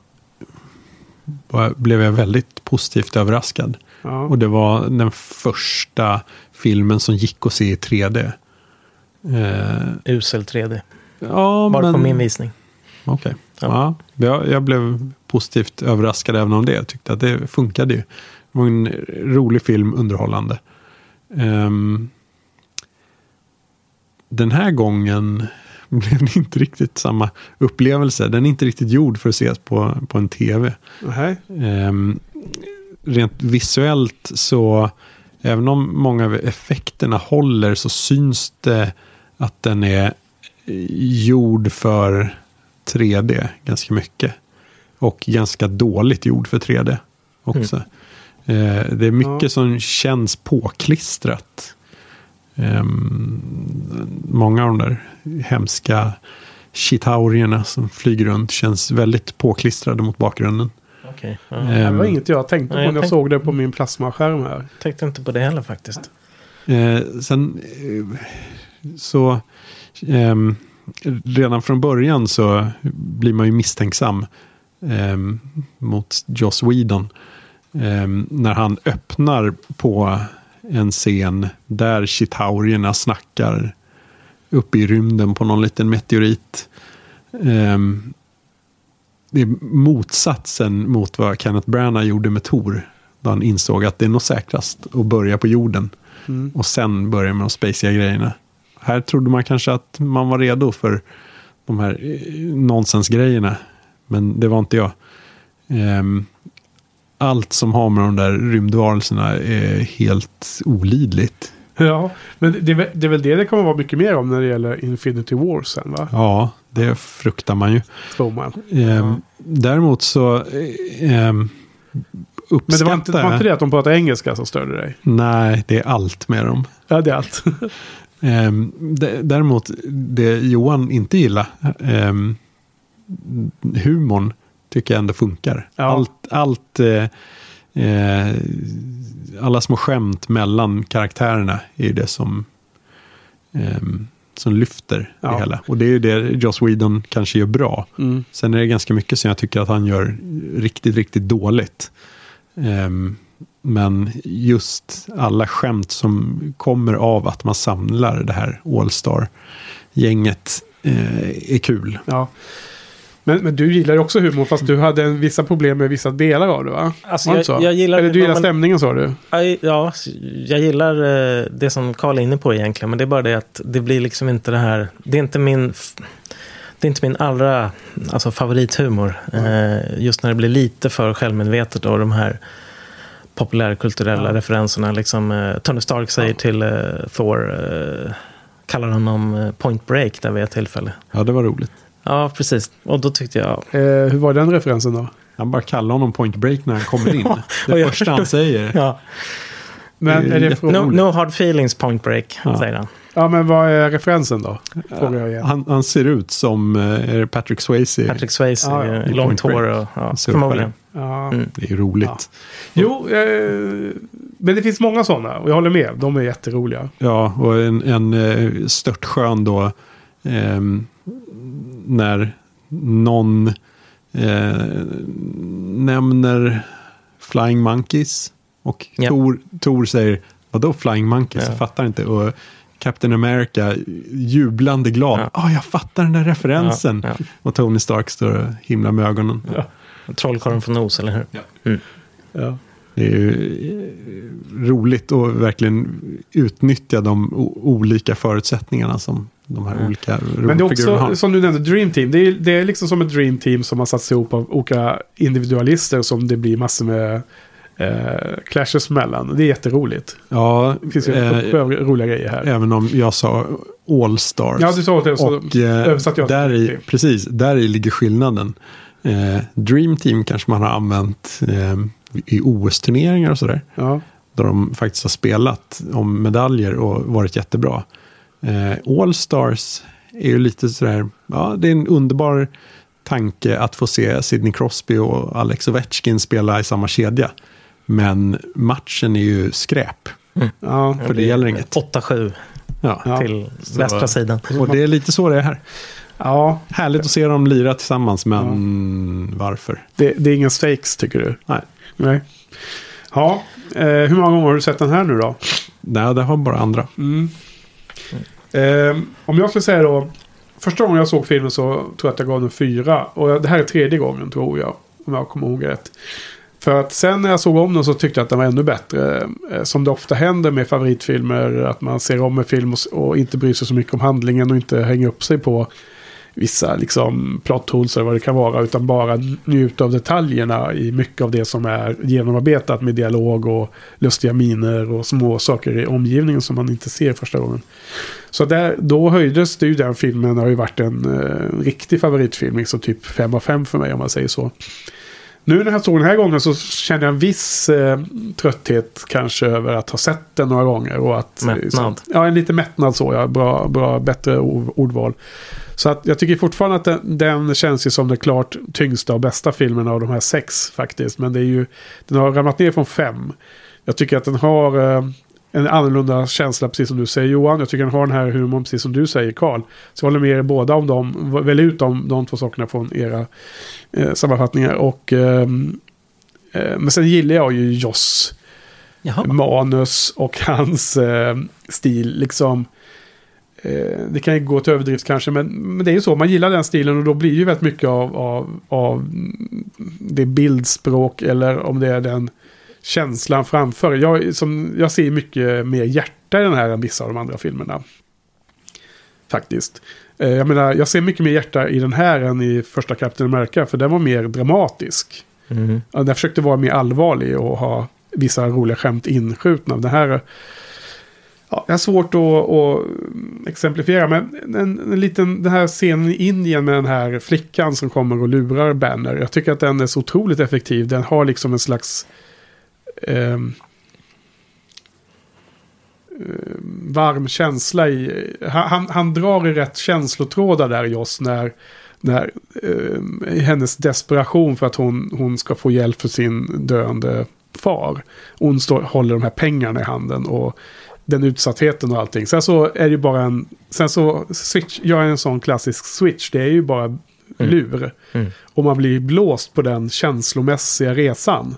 var, blev jag väldigt positivt överraskad. Ja. Och det var den första filmen som gick att se i 3D. Eh, Usel 3D. ja, Var men... på min visning. Okej. Ja. Ja. jag, jag blev positivt överraskad även om det. Jag tyckte att det funkade ju. Det var en rolig film, underhållande. Ehm, den här gången blev det inte riktigt samma upplevelse. Den är inte riktigt gjord för att ses på, på en tv. Nej. Ehm, rent visuellt så, även om många av effekterna håller så syns det att den är gjord för 3D ganska mycket. Och ganska dåligt gjord för 3D också. Eh, det är mycket Ja. som känns påklistrat. Ehm, många av de där hemska chitaurierna som flyger runt känns väldigt påklistrade mot bakgrunden. Okej. Ja. Det var Ehm, inget jag tänkte på jag när jag tänk- såg det på min plasmaskärm här. Tänkte inte på det heller faktiskt. Eh, sen eh, så ehm, redan från början så blir man ju misstänksam ehm, mot Joss Whedon. Ehm, när han öppnar på en scen där chitaurierna snackar uppe i rymden på någon liten meteorit. Ehm, det är motsatsen mot vad Kenneth Branagh gjorde med Tor. Då han insåg att det är nog säkrast att börja på jorden. Och sen börja med de spaciga grejerna. Här trodde man kanske att man var redo för de här eh, nonsensgrejerna. Men det var inte jag. Ehm, allt som har med de där rymdvarelserna är helt olidligt. Ja, men det är, väl- det är väl det det kommer vara mycket mer om när det gäller Infinity War sen va? Ja, det fruktar man ju. Tror man. Ehm, Däremot så eh, ehm, uppskattar Men det var inte, det var inte det att de pratade engelska som störde dig? Nej, det är allt med dem. Ja, det är allt. Ehm, däremot, det Johan inte gillar, ehm, humorn, tycker jag ändå funkar. Ja. Allt, allt eh, eh, alla små skämt mellan karaktärerna är det som, ehm, som lyfter Ja. det hela. Och det är ju det Joss Whedon kanske gör bra. Mm. Sen är det ganska mycket som jag tycker att han gör riktigt, riktigt dåligt. Ehm, men just alla skämt som kommer av att man samlar det här All-Star-gänget eh, är kul. Ja. Men, men du gillar ju också humor fast du hade en, vissa problem med vissa delar av det va? Alltså, Var jag- så? jag gillar- Eller du gillar men- stämningen sa du? Ja, Ja, jag gillar eh, det som Karl är inne på egentligen. Men det är bara det att det blir liksom inte det här. Det är inte min, det är inte min allra alltså, favorithumor. Eh, just när det blir lite för självmedvetet och de här populärkulturella referenserna. Liksom, eh, Tony Stark säger till eh, Thor, kallar honom Point Break där vid ett tillfälle. Ja, det var roligt. Ja, precis. Och då tyckte jag, Eh, hur var den referensen då? Han bara kallar honom point break när han kommer in. och Det första han säger. ja, Men, Det är det från, no, no hard feelings Point Break, Ja. säger han. ja, men vad är referensen då? Frågar jag igen. Han, han ser ut som eh, är det Patrick Swayze. Patrick Swayze, Ja, ja, eh, i långt Point hår Break. och ja, förmodligen. Ja. Mm. Det är ju roligt. Jo, eh, men det finns många sådana och jag håller med. De är jätteroliga. Ja, och en, en eh, störtskön då. ehm, när någon eh, nämner Flying Monkeys. Och Ja. Tor, Tor säger, vadå Flying Monkeys? Ja. Jag fattar inte. Och Captain America jublande glad. Ja, Ja. jag fattar den där referensen. Ja, ja. Och Tony Stark står och himlar med ögonen. Trollkarlen från Nos, eller hur? Ja. Det är ju eh, roligt att verkligen utnyttja de olika förutsättningarna som de här olika Men det är också, som du nämnde, Dream Team. Det är, det är liksom som ett Dream Team som har satts ihop av olika individualister som det blir massor med eh, clashes mellan. Det är jätteroligt. Ja, Det finns ju eh, roliga grejer här. även om jag sa All Stars. Ja, du sa det. Så och eh, översatte jag. där i, precis, där i ligger skillnaden. Eh, Dream Team kanske man har använt eh, i OS-turneringar och sådär. Ja. Där de faktiskt har spelat om medaljer och varit jättebra. Eh, All Stars är ju lite sådär ja, det är en underbar tanke att få se Sidney Crosby och Alex Ovechkin spela i samma kedja. Men matchen är ju skräp. Ja, För det gäller inget. 8-7 Ja. Ja. till västra sidan. Och det är lite så det är här. ja Härligt att se dem lira tillsammans, men varför? det, det är ingen stakes tycker du? Nej, Nej. Ja, eh, hur många gånger har du sett den här nu då? Nej det har bara andra. Eh, Ehm, om jag skulle säga då. Första gången jag såg filmen så tror jag att jag gav den fyra. Och det här är tredje gången tror jag. Om jag kommer ihåg rätt. För att sen när jag såg om den så tyckte jag att den var ännu bättre. Eh, som det ofta händer med favoritfilmer. Att man ser om en film och, och inte bryr sig så mycket om handlingen och inte hänger upp sig på vissa liksom plot holes eller vad det kan vara. Utan bara njuta av detaljerna i mycket av det som är genomarbetat med dialog och lustiga miner och små saker i omgivningen som man inte ser första gången. Så där, då höjdes det ju den filmen. Har ju varit en eh, riktig favoritfilm. Liksom typ 5 av 5 för mig om man säger så. Nu när jag såg den här gången så kände jag en viss eh, trötthet kanske över att ha sett den några gånger. Och att, eh, Mättnad. Så, ja, en lite mättnad så. Ja, bra, bra, bättre ord, ordval. Så att jag tycker fortfarande att den, den känns ju som den klart tyngsta och bästa filmen av de här sex faktiskt. Men det är ju, den har ramlat ner från fem. Jag tycker att den har eh, en annorlunda känsla, precis som du säger Johan. Jag tycker den har den här humorn, precis som du säger Karl. Så jag håller med er båda om dem. Välj ut de, de två sakerna från era eh, sammanfattningar. Och, ehm, eh, men sen gillar jag ju Joss Jaha. manus och hans eh, stil. Liksom, eh, det kan ju gå till överdrift kanske, men, men det är ju så. Man gillar den stilen och då blir ju väldigt mycket av, av, av det bildspråk eller om det är den känslan framför. Jag, som, jag ser mycket mer hjärta i den här än vissa av de andra filmerna. Faktiskt. Eh, jag menar, jag ser mycket mer hjärta i den här än i första Captain America, för den var mer dramatisk. Mm. Den försökte vara mer allvarlig och ha vissa roliga skämt inskjutna. Det här ja, jag har svårt att, att exemplifiera. Men en, en liten, den här scenen i Indien med den här flickan som kommer och lurar Banner. Jag tycker att den är så otroligt effektiv. Den har liksom en slags ehm, varm känsla i... Han, han, drar i rätt känslotrådar där Joss när, när eh, hennes desperation för att hon, hon ska få hjälp för sin döende far. Hon står, håller de här pengarna i handen och den utsattheten och allting. Sen så är det ju bara en... Sen så switch, gör en sån klassisk switch. Det är ju bara lur. Mm. Och man blir blåst på den känslomässiga resan.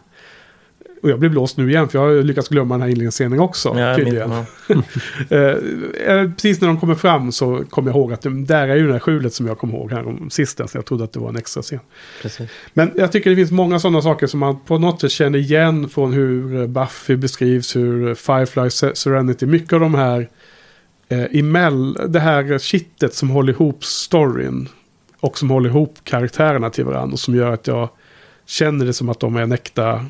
Och jag blir blåst nu igen för jag har lyckats glömma den här inledningsscenen också. Ja, tydligen. ja. Eh, precis när de kommer fram så kommer jag ihåg att det, där är ju det här skjulet som jag kommer ihåg här om sisten. Så jag trodde att det var en extra scen. Precis. Men jag tycker det finns många sådana saker som man på något sätt känner igen från hur Buffy beskrivs, hur Firefly Se- Serenity, mycket av de här eh, emell, det här kittet som håller ihop storyn och som håller ihop karaktärerna till varandra och som gör att jag känner det som att de är en äkta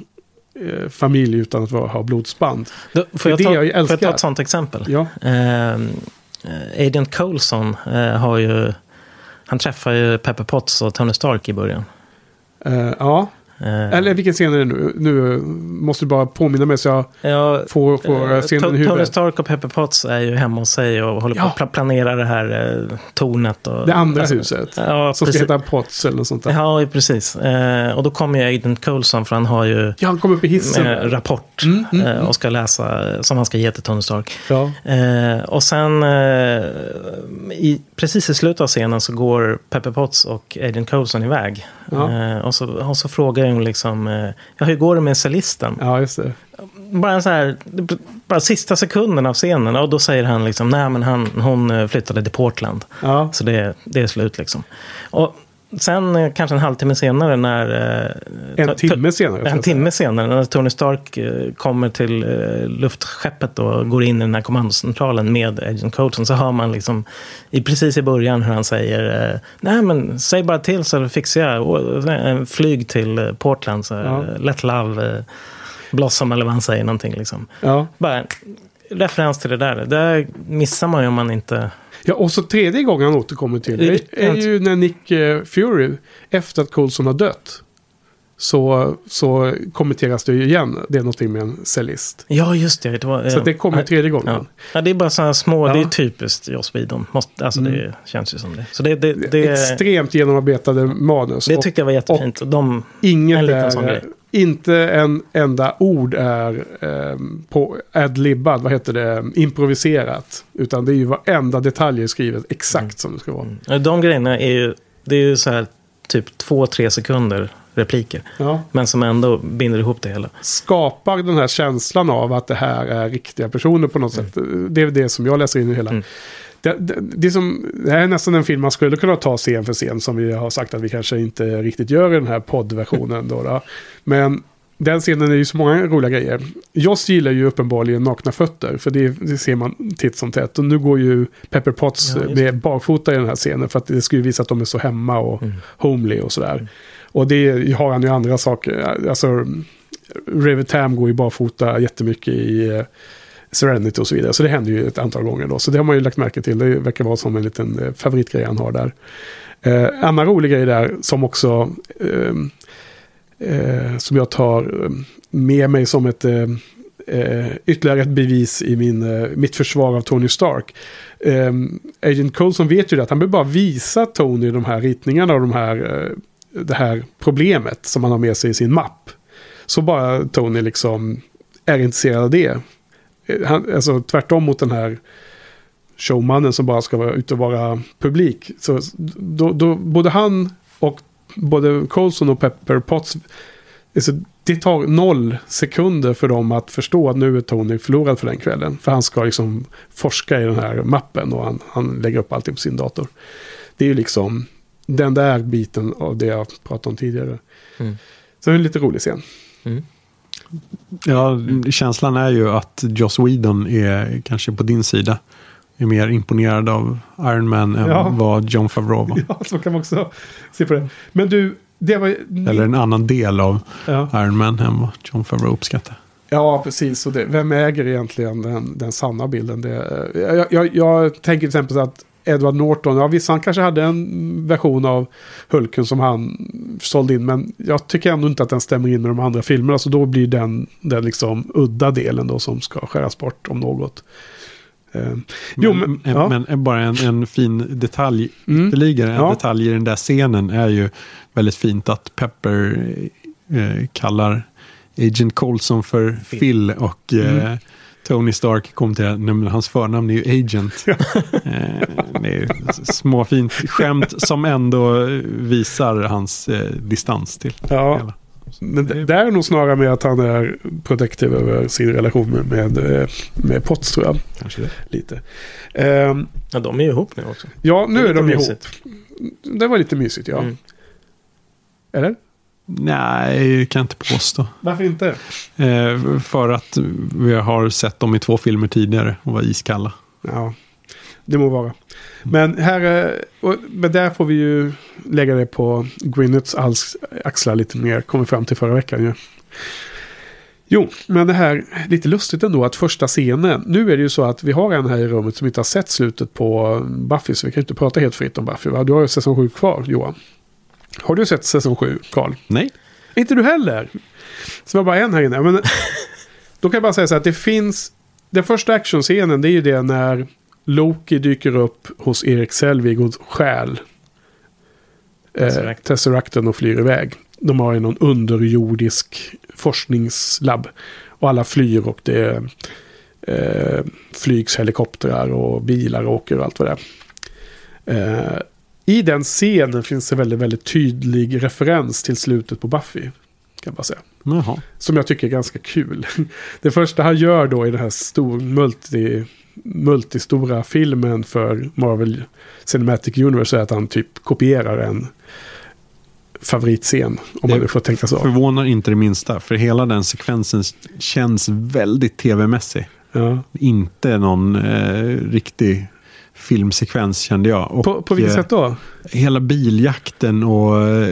eh, familj utan att vara, ha blodsband. Då, får, jag ta, jag får jag ta ett sånt exempel? Ja, Ehm, eh, Agent Coulson eh, har ju... Han träffar ju Pepper Potts och Tony Stark i början. eh, ja. Eh, eller vilken scen är det nu? Nu måste du bara påminna mig så jag ja, får, får eh, scenen i To- Tony huvudet. Stark och Pepper Potts är ju hemma hos sig och håller på Ja. att pla- planera det här eh, tornet. Och, Det andra alltså, huset. Ja, Som precis. ska heta Potts eller något sånt där. Ja, precis. Eh, och då kommer ju Agent Coulson för han har ju Ja, han kom upp i hissen. en rapport Mm, mm, eh, mm. och ska läsa eh, som han ska ge till Tony Stark. Ja. Eh, och sen eh, i, precis i slutet av scenen så går Pepper Potts och Agent Coulson iväg. Ja. Eh, och, så, och så frågar hon liksom, eh, ja, hur går det med cellisten? ja, just det. Bara en så här, bara sista sekunden av scenen och då säger han liksom, nej men han, hon eh, flyttade till Portland. Ja. Så det, det är slut liksom. Och sen eh, kanske en halvtimme senare när... eh, En timme senare. en timme senare när Tony Stark eh, kommer till luftskeppet och går in i den här kommandocentralen med Agent Coulson så hör man liksom i, precis i början hur han säger Nej men säg bara till så fixar jag en flyg till Portland. Så, Ja. Let love blossom eller vad han säger någonting liksom. Ja. Bara en referens till det där. Det där missar man ju om man inte... ja, och så tredje gången han återkommer till Det är ju när Nick eh, Fury, efter att Coulson har dött, så, så kommenteras det ju igen. Det är någonting med en cellist. Ja, just det. det var, Så det kommer tredje gången. Ja. ja, det är bara sådana små, Ja. det är typiskt Joss Whedon. Måste, alltså Mm. det känns ju som det. Så det, det, det, Extremt genomarbetade manus. det och tyckte jag var jättefint. Och de, inget en liten sån grej. Inte en enda ord är ehm, på ad-libbad, vad heter det, improviserat. Utan det är ju varenda detalj är skrivet exakt Mm. som det ska vara. de grejerna är ju, det är ju så här typ två, tre sekunder repliker. Ja. Men som ändå binder ihop det hela. skapar den här känslan av att det här är riktiga personer på något sätt. Det är det som jag läser in i hela. Mm. Det, det, som, det här är nästan en film man skulle kunna ta scen för scen som vi har sagt att vi kanske inte riktigt gör i den här poddversionen. Då, då. Men den scenen är ju så många roliga grejer. Joss gillar ju uppenbarligen nakna fötter, för det, det ser man titt som tätt. Och nu går ju Pepper Potts Ja, med barfota i den här scenen för att det skulle visa att de är så hemma och Mm. homely och sådär. Och det har han ju andra saker. Alltså, River Tam går ju barfota jättemycket i eh, Serenity och så vidare. Så det händer ju ett antal gånger då. Så det har man ju lagt märke till. Det verkar vara som en liten eh, favoritgrej han har där. Eh, annan rolig grej där som också Eh, eh, som jag tar ehm, med mig som ett ehm, eh, ytterligare ett bevis i min, eh, mitt försvar av Tony Stark. Eh, Agent Coulson vet ju det att han behöver bara visa Tony de här ritningarna och de här, eh, det här problemet som han har med sig i sin mapp. Så bara Tony liksom är intresserad av det. Eh, Han, alltså tvärtom mot den här showmannen som bara ska vara ute och vara publik. Så då, då, både han och både Colson och Pepper Potts. Alltså, det tar noll sekunder för dem att förstå att nu är Tony förlorad för den kvällen. För han ska liksom forska i den här mappen och han, han lägger upp allting på sin dator. Det är ju liksom den där biten av det jag pratade om tidigare. Mm. Så det är en lite rolig scen. Ja, känslan är ju att Joss Whedon är kanske på din sida. Är mer imponerad av Iron Man än Ja. vad John Favreau var. Ja, så kan man också se på det. Men du, det var... Eller en annan del av Ja. Iron Man än vad John Favreau uppskattar. Ja, precis. Och det, vem äger egentligen den, den sanna bilden? Det, jag, jag, jag tänker till exempel så att Edward Norton, ja visst han kanske hade en version av Hulken som han sålde in. Men jag tycker ändå inte att den stämmer in med de andra filmerna. Så då blir den den liksom udda delen då som ska skäras bort om något. Eh, jo, men, men, ja. men bara en, en fin detalj Mm. ytterligare. En Ja. detalj i den där scenen är ju väldigt fint att Pepper eh, kallar Agent Coulson för Phil och eh, Mm. Tony Stark kom till nej, men hans förnamn är ju Agent. eh, det är småfint skämt som ändå visar hans eh, distans till Ja. hela. Men det där är nog snarare med att han är protektiv över sin relation med, med, eh, med Potts tror jag. Kanske det. Lite. Ehm, Ja, de är ju ihop nu också. ja, nu är, lite de ihop. mysigt. Det var lite mysigt, ja. Mm. Eller? Nej, kan jag inte påstå. Varför inte? Eh, för att vi har sett dem i två filmer tidigare och var iskalla. Ja, det må vara. Men här, eh, och, men där får vi ju lägga det på Gwyneths axlar lite mer. Kommer fram till förra veckan ju. Jo, men det här lite lustigt ändå att första scenen. Nu är det ju så att vi har en här i rummet som inte har sett slutet på Buffy. Så vi kan inte prata helt fritt om Buffy. Va? Du har ju säsong 7 kvar Johan. Har du sett säsong 7 Karl? Nej. Inte du heller. Så var bara en här inne. Men, då kan jag bara säga så här att det finns... Den första actionscenen det är ju det när Loki dyker upp hos Erik Selvig och stjäl eh, Tesseract. Tesseracten och flyr iväg. De har ju någon underjordisk forskningslabb. Och alla flyr och det eh, flygs helikoptrar och bilar åker och allt vad det är. Eh, I den scenen finns det väldigt, väldigt tydlig referens till slutet på Buffy. Kan bara säga. Jaha. Som jag tycker är ganska kul. Det första han gör då i den här stor, multi, multistora filmen för Marvel Cinematic Universe är att han typ kopierar en favoritscen. Om man Det nu får tänka så. Förvånar inte det minsta, för hela den sekvensen känns väldigt tv-mässig. Ja. Inte någon eh, riktig filmsekvens kände jag. Och, På, på vilket eh, sätt då? Hela biljakten och eh,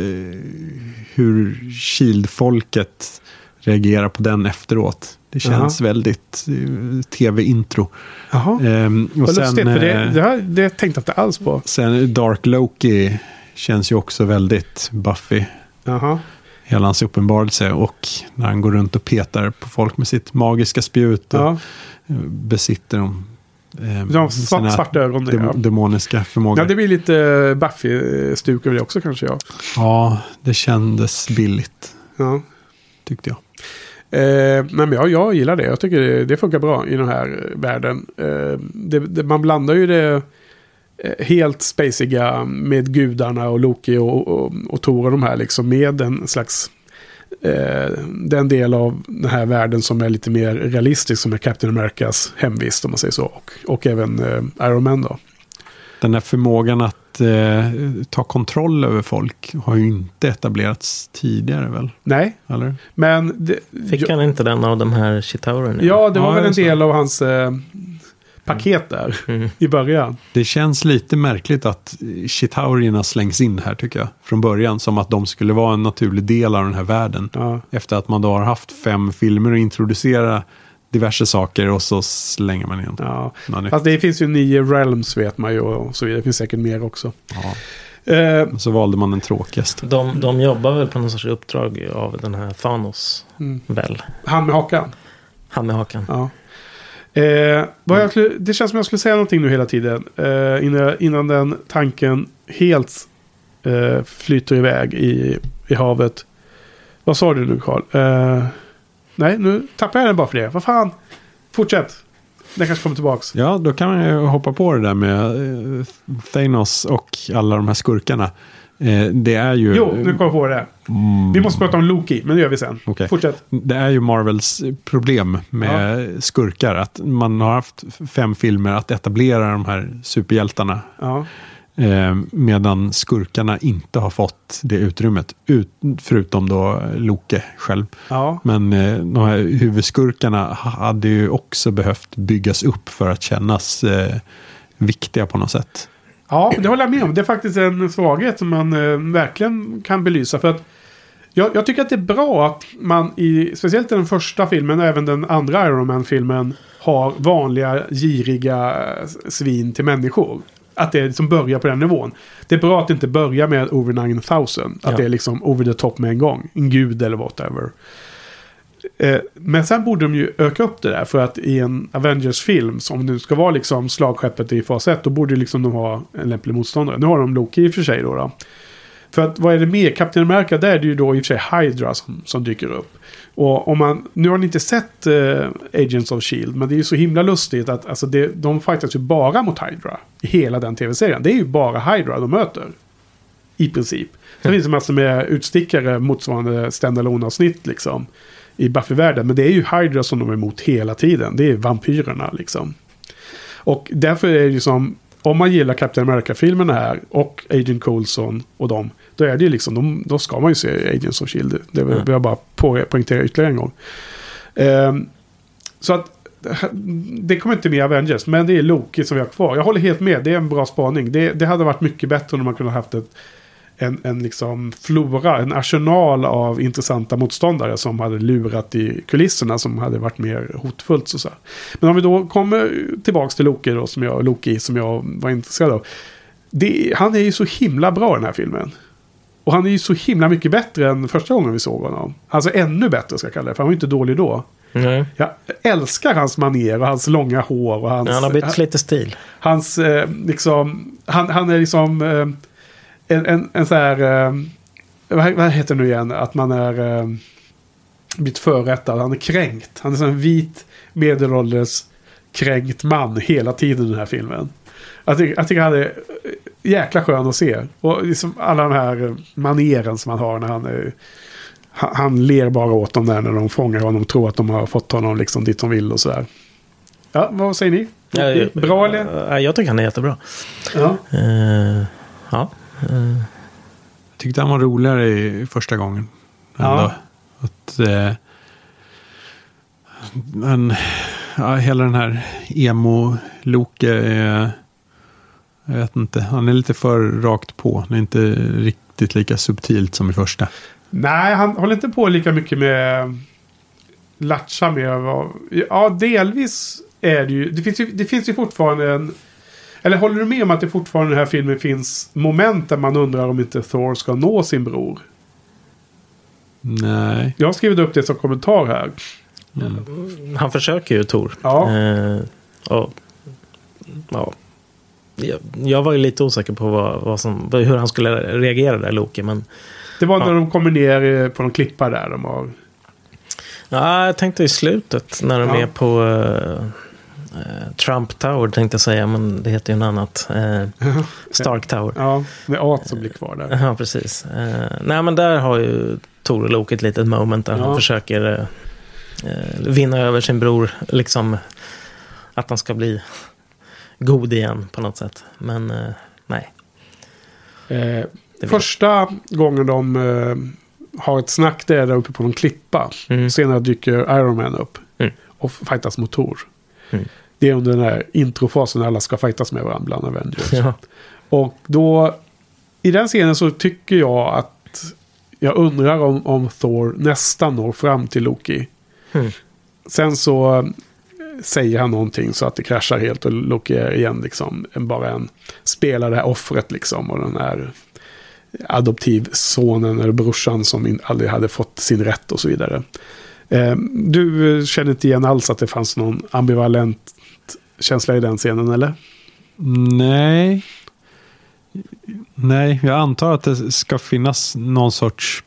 hur Shield-folket reagerar på den efteråt. Det känns väldigt eh, tv-intro. Jaha. Ehm, och Vad sen, lustigt, för det, det tänkte jag inte alls på. sen Dark Loki känns ju också väldigt Buffy. Jaha. hela hans uppenbarelse och när han går runt och petar på folk med sitt magiska spjut och Ja. besitter de, eh, De svart, svarta ögon. dem, ja. demoniska förmågor. ja, det blir lite Buffy-stuk över det också kanske. Ja. Ja, det kändes billigt, Ja. tyckte jag. Eh, nej, men jag, jag gillar det. Jag tycker det, det funkar bra i den här världen. Eh, det, det, man blandar ju det eh, helt spaciga med gudarna och Loki och, och, och Thor och de här liksom med en slags eh, den del av den här världen som är lite mer realistisk som är Captain Americas hemvist om man säger så. Och, och även eh, Iron Man då. Den här förmågan att eh, ta kontroll över folk har ju inte etablerats tidigare väl? Nej, Eller? men det, Fick han inte den av de här Chitaurerna? ja, det var Ja, väl en så. del av hans eh, paket där Mm. i början. Det känns lite märkligt att Chitaurierna slängs in här tycker jag. Från början, som att de skulle vara en naturlig del av den här världen. Ja. Efter att man då har haft fem filmer och introducera diverse saker och så slänger man in. Ja. Fast det finns ju nio realms vet man ju och så vidare. Det finns säkert mer också. Ja. Eh, Så valde man den tråkigaste. De, de jobbar väl på någon sorts uppdrag av den här Thanos. Mm. Väl? han med hakan. Han med hakan. Ja. Eh, jag skulle, det känns som jag skulle säga någonting nu hela tiden. Eh, innan, innan den tanken helt eh, flyter iväg i, i havet. Vad sa du nu Karl? Eh, nej, nu tappar jag den bara för det. Vad fan? Fortsätt. Den kanske kommer tillbaks. Ja, då kan man ju hoppa på det där med eh, Thanos och alla de här skurkarna. Eh, det är ju... Jo, nu kommer jag på det. Mm, Vi måste prata om Loki, men det gör vi sen. Okej. Fortsätt. Det är ju Marvels problem med skurkar. Att man har haft fem filmer att etablera de här superhjältarna. Ja. Eh, medan skurkarna inte har fått det utrymmet. Ut, förutom då Loke själv. Ja. Men eh, de här huvudskurkarna hade ju också behövt byggas upp för att kännas eh, viktiga på något sätt. Ja, det håller jag med om. Det är faktiskt en svaghet som man eh, verkligen kan belysa. För att jag, jag tycker att det är bra att man i, speciellt i den första filmen och även den andra Iron Man-filmen har vanliga giriga eh, svin till människor. Att det liksom börjar på den nivån. Det är bra att det inte börjar med over 9000. Att Ja. det är liksom over the top med en gång. En gud eller whatever. Eh, Men sen borde de ju öka upp det där för att i en Avengers-film som nu ska vara liksom slagskeppet i fas 1 då borde liksom de ha en lämplig motståndare. Nu har de Loki i och för sig då. då. För att vad är det mer? Captain America där är det ju då i och för sig Hydra som, som dyker upp. Och om man, nu har ni inte sett eh, Agents of Shield men det är ju så himla lustigt att alltså det, de fightas ju bara mot Hydra. I hela den tv-serien. Det är ju bara Hydra de möter. I princip. Sen finns det massor med utstickare motsvarande standalone avsnitt liksom. I Buffy-världen. Men det är ju Hydra som de är emot hela tiden. Det är vampyrerna liksom. Och därför är det ju som... Om man gillar Captain America-filmerna här och Agent Coulson och dem. Då är det ju liksom, de, då ska man ju se Agents of Shield. Det vill Mm. jag bara po- poängtera ytterligare en gång. Ehm, så att det kommer inte med Avengers, men det är Loki som vi har kvar. Jag håller helt med, det är en bra spaning. Det, det hade varit mycket bättre om man kunde haft ett, en, en liksom flora, en arsenal av intressanta motståndare som hade lurat i kulisserna som hade varit mer hotfullt. Så så. Men om vi då kommer tillbaka till Loki då, som jag, Loki som jag var intresserad av. Det, han är ju så himla bra i den här filmen. Och han är ju så himla mycket bättre än första gången vi såg honom. Alltså ännu bättre ska jag kalla det, för han var ju inte dålig då. Nej. Jag älskar hans manér och hans långa hår och hans... Han har bytt lite stil. Hans, eh, liksom... Han, han är liksom... Eh, en, en, en så här... Eh, vad, vad heter det nu igen? Att man är... Eh, blivit förrättad. Han är kränkt. Han är som en vit medelålders kränkt man hela tiden i den här filmen. Jag tycker, jag tycker han är eh, jäkla skön att se. Och liksom alla de här eh, maneren som han har när han är... Han, han ler bara åt dem där när de fångar honom och tror att de har fått honom liksom dit de vill och sådär. Ja, vad säger ni? Bra eller? Ja, Jag tycker han är jättebra. Ja. Eh, ja. Jag tyckte han var roligare i första gången. Ja. Att, eh, men ja, hela den här emo-Loke är... Jag vet inte, han är lite för rakt på. Han är inte riktigt lika subtilt som i första. Nej, han håller inte på lika mycket med latcha med vad... Ja, delvis är det ju... Det finns ju, det finns ju fortfarande en... Eller håller du med om att det fortfarande i den här filmen finns moment där man undrar om inte Thor ska nå sin bror? Nej. Jag har skrivit upp det som kommentar här. Han försöker ju Tor. Ja. Eh, och, ja. Jag, jag var ju lite osäker på vad, vad som, hur han skulle reagera där, Loki. Men Det var när Ja. de kommer ner på någon klippa där. De har... ja, jag tänkte i slutet när de Ja. är på eh, Trump Tower, tänkte jag säga. Men det heter ju något annat. Eh, Stark Tower. Ja, det är At som blir kvar där. Ja, precis. Eh, nej, men där har ju Tor och Loki ett litet moment där Ja. han försöker eh, eh, vinna över sin bror. Liksom att han ska bli god igen på något sätt. Men eh, nej. Eh, första gången de eh, har ett snack det är där uppe på någon klippa. Mm. Senare dyker Iron Man upp. Mm. Och fightas mot Thor. Mm. Det är under den här introfasen när alla ska fightas med varandra bland Avengers. Ja. Och då, i den scenen så tycker jag att jag undrar om, om Thor nästan når fram till Loki. Mm. Sen så eh, säger han någonting så att det kraschar helt och Loki är igen liksom bara en, spelar det här offret liksom. Och den här adoptivsonen eller brorsan som aldrig hade fått sin rätt och så vidare. Eh, du känner inte igen alls att det fanns någon ambivalent känsla i den scenen eller? Nej. Nej, jag antar att det ska finnas någon sorts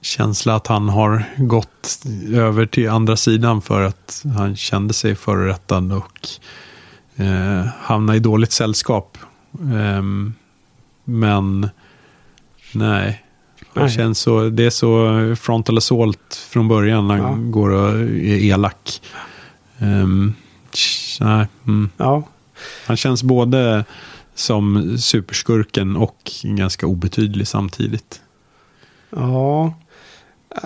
känsla att han har gått över till andra sidan för att han kände sig förorättad och eh, hamnade i dåligt sällskap. Ehm, men nej, Nej. känns så, det är så frontal assault från början han Ja. går och är elak. Tj, nej, mm. Ja. Han känns både som superskurken och ganska obetydlig samtidigt. Ja.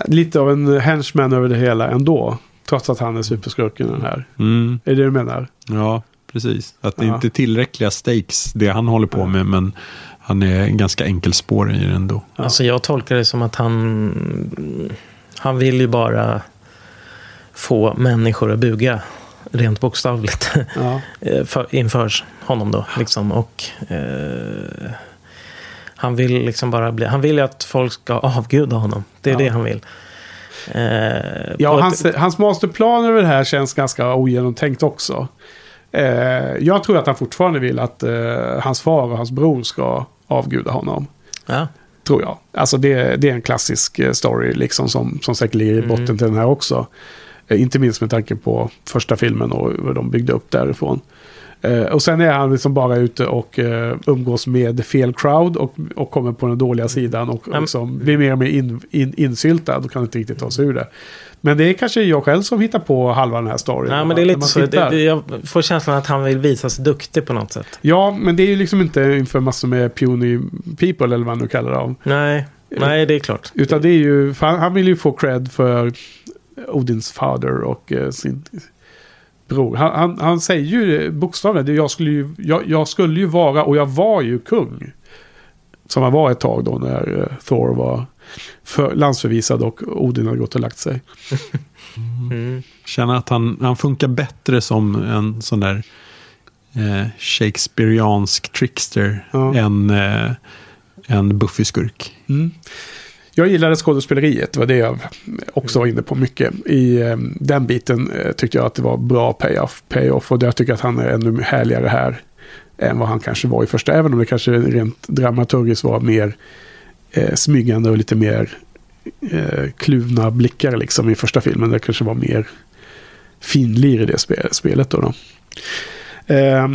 Lite av en henchman över det hela ändå. Trots att han är superskurken den här. Mm, Är det det du menar? ja, precis. Att det Ja. inte är tillräckliga stakes, det han håller på med, men han är ganska enkelspårig i det ändå. Alltså jag tolkar det som att han, han vill ju bara få människor att buga. Rent bokstavligt. Ja. eh, för, inför honom då. Liksom. Och, eh, han vill liksom bara bli, han vill ju att folk ska avguda honom. Det är Ja. det han vill. Eh, Ja, hans, ett, hans masterplan över det här känns ganska ogenomtänkt också. Eh, jag tror att han fortfarande vill att eh, hans far och hans bror ska avguda honom. ja, Tror jag. Alltså det, det är en klassisk eh, story liksom som, som säkert ligger i botten Mm. till den här också. Eh, inte minst med tanke på första filmen och vad de byggde upp därifrån. Eh, och sen är han liksom bara ute och eh, umgås med fel crowd och, och kommer på den dåliga sidan och Mm. liksom blir mer och mer in, in, insyltad och kan inte riktigt ta sig ur det. Men det är kanske jag själv som hittar på halva den här storyn. nej, men det är lite så. Det, jag får känslan att han vill visa sig duktig på något sätt. Ja, men det är ju liksom inte inför massor med puny people eller vad man nu kallar dem. Nej, nej det är klart. Utan det är ju, han, han vill ju få cred för Odins fader och eh, sin bror. Han, han, han säger ju bokstavligen, jag skulle ju, jag, jag skulle ju vara, och jag var ju kung. Som han var ett tag då när eh, Thor var för, landsförvisad och Odin hade gått och lagt sig. Mm. Känner att han, han funkar bättre som en sån där eh, Shakespeareansk trickster Ja. än eh, en Buffy-skurk. Mm. Jag gillade skådespeleriet, det var det jag också var inne på mycket. I eh, den biten eh, tyckte jag att det var bra payoff, payoff och jag tycker att han är ännu härligare här än vad han kanske var i första. Även om det kanske rent dramaturgiskt var mer eh, smygande och lite mer eh, kluvna blickar liksom i första filmen. Det kanske var mer finlir i det spe- spelet då. då. Eh,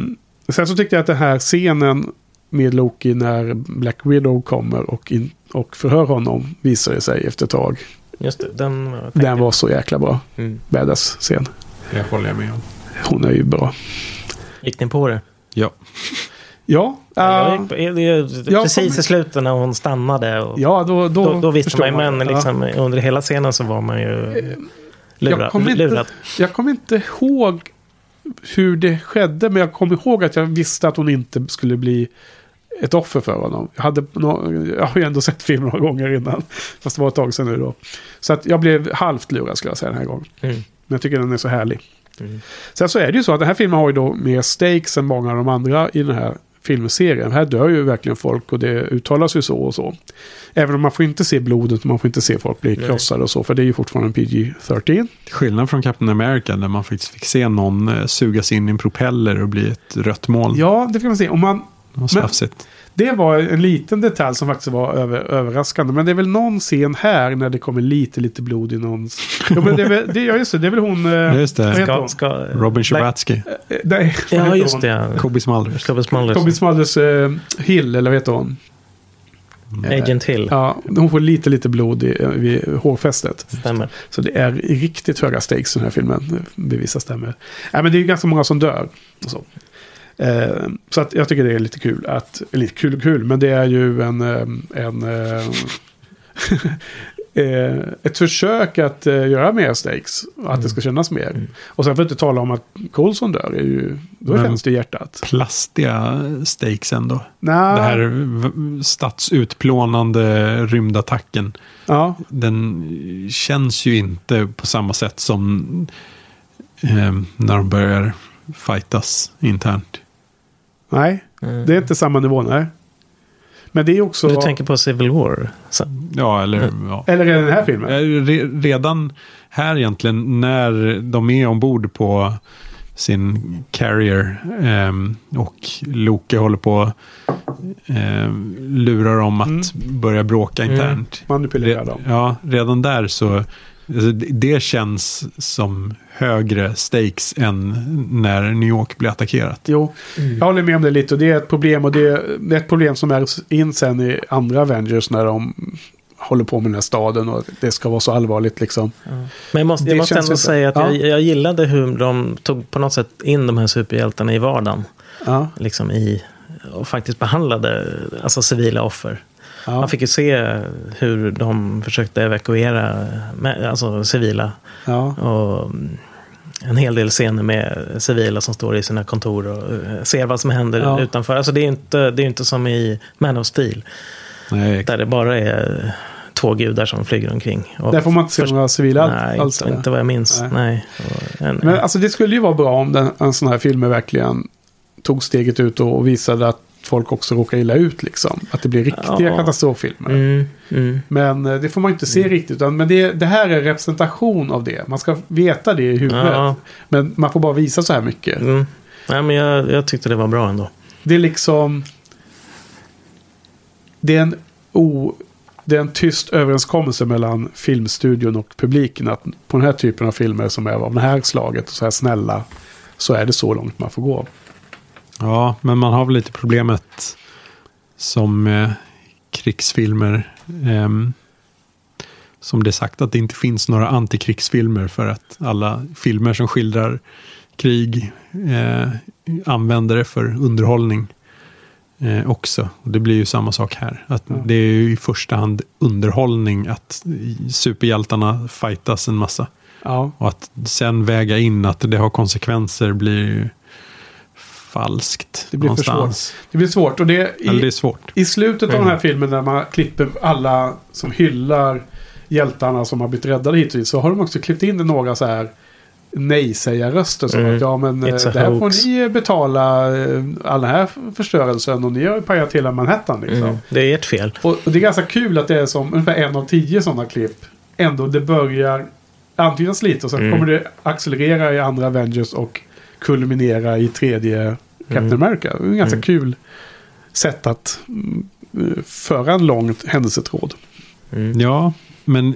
sen så tyckte jag att den här scenen med Loki när Black Widow kommer och, in, och förhör honom visar det sig efter ett tag. Just det, den var jag Den var så jäkla bra. Mm. Badass scen. Det håller jag med om. Hon är ju bra. Gick ni på det? Ja. Ja, Ja, jag äh, gick på, det, det, jag precis kom- i slutet när hon stannade. Och, ja då, då, då, då visste man ju, men Ja. liksom, under hela scenen så var man ju lurad. jag kommer inte-. Jag kommer inte ihåg hur det skedde, men jag kommer ihåg att jag visste att hon inte skulle bli ett offer för honom. Jag, hade nå- jag har ju ändå sett filmen några gånger innan, fast det var ett tag sedan nu då. Så att jag blev halvt lurad skulle jag säga den här gången. Mm. Men jag tycker den är så härlig. Mm. Sen så är det ju så att den här filmen har ju då mer stakes än många av de andra i den här filmserien. Här dör ju verkligen folk och det uttalas ju så och så. Även om man får inte se blodet och man får inte se folk bli krossade och så. För det är ju fortfarande en PG-13. Till skillnad från Captain America där man faktiskt fick se någon eh, sugas in i en propeller och bli ett rött moln. Ja, det kan man se. Om man, Det var slafsigt. det var en liten detalj som faktiskt var över, överraskande. Men det är väl någon scen här när det kommer lite, lite blod i någons... Jo, men det är väl, det, ja, just det. Det är väl hon... eh, Just det. Ska, hon? ska, Robin Scherbatsky. Eh, Nej, Ja, just hon? det. ja. Kobe Smulders. Tobbe Smulders. Tobbe Smulders eh, Hill, eller vad heter hon? Agent Hill. Ja, hon får lite, lite blod i, vid hårfästet. Stämmer. Så det är riktigt höga stakes i den här filmen. Bevisas stämmer. Nej, men det är ju ganska många som dör. Och så. Eh, så att jag tycker det är lite kul. Att, lite kul och kul, men det är ju en... eh, en eh, ett försök att göra mer stakes. Att det ska kännas mer. Och sen för att inte tala om att Coulson dör. Är ju, då Men- känns det i hjärtat. Plastiga stakes ändå. Nah, Det här stadsutplånande rymdattacken. Ja, Den känns ju inte på samma sätt som eh, när de börjar fightas internt. Nej. Mm. Det är inte samma nivå, nej. Men det är också... Du tänker på Civil War? Så, Ja, eller ja. Eller det den här filmen? Eh, Re- redan här egentligen när de är ombord på sin carrier ehm, och Loke håller på ehm, lurar om att börja bråka internt. Manipulera Re- dem. Ja, redan där så alltså, det- känns som högre stakes än när New York blir attackerat. Jo, jag håller med om det lite. Och det är ett problem. Och det är, ett problem som är in sen i andra Avengers när de håller på med den här staden. Och det ska vara så allvarligt liksom. Men jag måste, jag måste ändå inte- säga att Ja. jag, jag gillade hur de tog på något sätt in de här superhjältarna i vardagen. Ja, Liksom i, och faktiskt behandlade alltså civila offer. Ja. Man fick ju se hur de försökte evakuera med, alltså civila. ja. Och en hel del scener med civila som står i sina kontor och eh, ser vad som händer Ja. utanför. Alltså det är ju inte, det är inte som i Man of Steel. Nej, Där det bara är två gudar som flyger omkring. Och Där får man inte se några civila Nej, alls. inte, inte vad jag minns. Nej. Nej. En, Men alltså det skulle ju vara bra om den, en sån här film verkligen tog steget ut och visade att folk också råkar illa ut liksom. Att det blir riktiga Ja. katastroffilmer. mm, mm. Men eh, det får man inte se riktigt. Utan, men det, det här är representation av det. Man ska veta det i huvudet. Ja. Men man får bara visa så här mycket. Mm. Nej, men jag, jag tyckte det var bra ändå. Det är liksom... Det är en, o, det är en tyst överenskommelse mellan filmstudion och publiken. Att på den här typen av filmer som är av det här slaget och så här snälla. Så är det så långt man får gå. Ja, men man har väl lite problemet som eh, krigsfilmer. ehm, som det är sagt att det inte finns några antikrigsfilmer för att alla filmer som skildrar krig eh, använder det för underhållning eh, också. Och det blir ju samma sak här. Att Ja. Det är ju i första hand underhållning att superhjältarna fightas en massa. Ja, Och att sen väga in att det har konsekvenser blir falskt. det blir för någonstans. svårt. Det blir svårt. Och det, Eller det är i, svårt. I slutet av den här filmen när man klipper alla som hyllar hjältarna som har blivit räddade hittills. Så har de också klippt in några så här nej-sägarröster. Som Mm. att ja men det här hoax. får ni betala eh, all den här förstörelsen. Och ni har ju pajat hela Manhattan liksom. Mm. Det är ert fel. Och, och det är ganska kul att det är som ungefär en av tio sådana klipp. Ändå det börjar antydas lite och sen Mm. kommer det accelerera i andra Avengers och kulminera i tredje Captain Mm. America. Det är ett ganska Mm. kul sätt att mm, föra en lång händelsetråd. Mm. Ja, men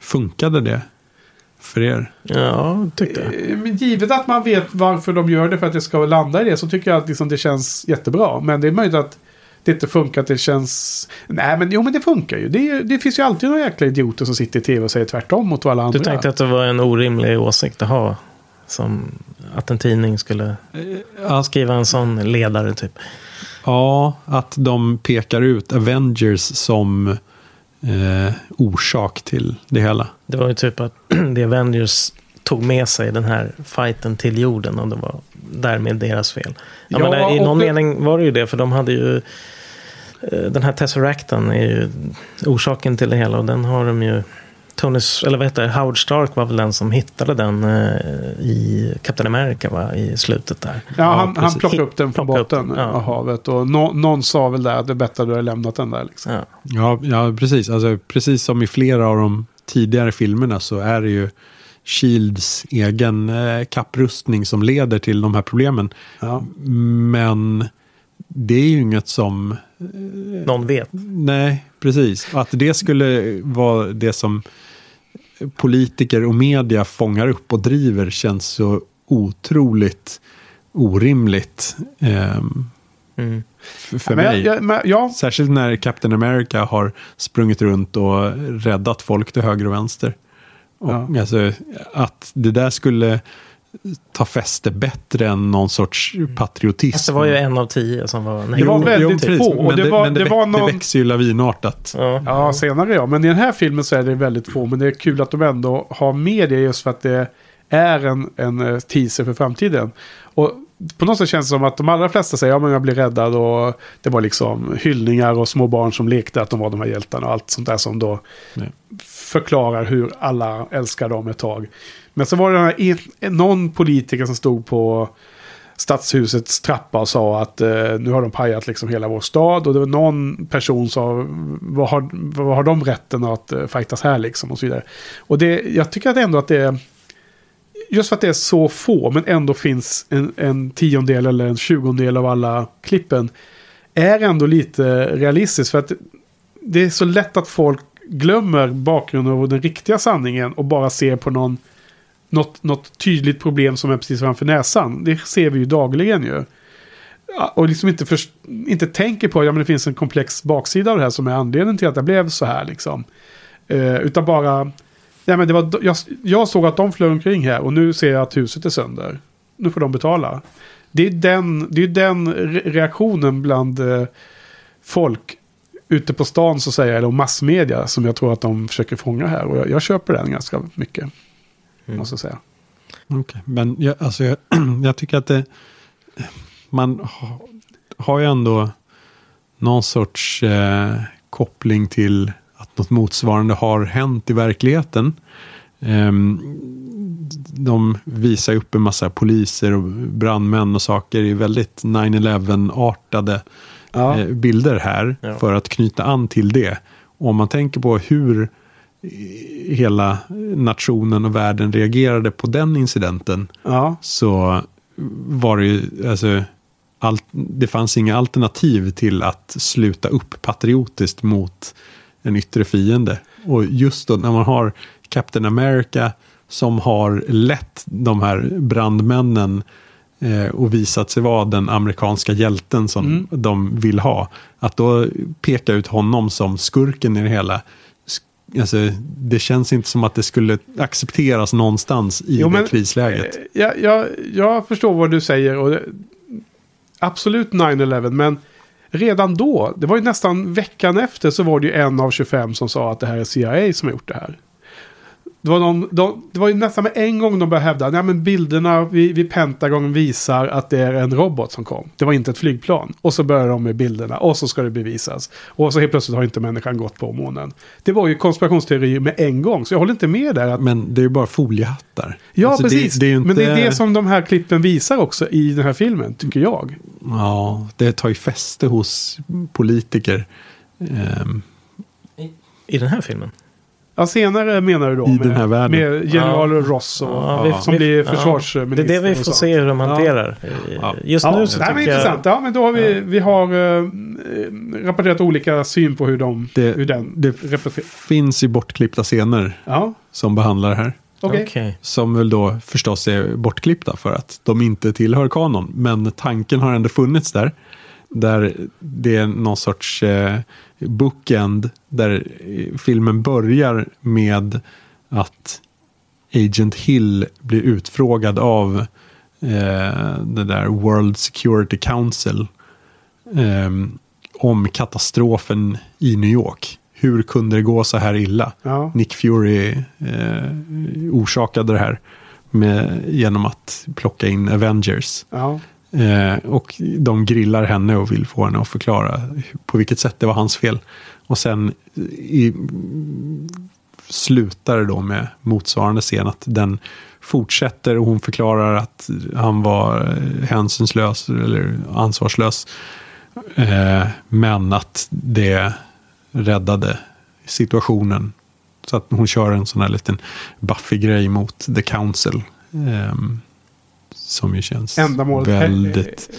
funkade det för er? Ja, tyckte jag. Eh, Men givet att man vet varför de gör det för att det ska landa i det så tycker jag att liksom det känns jättebra. Men det är möjligt att det inte funkar, att det känns... Nej, men jo, men det funkar ju. Det, det finns ju alltid några jäkla idioter som sitter i tv och säger tvärtom mot alla andra. Du tänkte att det var en orimlig åsikt att ha? Som att en tidning skulle Att, skriva en sån ledare typ. ja, att de pekar ut Avengers som eh, orsak till det hela. Det var ju typ att The Avengers tog med sig den här fighten till jorden och det var därmed deras fel. Ja, Ja, men där, I någon det- mening var det ju det, för de hade ju eh, den här Tesseracten är ju orsaken till det hela och den har de ju Tony, eller vad heter det, Howard Stark var väl den som hittade den eh, i Captain America va? i slutet där. Ja, han, han precis. plockade upp den från botten den, ja. av havet. Och nå, någon sa väl där att det är bättre att du har lämnat den där. Liksom. Ja. Ja, ja precis. Alltså, precis som i flera av de tidigare filmerna så är det ju Shields egen eh, kapprustning som leder till de här problemen. Ja. Men det är ju inget som... Någon vet. Nej, precis. Att det skulle vara det som politiker och media fångar upp och driver känns så otroligt orimligt ehm, Mm. för, för Men mig. jag, jag, men, ja, Särskilt när Captain America har sprungit runt och räddat folk till höger och vänster. Och Ja. alltså, att det där skulle ta fäste bättre än någon sorts patriotism. Fast det var ju en av tio som var Det var väldigt precis. få, och Men det var- men det väx- var någon- det växer ju lavinartat. Ja. Ja, senare ja. Men i den här filmen så är det väldigt få. Men det är kul att de ändå har med det just för att det är en, en eh, teaser för framtiden. Och på något sätt känns det som att de allra flesta säger ja men jag blir räddad och det var liksom hyllningar och små barn som lekte att de var de här hjältarna och allt sånt där som då Nej. förklarar hur alla älskar dem ett tag. Men så var det här, någon politiker som stod på stadshusets trappa och sa att eh, nu har de pajat liksom hela vår stad. Och det var någon person som sa, vad har, vad har de rätten att eh, fightas här liksom och så vidare. Och det, jag tycker att ändå att det är, just för att det är så få men ändå finns en, en tiondel eller en tjugondel av alla klippen. Är ändå lite realistiskt för att det är så lätt att folk glömmer bakgrunden och den riktiga sanningen och bara ser på någon något, något tydligt problem som är precis framför näsan. Det ser vi ju dagligen ju. Och liksom inte, för, inte tänker på att ja, men det finns en komplex baksida av det här som är anledningen till att det blev så här. Liksom. Eh, utan bara, ja, men det var, jag, jag såg att de flög omkring här och nu ser jag att huset är sönder. Nu får de betala. Det är den, det är den re- reaktionen bland eh, folk ute på stan så att säga, eller massmedia som jag tror att de försöker fånga här. Och jag, jag köper den ganska mycket. Måste jag säga. Okej, Men jag, alltså, jag, jag tycker att det, man ha, har ju ändå någon sorts eh, koppling till att något motsvarande har hänt i verkligheten. Ehm, de visar upp en massa poliser och brandmän och saker i väldigt 9-11-artade Ja. eh, bilder här Ja. för att knyta an till det. Och om man tänker på hur eh, hela nationen och världen reagerade på den incidenten Ja, så var det ju, alltså, allt, det fanns inga alternativ till att sluta upp patriotiskt mot en yttre fiende. Och just då när man har Captain America som har lett de här brandmännen eh, och visat sig vara den amerikanska hjälten som Mm. de vill ha. Att då peka ut honom som skurken i det hela. Alltså, det känns inte som att det skulle accepteras någonstans i Jo, det men, krisläget. Eh, Jag, jag, jag förstår vad du säger. Och det, absolut 9-11, men redan då, det var ju nästan veckan efter så var det ju en av 25 som sa att det här är CIA som har gjort det här. Det var, de, de, det var ju nästan med en gång de började hävda att bilderna vid, vid Pentagon visar att det är en robot som kom. Det var inte ett flygplan. Och så börjar de med bilderna och så ska det bevisas. Och så helt plötsligt har inte människan gått på månen. Det var ju konspirationsteori med en gång. Så jag håller inte med där. Att Men det är ju bara foliehattar. Ja, Alltså, precis. Det, det inte, Men det är det som de här klippen visar också i den här filmen, tycker jag. Ja, det tar ju fäste hos politiker. Ehm, I den här filmen? Ja, senare menar du då I med, den här världen. med general Ross och, Ja, vi- som vi- blir ja. försvarsminister. Det är det vi får se hur de hanterar. Ja. Just Ja, nu så det tycker jag... intressant. Ja, men då har vi, vi har eh, rapporterat olika syn på hur, de, det hur den det finns ju bortklippta scener Ja, som behandlar det här. okej. Okej. Som väl då förstås är bortklippta för att de inte tillhör kanon. Men tanken har ändå funnits där. Där det är någon sorts eh, bookend. Där eh, filmen börjar med att Agent Hill blir utfrågad av eh, det där World Security Council. Eh, om katastrofen i New York. Hur kunde det gå så här illa? Ja. Nick Fury eh, orsakade det här med, genom att plocka in Avengers. Ja. Eh, och de grillar henne och vill få henne att förklara på vilket sätt det var hans fel. Och sen eh, i, slutar det då med motsvarande scen. Att den fortsätter och hon förklarar att han var eh, hänsynslös eller ansvarslös. Eh, men att det räddade situationen. Så att hon kör en sån här liten Buffy-grej mot The Council. Eh, som ju känns Ändamålet väldigt...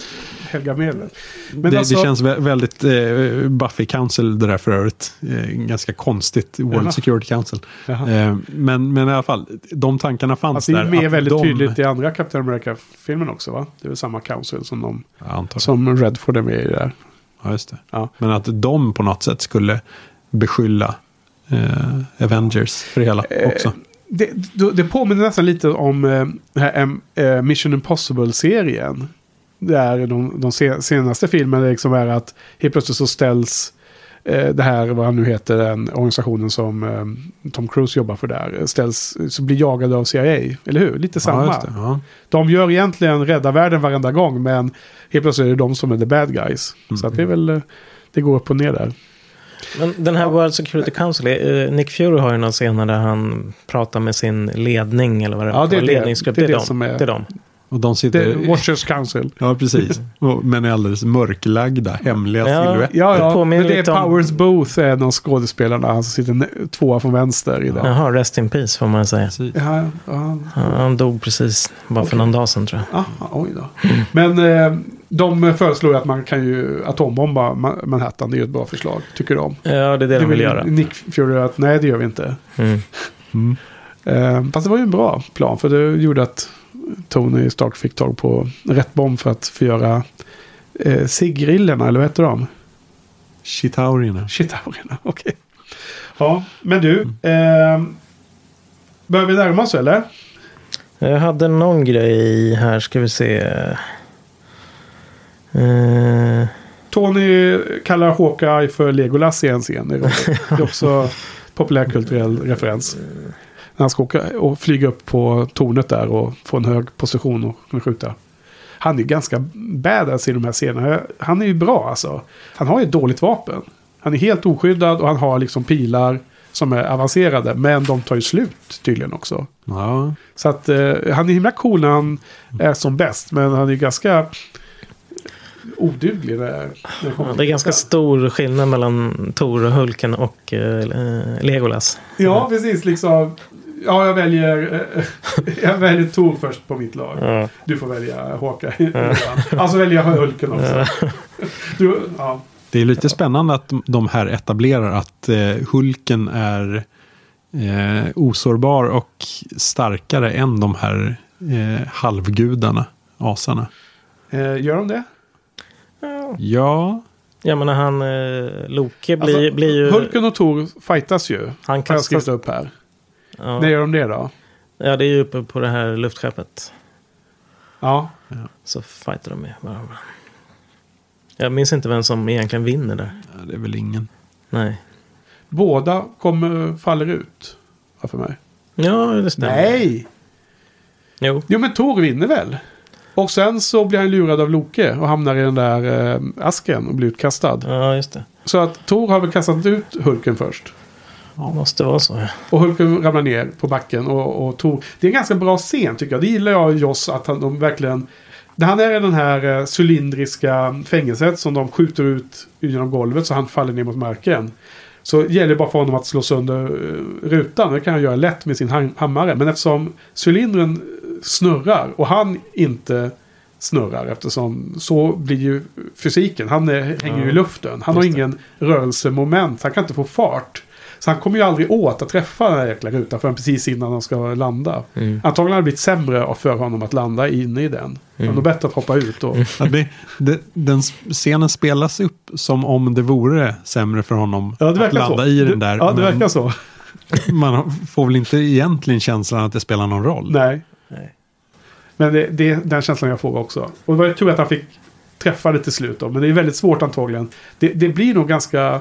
Helga medlen. Men det, alltså, det känns vä- väldigt eh, Buffy Council det där för övrigt. Eh, ganska konstigt. World Jaha. Security Council. Eh, men, men i alla fall, de tankarna fanns Alltså det är där. med väldigt de, tydligt i andra Captain America-filmen också va? Det är väl samma council som, de, antagligen. som Redford är med i där. Ja, just det. Ja. Men att de på något sätt skulle beskylla eh, Avengers för det hela Eh, också. Det, det, påminner nästan lite om eh, den här eh, Mission Impossible-serien. Där de, de se, senaste filmerna liksom är att helt plötsligt så ställs eh, det här, vad han nu heter, den organisationen som Tom Cruise jobbar för där, ställs, så blir jagade av CIA. Eller hur? Lite samma. Ja, det. Ja. De gör egentligen rädda världen varenda gång, men helt plötsligt är det de som är the bad guys. Så att det är väl, det går upp och ner där. Men den här World Security Council, eh, Nick Fury har ju någon scen där han pratar med sin ledning eller vad det Ja, det är det. ledningsgrupp. Det är Det är, det de. som är- Det är de. Och de sitter... Det, Watchers Council. Ja, precis. Men är alldeles mörklagda, hemliga Ja. silhuetter. Ja, ja. Men det är om- Powers Booth, är en av skådespelarna. Han som sitter tvåa från vänster i den. Jaha, Rest in Peace får man säga. Precis. Ja, ja, Han, dog precis bara för någon dag sedan tror jag. ja, oj då. Men eh, de föreslår ju att man kan ju atombomba Ma- Manhattan. Det är ju ett bra förslag, tycker de. Ja, det är det, de vill göra. Nick Fury att nej, det gör vi inte. Mm. Eh, fast det var ju en bra plan, för det gjorde att Tony Stark fick tag på rätt bomb för att förgöra eh, ciggrillerna, eller vad heter de? Chitaurierna. Chitaurierna, okej. Ja, men du. Eh, börjar vi närma oss eller? Jag hade någon grej här, ska vi se. Eh, Tony kallar Hawkeye för Legolas i en scen. Det är också populärkulturell referens. När han ska åka och flyga upp på tornet där och få en hög position och kunna skjuta. Han är ganska badass i de här scenerna. Han är ju bra alltså. Han har ju ett dåligt vapen. Han är helt oskyddad och han har liksom pilar som är avancerade. Men de tar ju slut tydligen också. Ja. Så att eh, han är himla cool när han är som bäst. Men han är ganska oduglig när, när det är ganska stor skillnad mellan Tor och Hulken och eh, Legolas. Ja, precis. Liksom. Ja, jag väljer, eh, jag väljer Tor först på mitt lag. Ja. Du får välja Hawkeye. Alltså väljer jag Hulken också. Du, ja. Det är lite spännande att de- de här etablerar att eh, Hulken är eh, osårbar och starkare än de här eh, halvgudarna, asarna. Eh, gör de det? Ja, Jag menar han, eh, Loke blir, Alltså, blir ju... Hulken och Tor fightas ju. Han Har jag kastas... skrivit upp här. Ja. När gör de det då? ja, det är ju uppe på det här luftskeppet. Ja. Så fightar de med varandra. Jag minns inte vem som egentligen vinner där. det är väl ingen. Nej. Båda kommer, faller ut. Ja, för mig. Ja, det stämmer. Nej! Jo. Jo, men Tor vinner väl? Och sen så blir han lurad av Loke och hamnar i den där eh, asken och blir utkastad. Ja, just det. Så att Tor har väl kastat ut Hulken först. Det måste vara så. ja. Och Hulken ramlar ner på backen och, och Tor... Det är en ganska bra scen tycker jag. Det gillar jag Joss att han, de verkligen... Han är i den här eh, cylindriska fängelset som de skjuter ut genom golvet så han faller ner mot marken. Så gäller det bara för honom att slå sönder eh, rutan. Det kan han göra lätt med sin ham- hammare. Men eftersom cylindern snurrar och han inte snurrar eftersom så blir ju fysiken. Han är, hänger ju i luften. Han har ingen rörelsemoment. Han kan inte få fart. Så han kommer ju aldrig åt att träffa den här jäkla rutan förrän precis innan han ska landa. Mm. Antagligen har det blivit sämre av- för honom att landa inne i den. Det är nog bättre att hoppa ut det, det, den scenen spelas upp som om det vore sämre för honom Ja, att landa så. i den där. Ja, det men verkar så. Man får väl inte egentligen känslan att det spelar någon roll. Nej. Nej. Men det, det är den känslan jag får också. Och det var tur att han fick träffa det till slut då. Men det är väldigt svårt antagligen. Det, det blir nog ganska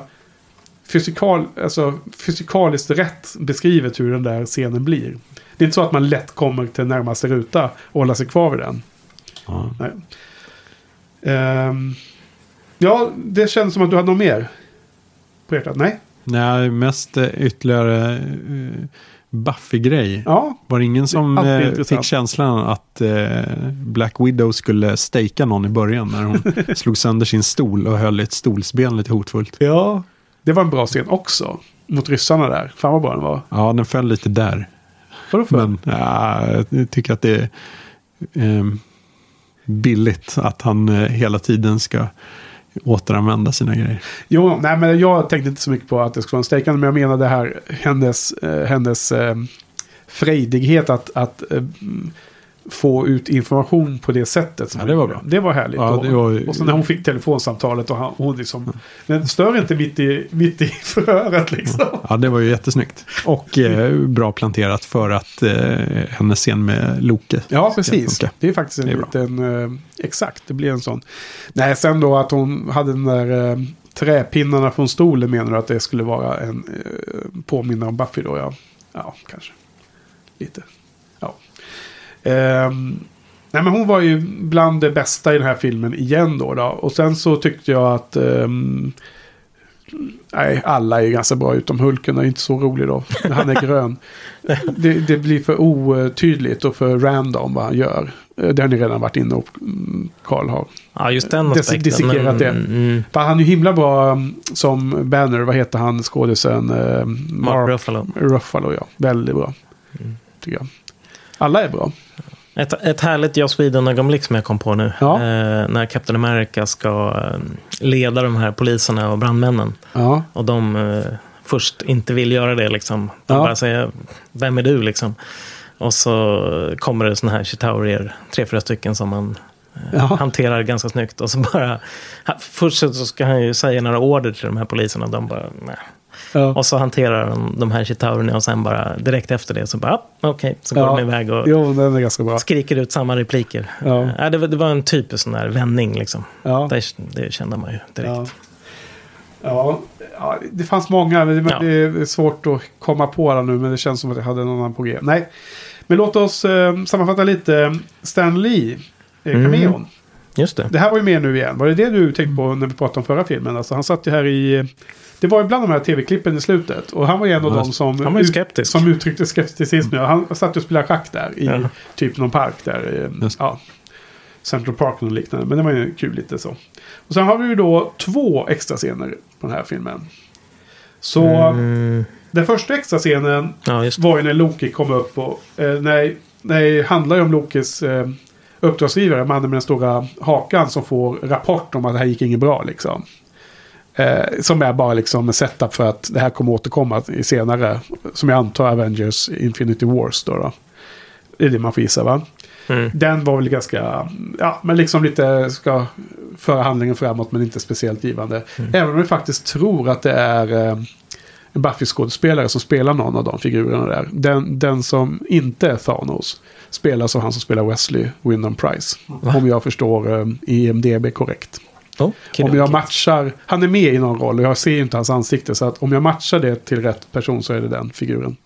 fysikal, alltså, fysikaliskt rätt beskrivet hur den där scenen blir. Det är inte så att man lätt kommer till närmaste ruta och håller sig kvar vid den. Ja. Nej. Ehm, ja, det känns som att du hade något mer på hjärtat. Nej? Nej, mest eh, ytterligare uh, Buffy-grej. Ja, Var det ingen som alltid eh, fick känslan att eh, Black Widow skulle stejka någon i början när hon slog sönder sin stol och höll ett stolsben lite hotfullt? ja. Det var en bra scen också. Mot ryssarna där. Fan vad bra den var. Ja, den föll lite där. Vadå för? Men ja, jag tycker att det är eh, billigt att han eh, hela tiden ska återanvända sina grejer. Jo, nej men jag tänkte inte så mycket på att det skulle vara en strejkande. Men jag menar det här, hennes, eh, hennes eh, frejdighet att, att eh, få ut information på det sättet. som Ja, det var bra. Det var härligt. Ja, det var- och så när hon fick telefonsamtalet och han, hon liksom... Men stör inte mitt i, mitt i förhöret liksom. Ja, det var ju jättesnyggt. Och eh, bra planterat för att eh, hennes scen med Loke Ja, precis. Det är faktiskt en är liten... Eh, exakt, det blir en sån. Nej, sen då att hon hade den där eh, träpinnarna från stolen menar du att det skulle vara en eh, påminnare om Buffy då? Ja, ja kanske. Lite. Ehm, nej, men hon var ju bland det bästa i den här filmen igen då. då. Och sen så tyckte jag att... ehm, Nej, alla är ganska bra utom Hulken. är inte så rolig då. Han är grön. Det, det blir för otydligt och för random vad han gör. Eh, Det har ni redan varit inne och mm, Karl har. Ja, just den Des- aspekten. dissekerat det. mm, För han är ju himla bra mm, som Banner. Vad heter han skådisen? Eh, Mark Ruffalo. Ruffalo, ja. Väldigt bra. Mm. Tycker jag. Alla är bra. Ett, ett härligt Joss Whedon-ögonblick som jag kom på nu. Ja. Eh, när Captain America ska eh, leda de här poliserna och brandmännen. Ja, Och de eh, först inte vill göra det. Liksom. De Ja. bara säger, vem är du? Liksom. Och så kommer det såna här chitaurier, tre, fyra stycken som man eh, hanterar ganska snyggt. Och så bara, först så ska han ju säga några order till de här poliserna. De bara, nej. Ja. Och så hanterar de de här chitaurierna och sen bara direkt efter det så bara, ah, okej, så går Ja. de iväg och Jo, den är ganska bra. skriker ut samma repliker. Ja. Ja. det, var, det var en typisk sån där vändning liksom. Ja. Det, det kände man ju direkt. Ja. Ja, det fanns många. Men. Det är svårt att komma på alla nu. Men det känns som att jag hade någon annan på G. Nej, men låt oss eh, sammanfatta lite. Stan Lee, eh, Mm. Just det. Det här var ju med nu igen. Var det det du tänkte på när vi pratade om förra filmen? Alltså, han satt ju här i... Det var ju bland de här tv-klippen i slutet. Och han var ju en av Ja, dem som, ut- skeptisk. som uttryckte skepticism. Han satt och spelade schack där i Ja. typ någon park där. eh, Just. Ja, Central Park och liknande. Men det var ju kul lite så. Och sen har vi ju då två extra scener på den här filmen. Så Mm, den första extra scenen ja, var ju när Loki kom upp och... Eh, nej, nej, handlar ju om Lokis eh, uppdragsgivare, mannen med den stora hakan som får rapport om att det här gick inget bra liksom. Eh, som är bara liksom en setup för att det här kommer återkomma i senare. Som jag antar Avengers Infinity Wars då. då. Det är det man får gissa va? Mm. Den var väl ganska, ja men liksom lite ska föra handlingen framåt men inte speciellt givande. Även om jag faktiskt tror att det är eh, en Buffy-skådespelare som spelar någon av de figurerna där. Den, den som inte är Thanos spelas av han som spelar Wesley Wyndham Price. Om jag förstår eh, IMDB korrekt. Oh, Om jag matchar, han är med i någon roll och jag ser inte hans ansikte. Så att om jag matchar det till rätt person så är det den figuren.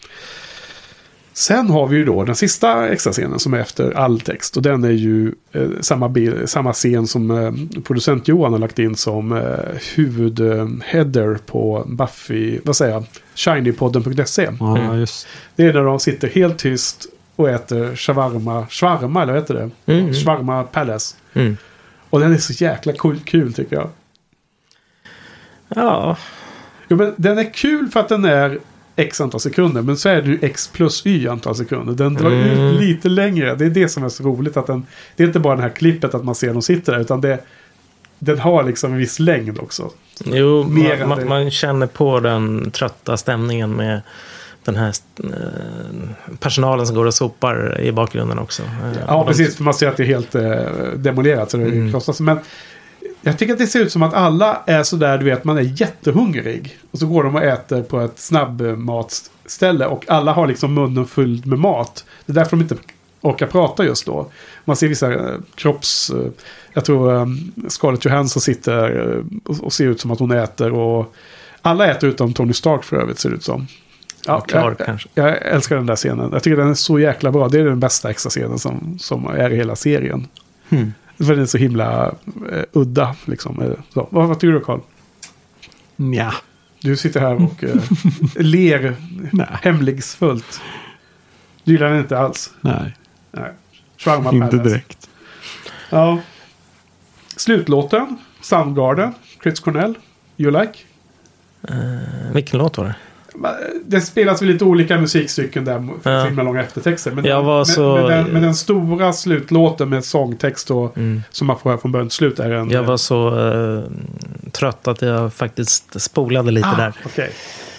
Sen har vi ju då den sista extra scenen som är efter all text. Och den är ju eh, samma, bild, samma scen som eh, producent Johan har lagt in som eh, huvudheader på Buffy, vad säger jag, shinypodden.se. Just. Det är när de sitter helt tyst och äter shawarma, shawarma eller vad heter det? Mm. Shawarma Palace. Mm. Och den är så jäkla kul, kul tycker jag. Ja, Jo, men den är kul för att den är x antal sekunder. Men så är det ju x plus y antal sekunder. Den drar Mm. ut lite längre. Det är det som är så roligt. att den, Det är inte bara det här klippet att man ser dem sitta där. Utan det, den har liksom en viss längd också. jo, Mer man, man, man känner på den trötta stämningen med den här eh, personalen som går och sopar i bakgrunden också. Ja, de- precis. För man ser att det är helt eh, demolerat. Så det Mm. krossas. Men jag tycker att det ser ut som att alla är sådär, du vet, man är jättehungrig. Och så går de och äter på ett snabbmatsställe. Och alla har liksom munnen full med mat. Det är därför de inte orkar prata just då. Man ser vissa eh, kropps... Eh, jag tror eh, Scarlett Johansson sitter eh, och, ser ut som att hon äter. Och alla äter utom Tony Stark för övrigt ser det ut som. Ja, Clark jag, kanske. jag älskar den där scenen. Jag tycker den är så jäkla bra. Det är den bästa extra scenen som, som är i hela serien. Hmm. För den är så himla eh, udda. Liksom. Eh, Så. Vad, vad tycker du Carl? Ja. Du sitter här och eh, ler hemlighetsfullt. Du gillar den inte alls? Nej, Nej. Shawarma inte Palace. direkt. Ja. Slutlåten. Soundgarden. Chris Cornell. You like? Vilken låt var det? Det spelas väl lite olika musikstycken där för Ja. med långa eftertexter. Men, men, så- men, den, men den stora slutlåten med sångtext och, som man får höra från början till slut är en... Mm. Jag var så eh, trött att jag faktiskt spolade lite där. Okej.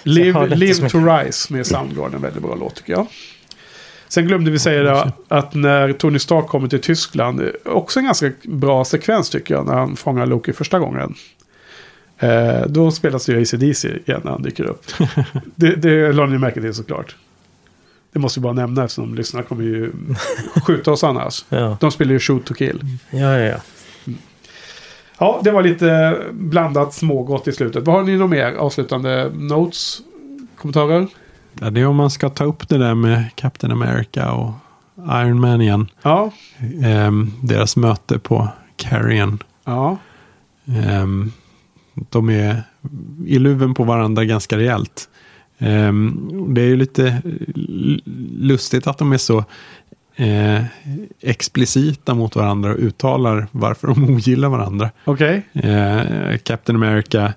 jag hörde Live, Live to Rise med Soundgarden. Väldigt bra låt tycker jag. Sen glömde vi säga det, att när Tony Stark kommer till Tyskland. Också en ganska bra sekvens tycker jag. När han fångar Loki första gången. Eh, då spelas ju ACDC igen när han dyker upp. det, det lade ni märke till såklart. Det måste vi bara nämna eftersom lyssnarna kommer ju skjuta oss annars. Ja, De spelar ju Shoot to Kill. ja, ja. ja. Ja, det var lite blandat smågott i slutet. Vad har ni något mer avslutande notes? Kommentarer? Ja, det är om man ska ta upp det där med Captain America och Iron Man igen. Ja. Ehm, deras möte på Carrion. Ja. Ehm, de är i luven på varandra ganska rejält. Ehm, det är ju lite lustigt att de är så eh, explicita mot varandra och uttalar varför de ogillar varandra. Okej. Eh, Captain America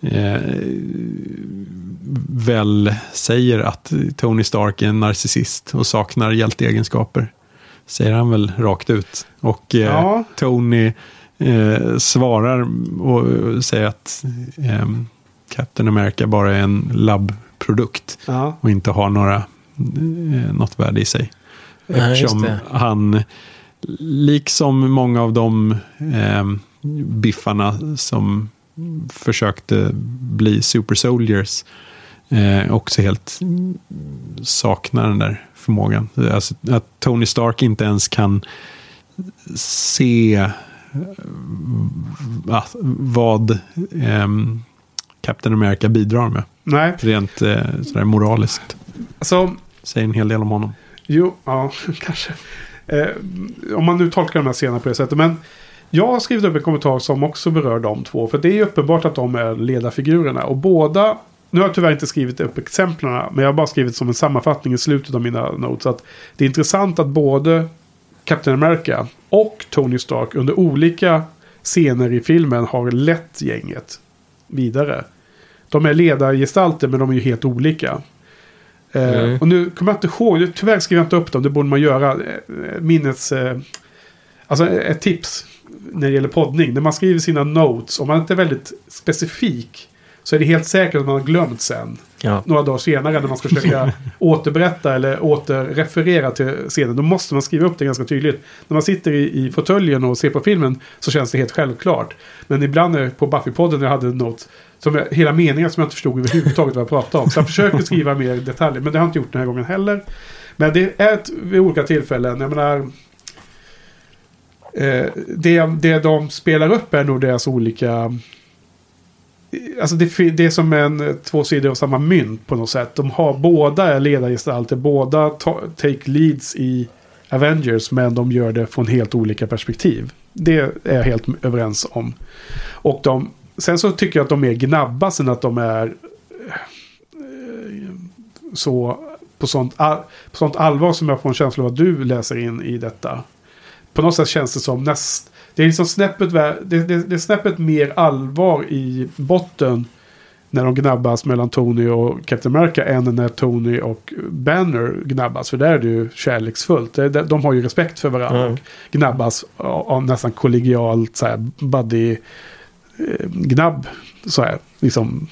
eh, väl säger att Tony Stark är en narcissist och saknar hjälteegenskaper. Säger han väl rakt ut. Och eh, Ja. Tony eh, svarar och säger att eh, Captain America bara är en labbprodukt Ja. och inte har några, eh, något värde i sig. Ja, Eftersom det. han, liksom många av de eh, biffarna som försökte bli super soldiers, eh, också helt saknar den där förmågan. Alltså, att Tony Stark inte ens kan se eh, vad ehm, Captain America bidrar med. Nej, Rent eh, sådär moraliskt. alltså... Säger en hel del om honom. Jo, ja, kanske. Eh, om man nu tolkar de här scenerna på det sättet. Men jag har skrivit upp en kommentar som också berör de två. För det är ju uppenbart att de är ledarfigurerna. Och båda... Nu har jag tyvärr inte skrivit upp exemplen. Men jag har bara skrivit som en sammanfattning i slutet av mina notes. Att det är intressant att både Captain America och Tony Stark under olika scener i filmen har lett gänget vidare. De är ledargestalter men de är ju helt olika. Eh, Mm. Och nu kommer jag inte ihåg, tyvärr skrev jag inte upp dem, det borde man göra. Eh, Minnes... Eh, alltså ett tips när det gäller poddning. När man skriver sina notes, om man inte är väldigt specifik. Så är det helt säkert att man har glömt sen. Ja. Några dagar senare när man ska försöka återberätta eller återreferera till scenen. Då måste man skriva upp det ganska tydligt. När man sitter i, i fåtöljen och ser på filmen så känns det helt självklart. Men ibland är- på Buffy-podden när jag hade notes. Som jag, hela meningar som jag inte förstod överhuvudtaget vad jag pratade om. Så jag försökte skriva mer detaljer. Men det har jag inte gjort den här gången heller. Men det är ett, vid olika tillfällen. Jag menar. Eh, det, det de spelar upp är nog deras olika... Alltså det, det är som en eh, två sidor av samma mynt på något sätt. De har båda är ledargestalter. Båda ta, take leads i Avengers. Men de gör det från helt olika perspektiv. Det är jag helt överens om. Och de, sen så tycker jag att de är gnabbas än att de är eh, så på sånt, på sånt allvar som jag får en känsla av att du läser in i detta. På något sätt känns det som näst... Det är liksom snäppet, det, det, det är snäppet mer allvar i botten när de gnabbas mellan Tony och Captain America än när Tony och Banner gnabbas. För där är det ju kärleksfullt. De har ju respekt för varandra Mm. och gnabbas av, av nästan kollegialt så här buddy eh, gnabb. Så här, liksom.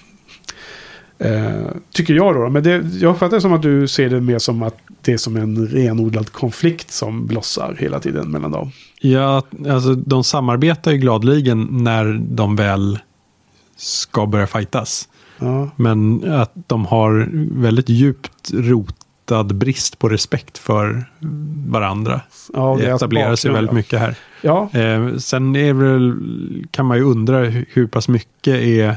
Eh, tycker jag då. Men det, jag uppfattar det som att du ser det mer som att det är som en renodlad konflikt som blossar hela tiden mellan dem. Ja, alltså de samarbetar ju gladeligen när de väl ska börja fightas. Ja, Men att de har väldigt djupt rotad brist på respekt för varandra. ja det etablerar sig väldigt mycket här. Ja, Eh, sen är väl, kan man ju undra hur, pass mycket är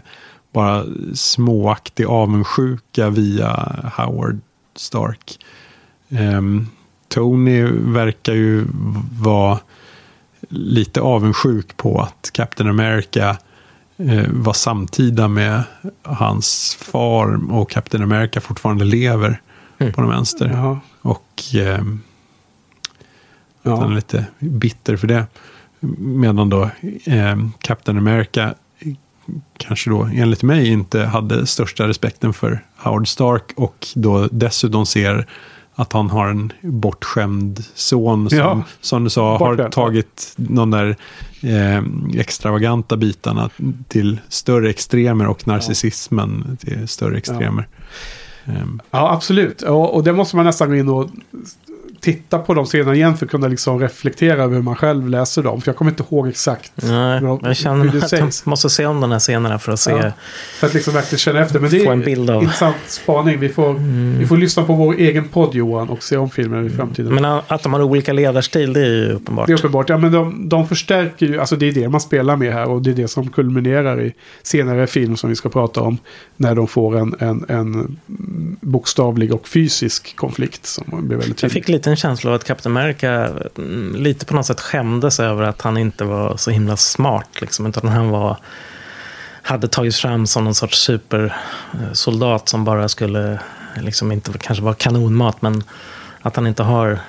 bara småaktig avundsjuka via Howard Stark. Ehm, Tony verkar ju vara lite avundsjuk på att Captain America eh, var samtida med hans far och Captain America fortfarande lever på den vänster. Jaha. Och eh, Ja. han är lite bitter för det. Medan då eh, Captain America kanske då enligt mig inte hade största respekten för Howard Stark och då dessutom ser att han har en bortskämd son som, Ja. som du sa har Bortskämd. tagit de där eh, extravaganta bitarna till större extremer och narcissismen till större extremer. Ehm, Ja, absolut. Och, och det måste man nästan gå in och titta på de scenerna igen för att kunna liksom reflektera över hur man själv läser dem. För jag kommer inte ihåg exakt Nej, vad- jag känner hur det jag sägs. måste se om den här scenerna för att se. Ja. För att liksom verkligen känna efter. Men det är en bild av- Mm. intressant spaning. Vi får, vi får lyssna på vår egen podd Johan och se om filmen i framtiden. Men att de har olika ledarstil, det är ju uppenbart. Det är uppenbart. Ja, men de, de förstärker ju, alltså det är det man spelar med här och det är det som kulminerar i senare film som vi ska prata om. När de får en, en, en mm, bokstavlig och fysisk konflikt som blir väldigt Jag tydlig. fick lite en känsla av att Captain America mm, lite på något sätt skämdes över att han inte var så himla smart. Liksom, utan han var, hade tagits fram som någon sorts supersoldat som bara skulle, liksom inte kanske vara kanonmat, men att han inte har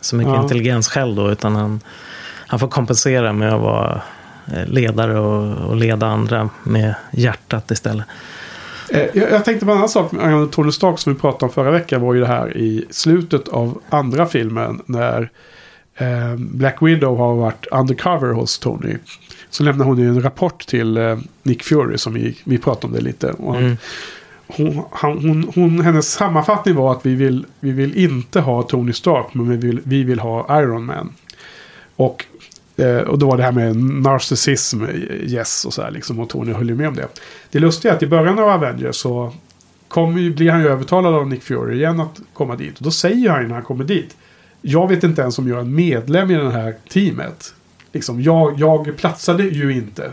så mycket Ja. intelligens själv då, utan han, han får kompensera med att vara eh, ledare och, och leda andra med hjärtat istället. Eh, Jag, tänkte på en annan sak angående Tony Stark som vi pratade om förra veckan. var ju det här i slutet av andra filmen. När eh, Black Widow har varit undercover hos Tony. Så lämnar hon ju en rapport till eh, Nick Fury som vi, vi pratade om det lite. Mm. hon, han, hon, hon, hennes sammanfattning var att vi vill, vi vill inte ha Tony Stark men vi vill, vi vill ha Iron Man. Och, eh, och då var det här med narcissism, yes och så här liksom. Och Tony höll ju med om det. Det lustiga är att i början av Avengers så ju, blir han ju övertalad av Nick Fury igen att komma dit. Och då säger han ju när han kommer dit. Jag vet inte ens om jag är en medlem i det här teamet. Liksom, jag, jag platsade ju inte.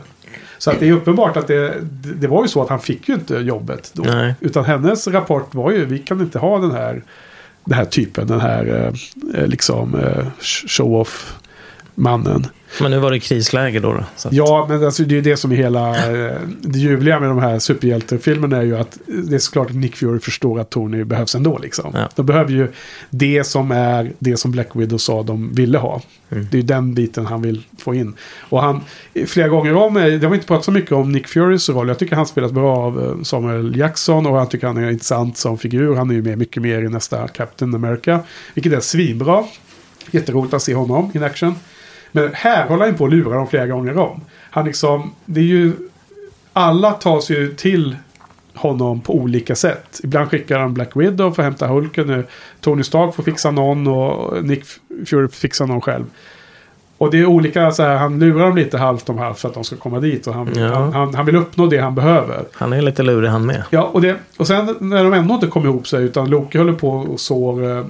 Så att det är uppenbart att det, det det var ju så att han fick ju inte jobbet då. Nej. Utan hennes rapport var ju, vi kan inte ha den här, den här typen, den här eh, eh, liksom eh, show-off mannen. Men nu var det krisläge då. då att, Ja, men alltså, det är ju det som är hela eh, det ljuvliga med de här superhjältefilmerna är ju att det är såklart att Nick Fury förstår att Tony behövs ändå. Liksom. Ja. De behöver ju det som är det som Black Widow sa de ville ha. Mm. Det är ju den biten han vill få in. Och han, flera gånger om, eh, det har inte pratat så mycket om Nick Furys roll. Jag tycker han spelas bra av eh, Samuel Jackson och jag tycker han är intressant som figur. Han är ju med mycket mer i nästa Captain America. Vilket är svinbra. Jätteroligt att se honom in action. Men här håller han på att lura dem flera gånger om. Han liksom, det är ju... Alla tas ju till honom på olika sätt. Ibland skickar han Black Widow för att hämta Hulken. Nu Tony Stark får fixa någon och Nick Fury får fixa någon själv. Och det är olika, så här, han lurar dem lite halvt om halvt för att de ska komma dit. Och han, Ja. han, han, han vill uppnå det han behöver. Han är lite lurig han med. Ja, och, det, och sen när de ändå inte kommer ihop sig utan Loki håller på och sår eh, eh,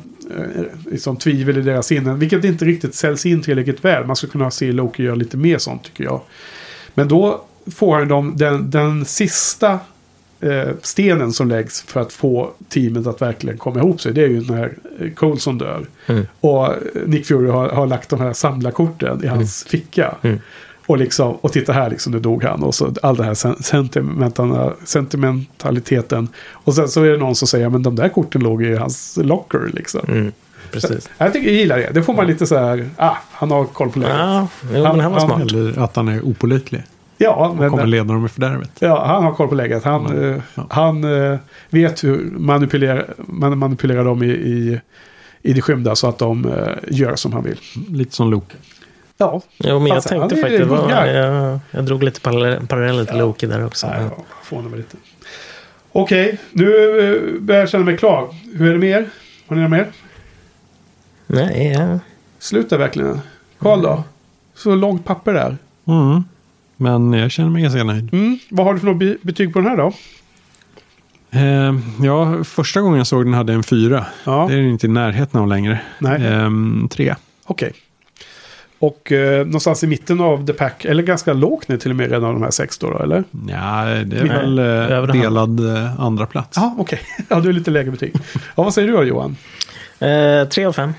liksom tvivel i deras sinnen. Vilket inte riktigt säljs in tillräckligt väl. Man skulle kunna se Loki göra lite mer sånt tycker jag. Men då får han de, den, den sista eh, stenen som läggs för att få teamet att verkligen komma ihop sig. Det är ju när eh, Coulson dör. Mm. Och eh, Nick Fury har, har lagt de här samlarkorten i hans ficka. Mm. Och, liksom, och titta här, liksom, nu dog han. Och så all den här sentimentaliteten. Och sen så är det någon som säger, men de där korten låg i hans locker. Liksom. Mm, precis. Jag tycker jag gillar det. Det får man lite så här, ah, han har koll på läget. Ja, jo, men han var Han- smart. Eller att han är opålitlig. Ja, men, kommer leda dem i fördärvet. ja, han har koll på läget. Han, Mm. Ja. han eh, vet hur manipulera, man manipulerar dem i, i, i det skymda så att de eh, gör som han vill. Lite som Loke. Ja, Jo, men jag Alltså, tänkte faktiskt, var, jag, jag drog lite parallell- paralleller till Loki där också. Nej, jag förvånar mig lite. Okej, nu eh, börjar jag känna mig klar. Hur är det med er? Har ni något mer? Nej, ja. Sluta verkligen. Karl då? Så långt papper där. Mm. Men jag känner mig ganska nöjd. Mm. Vad har du för något be- betyg på den här då? Eh, ja, första gången jag såg den hade jag en fyra. Ja, Det är den inte i närheten av längre. nej. Ehm, tre. Okej. Och eh, någonstans i mitten av the pack, eller ganska lågt ner till och med redan av de här sex då, då eller? Ja, det är väl eh, delad eh, andra plats. Ja, okej. Ja, du är lite lägre betyg. Ja, vad säger du då Johan? Eh, tre av fem.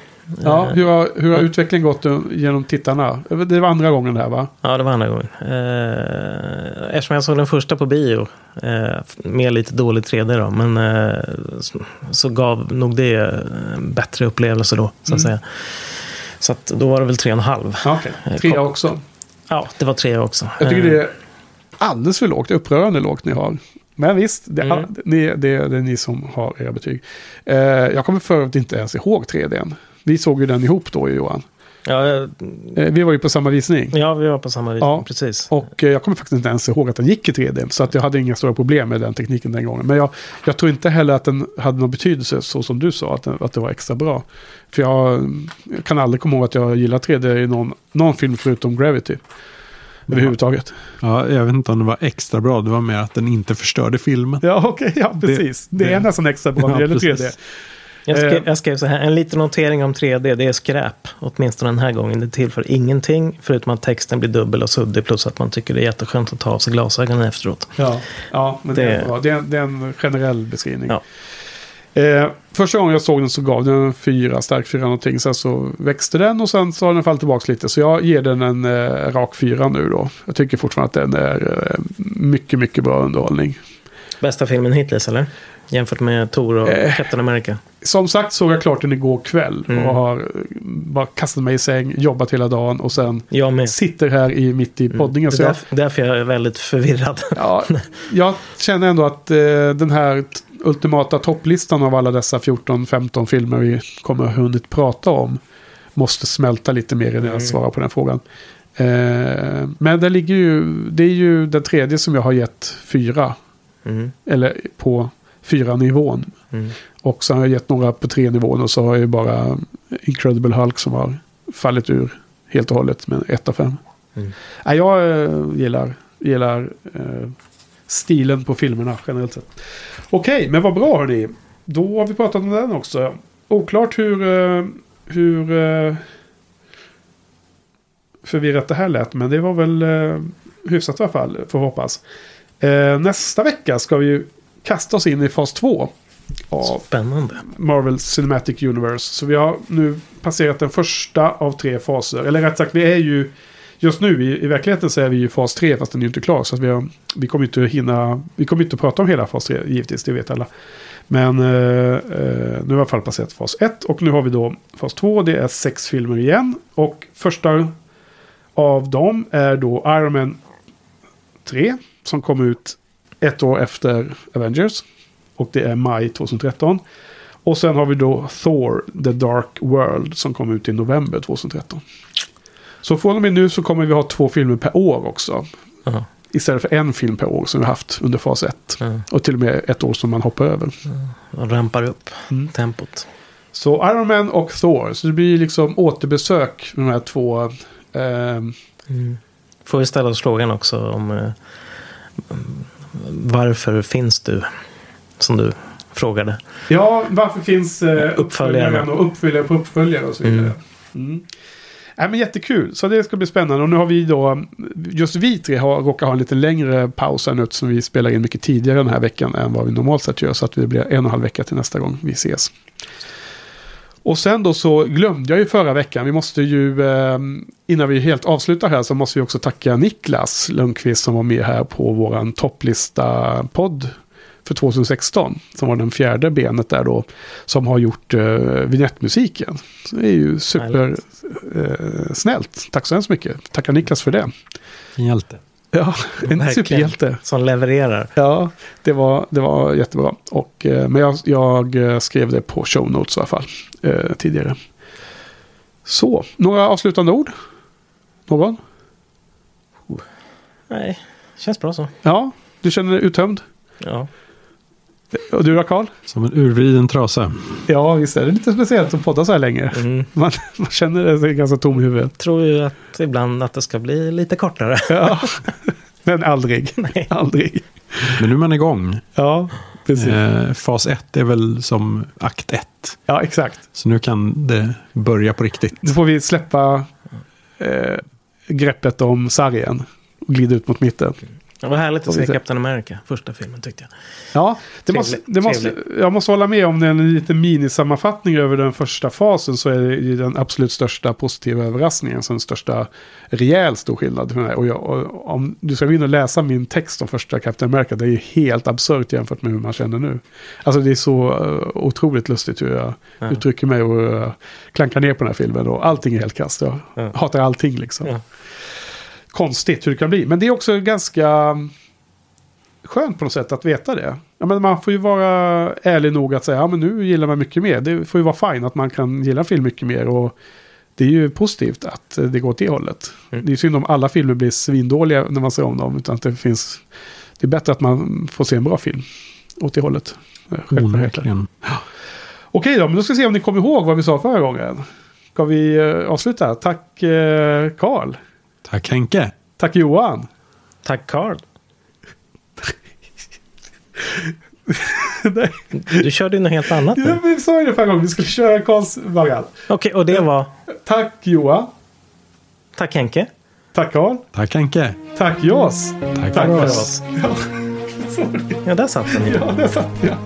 Ja, Eh, hur har, hur har utvecklingen gått genom tittarna? Det var andra gången det här va? Ja, det var andra gången. Eh, eftersom jag såg den första på bio, eh, med lite dålig 3D då, men eh, så, så gav nog det bättre upplevelse då, så att säga. Så då var det väl tre och en halv. Okej, Eh, trea också. Ja, det var tre också. Jag tycker Eh, det är alldeles för lågt, upprörande lågt ni har. Men visst, det, Mm. det, det, det är ni som har era betyg. Eh, jag kommer för övrigt inte ens ihåg 3Dn. Vi såg ju den ihop då Johan. Ja, eh, vi var ju på samma visning. ja, vi var på samma vis. Ja. Precis. Och eh, jag kommer faktiskt inte ens ihåg att den gick i 3D. Så att jag hade inga stora problem med den tekniken den gången. Men jag, jag tror inte heller att den hade någon betydelse så som du sa. Att, den, att det var extra bra. För jag, jag kan aldrig komma ihåg att jag gillar 3D i någon, någon film förutom Gravity. Överhuvudtaget. Ja, jag vet inte om det var extra bra. Det var mer att den inte förstörde filmen. Ja, okej. ja, precis. Det, det- är nästan extra bra när det Ja, gäller 3D. Jag skrev, Eh. jag skrev så här, en liten notering om 3D, det är skräp. Åtminstone den här gången. Det tillför ingenting, förutom att texten blir dubbel och suddig, plus att man tycker det är jätteskönt att ta av sig glasögonen efteråt. Ja, ja men det, Det- är. Det är, en- det är en generell beskrivning. Ja. Eh, första gången jag såg den så gav den en fyra, stark fyra någonting. Sen så växte den och sen så har den fallit tillbaka lite. Så jag ger den en eh, rak fyra nu då. Jag tycker fortfarande att den är eh, mycket, mycket bra underhållning. Bästa filmen hittills, eller? Jämfört med Thor och Eh. Captain America. Som sagt såg jag klart den igår kväll. Mm. Och har eh, bara kastat mig i säng, jobbat hela dagen och sen sitter här i, mitt i poddningen. Det Så är jag, därför, därför jag är väldigt förvirrad. Ja, jag känner ändå att eh, den här ultimata topplistan av alla dessa 14-15 filmer vi kommer ha hunnit prata om måste smälta lite mer innan jag svarar på den frågan. Eh, men det ligger ju, det är ju den tredje som jag har gett fyra. Mm. Eller på fyra nivån. Mm. Och så har jag gett några på tre nivån och så har jag ju bara Incredible Hulk som har fallit ur helt och hållet med ett av fem. Mm. Nej, jag eh, gillar, gillar eh, stilen på filmerna generellt sett. Okej, men vad bra hörni. Då har vi pratat om den också. Oklart hur, eh, hur förvirrat det här lät. Men det var väl hyfsat i alla fall, får vi hoppas. Nästa vecka ska vi ju kasta oss in i fas 2 av Spännande. Marvel Cinematic Universe. Så vi har nu passerat den första av tre faser. Eller rätt sagt, vi är ju... Just nu i, i verkligheten så är vi i fas 3 fast den är ju inte klar. Så vi, har, vi kommer inte att hinna... Vi kommer inte att prata om hela fas 3 givetvis, det vet alla. Men eh, eh, nu har vi i alla fall passerat fas 1 och nu har vi då fas 2. Det är sex filmer igen. Och första av dem är då Iron Man 3 som kom ut ett år efter Avengers. Och det är maj 2013. Och sen har vi då Thor, The Dark World, som kom ut i november 2013. Så från och med nu så kommer vi ha två filmer per år också. Ja. Istället för en film per år som vi haft under fas 1. Ja. Och till och med ett år som man hoppar över. Och rampar upp Mm. tempot. Så Iron Man och Thor. Så det blir liksom återbesök med de här två. ehm, Får vi ställa oss frågan också om eh, varför finns du? Som du frågade. Ja, varför finns eh, uppföljaren och uppföljare på uppföljare och så vidare. Mm. Nej, men jättekul, så det ska bli spännande. Och nu har vi då, just vi tre har, råkar ha en lite längre paus här nu som vi spelar in mycket tidigare den här veckan än vad vi normalt sett gör. Så att det blir en och en halv vecka till nästa gång vi ses. Och sen då så glömde jag ju förra veckan, vi måste ju, eh, innan vi helt avslutar här så måste vi också tacka Niklas Lundqvist som var med här på våran topplista-podd för 2016. Som var den fjärde benet där då. Som har gjort eh, vignettmusiken. Så det är ju super eh, snällt. Tack så hemskt mycket. Tackar Niklas för det. Hjälte. Ja, en Verkligen. superhjälte. Som levererar. Ja, det var, det var jättebra. Och, eh, men jag, jag eh, skrev det på show notes i alla fall eh, tidigare. Så, några avslutande ord? Någon? Nej, känns bra så. Ja, du känner dig uttömd? Ja. Och du då Karl? Som en urvriden trasa. Ja, visst är det lite speciellt att podda så här länge. Mm. Man, man känner sig ganska tom i huvudet. Tror ju att ibland att det ska bli lite kortare. Ja. Men aldrig. Nej. Aldrig. Men nu är man igång. Ja, precis. Eh, fas 1 är väl som akt 1. Ja, exakt. Så nu kan det börja på riktigt. Nu får vi släppa eh, greppet om sargen och glida ut mot mitten. Det var härligt att se. Captain America, första filmen tyckte jag. Ja, det måste, det måste, jag måste hålla med om det. En liten minisammanfattning över den första fasen så är det den absolut största positiva överraskningen. Så den största rejäl stor skillnad för mig. Och, jag, och om du ska gå in och läsa min text om första Captain America. Det är ju helt absurt jämfört med hur man känner nu. Alltså det är så uh, otroligt lustigt hur jag Ja. uttrycker mig och uh, klankar ner på den här filmen. Och allting är helt kast. Jag Ja. hatar allting liksom. Ja. Konstigt hur det kan bli. Men det är också ganska skönt på något sätt att veta det. Ja, men man får ju vara ärlig nog att säga, ja men nu gillar man mycket mer. Det får ju vara fine att man kan gilla film mycket mer. Och det är ju positivt att det går åt det hållet. Mm. Det är synd om alla filmer blir svindåliga när man ser om dem. Utan att det finns... Det är bättre att man får se en bra film åt det hållet. Onekligen. Okej då, men då ska vi se om ni kommer ihåg vad vi sa förra gången. Ska vi eh, avsluta? Tack eh, Karl. Tack Henke. Tack Johan. Tack Carl. Nej, Du körde ju något helt annat nu. vi sa ju det förra gången. Vi skulle köra Karls variant. Okej, och det var Tack Johan. Tack Henke. Tack Karl. Tack Henke. Tack Jos. Tack, Tack för för oss. oss. Ja, Ja, där satt den. ja, där satt jag.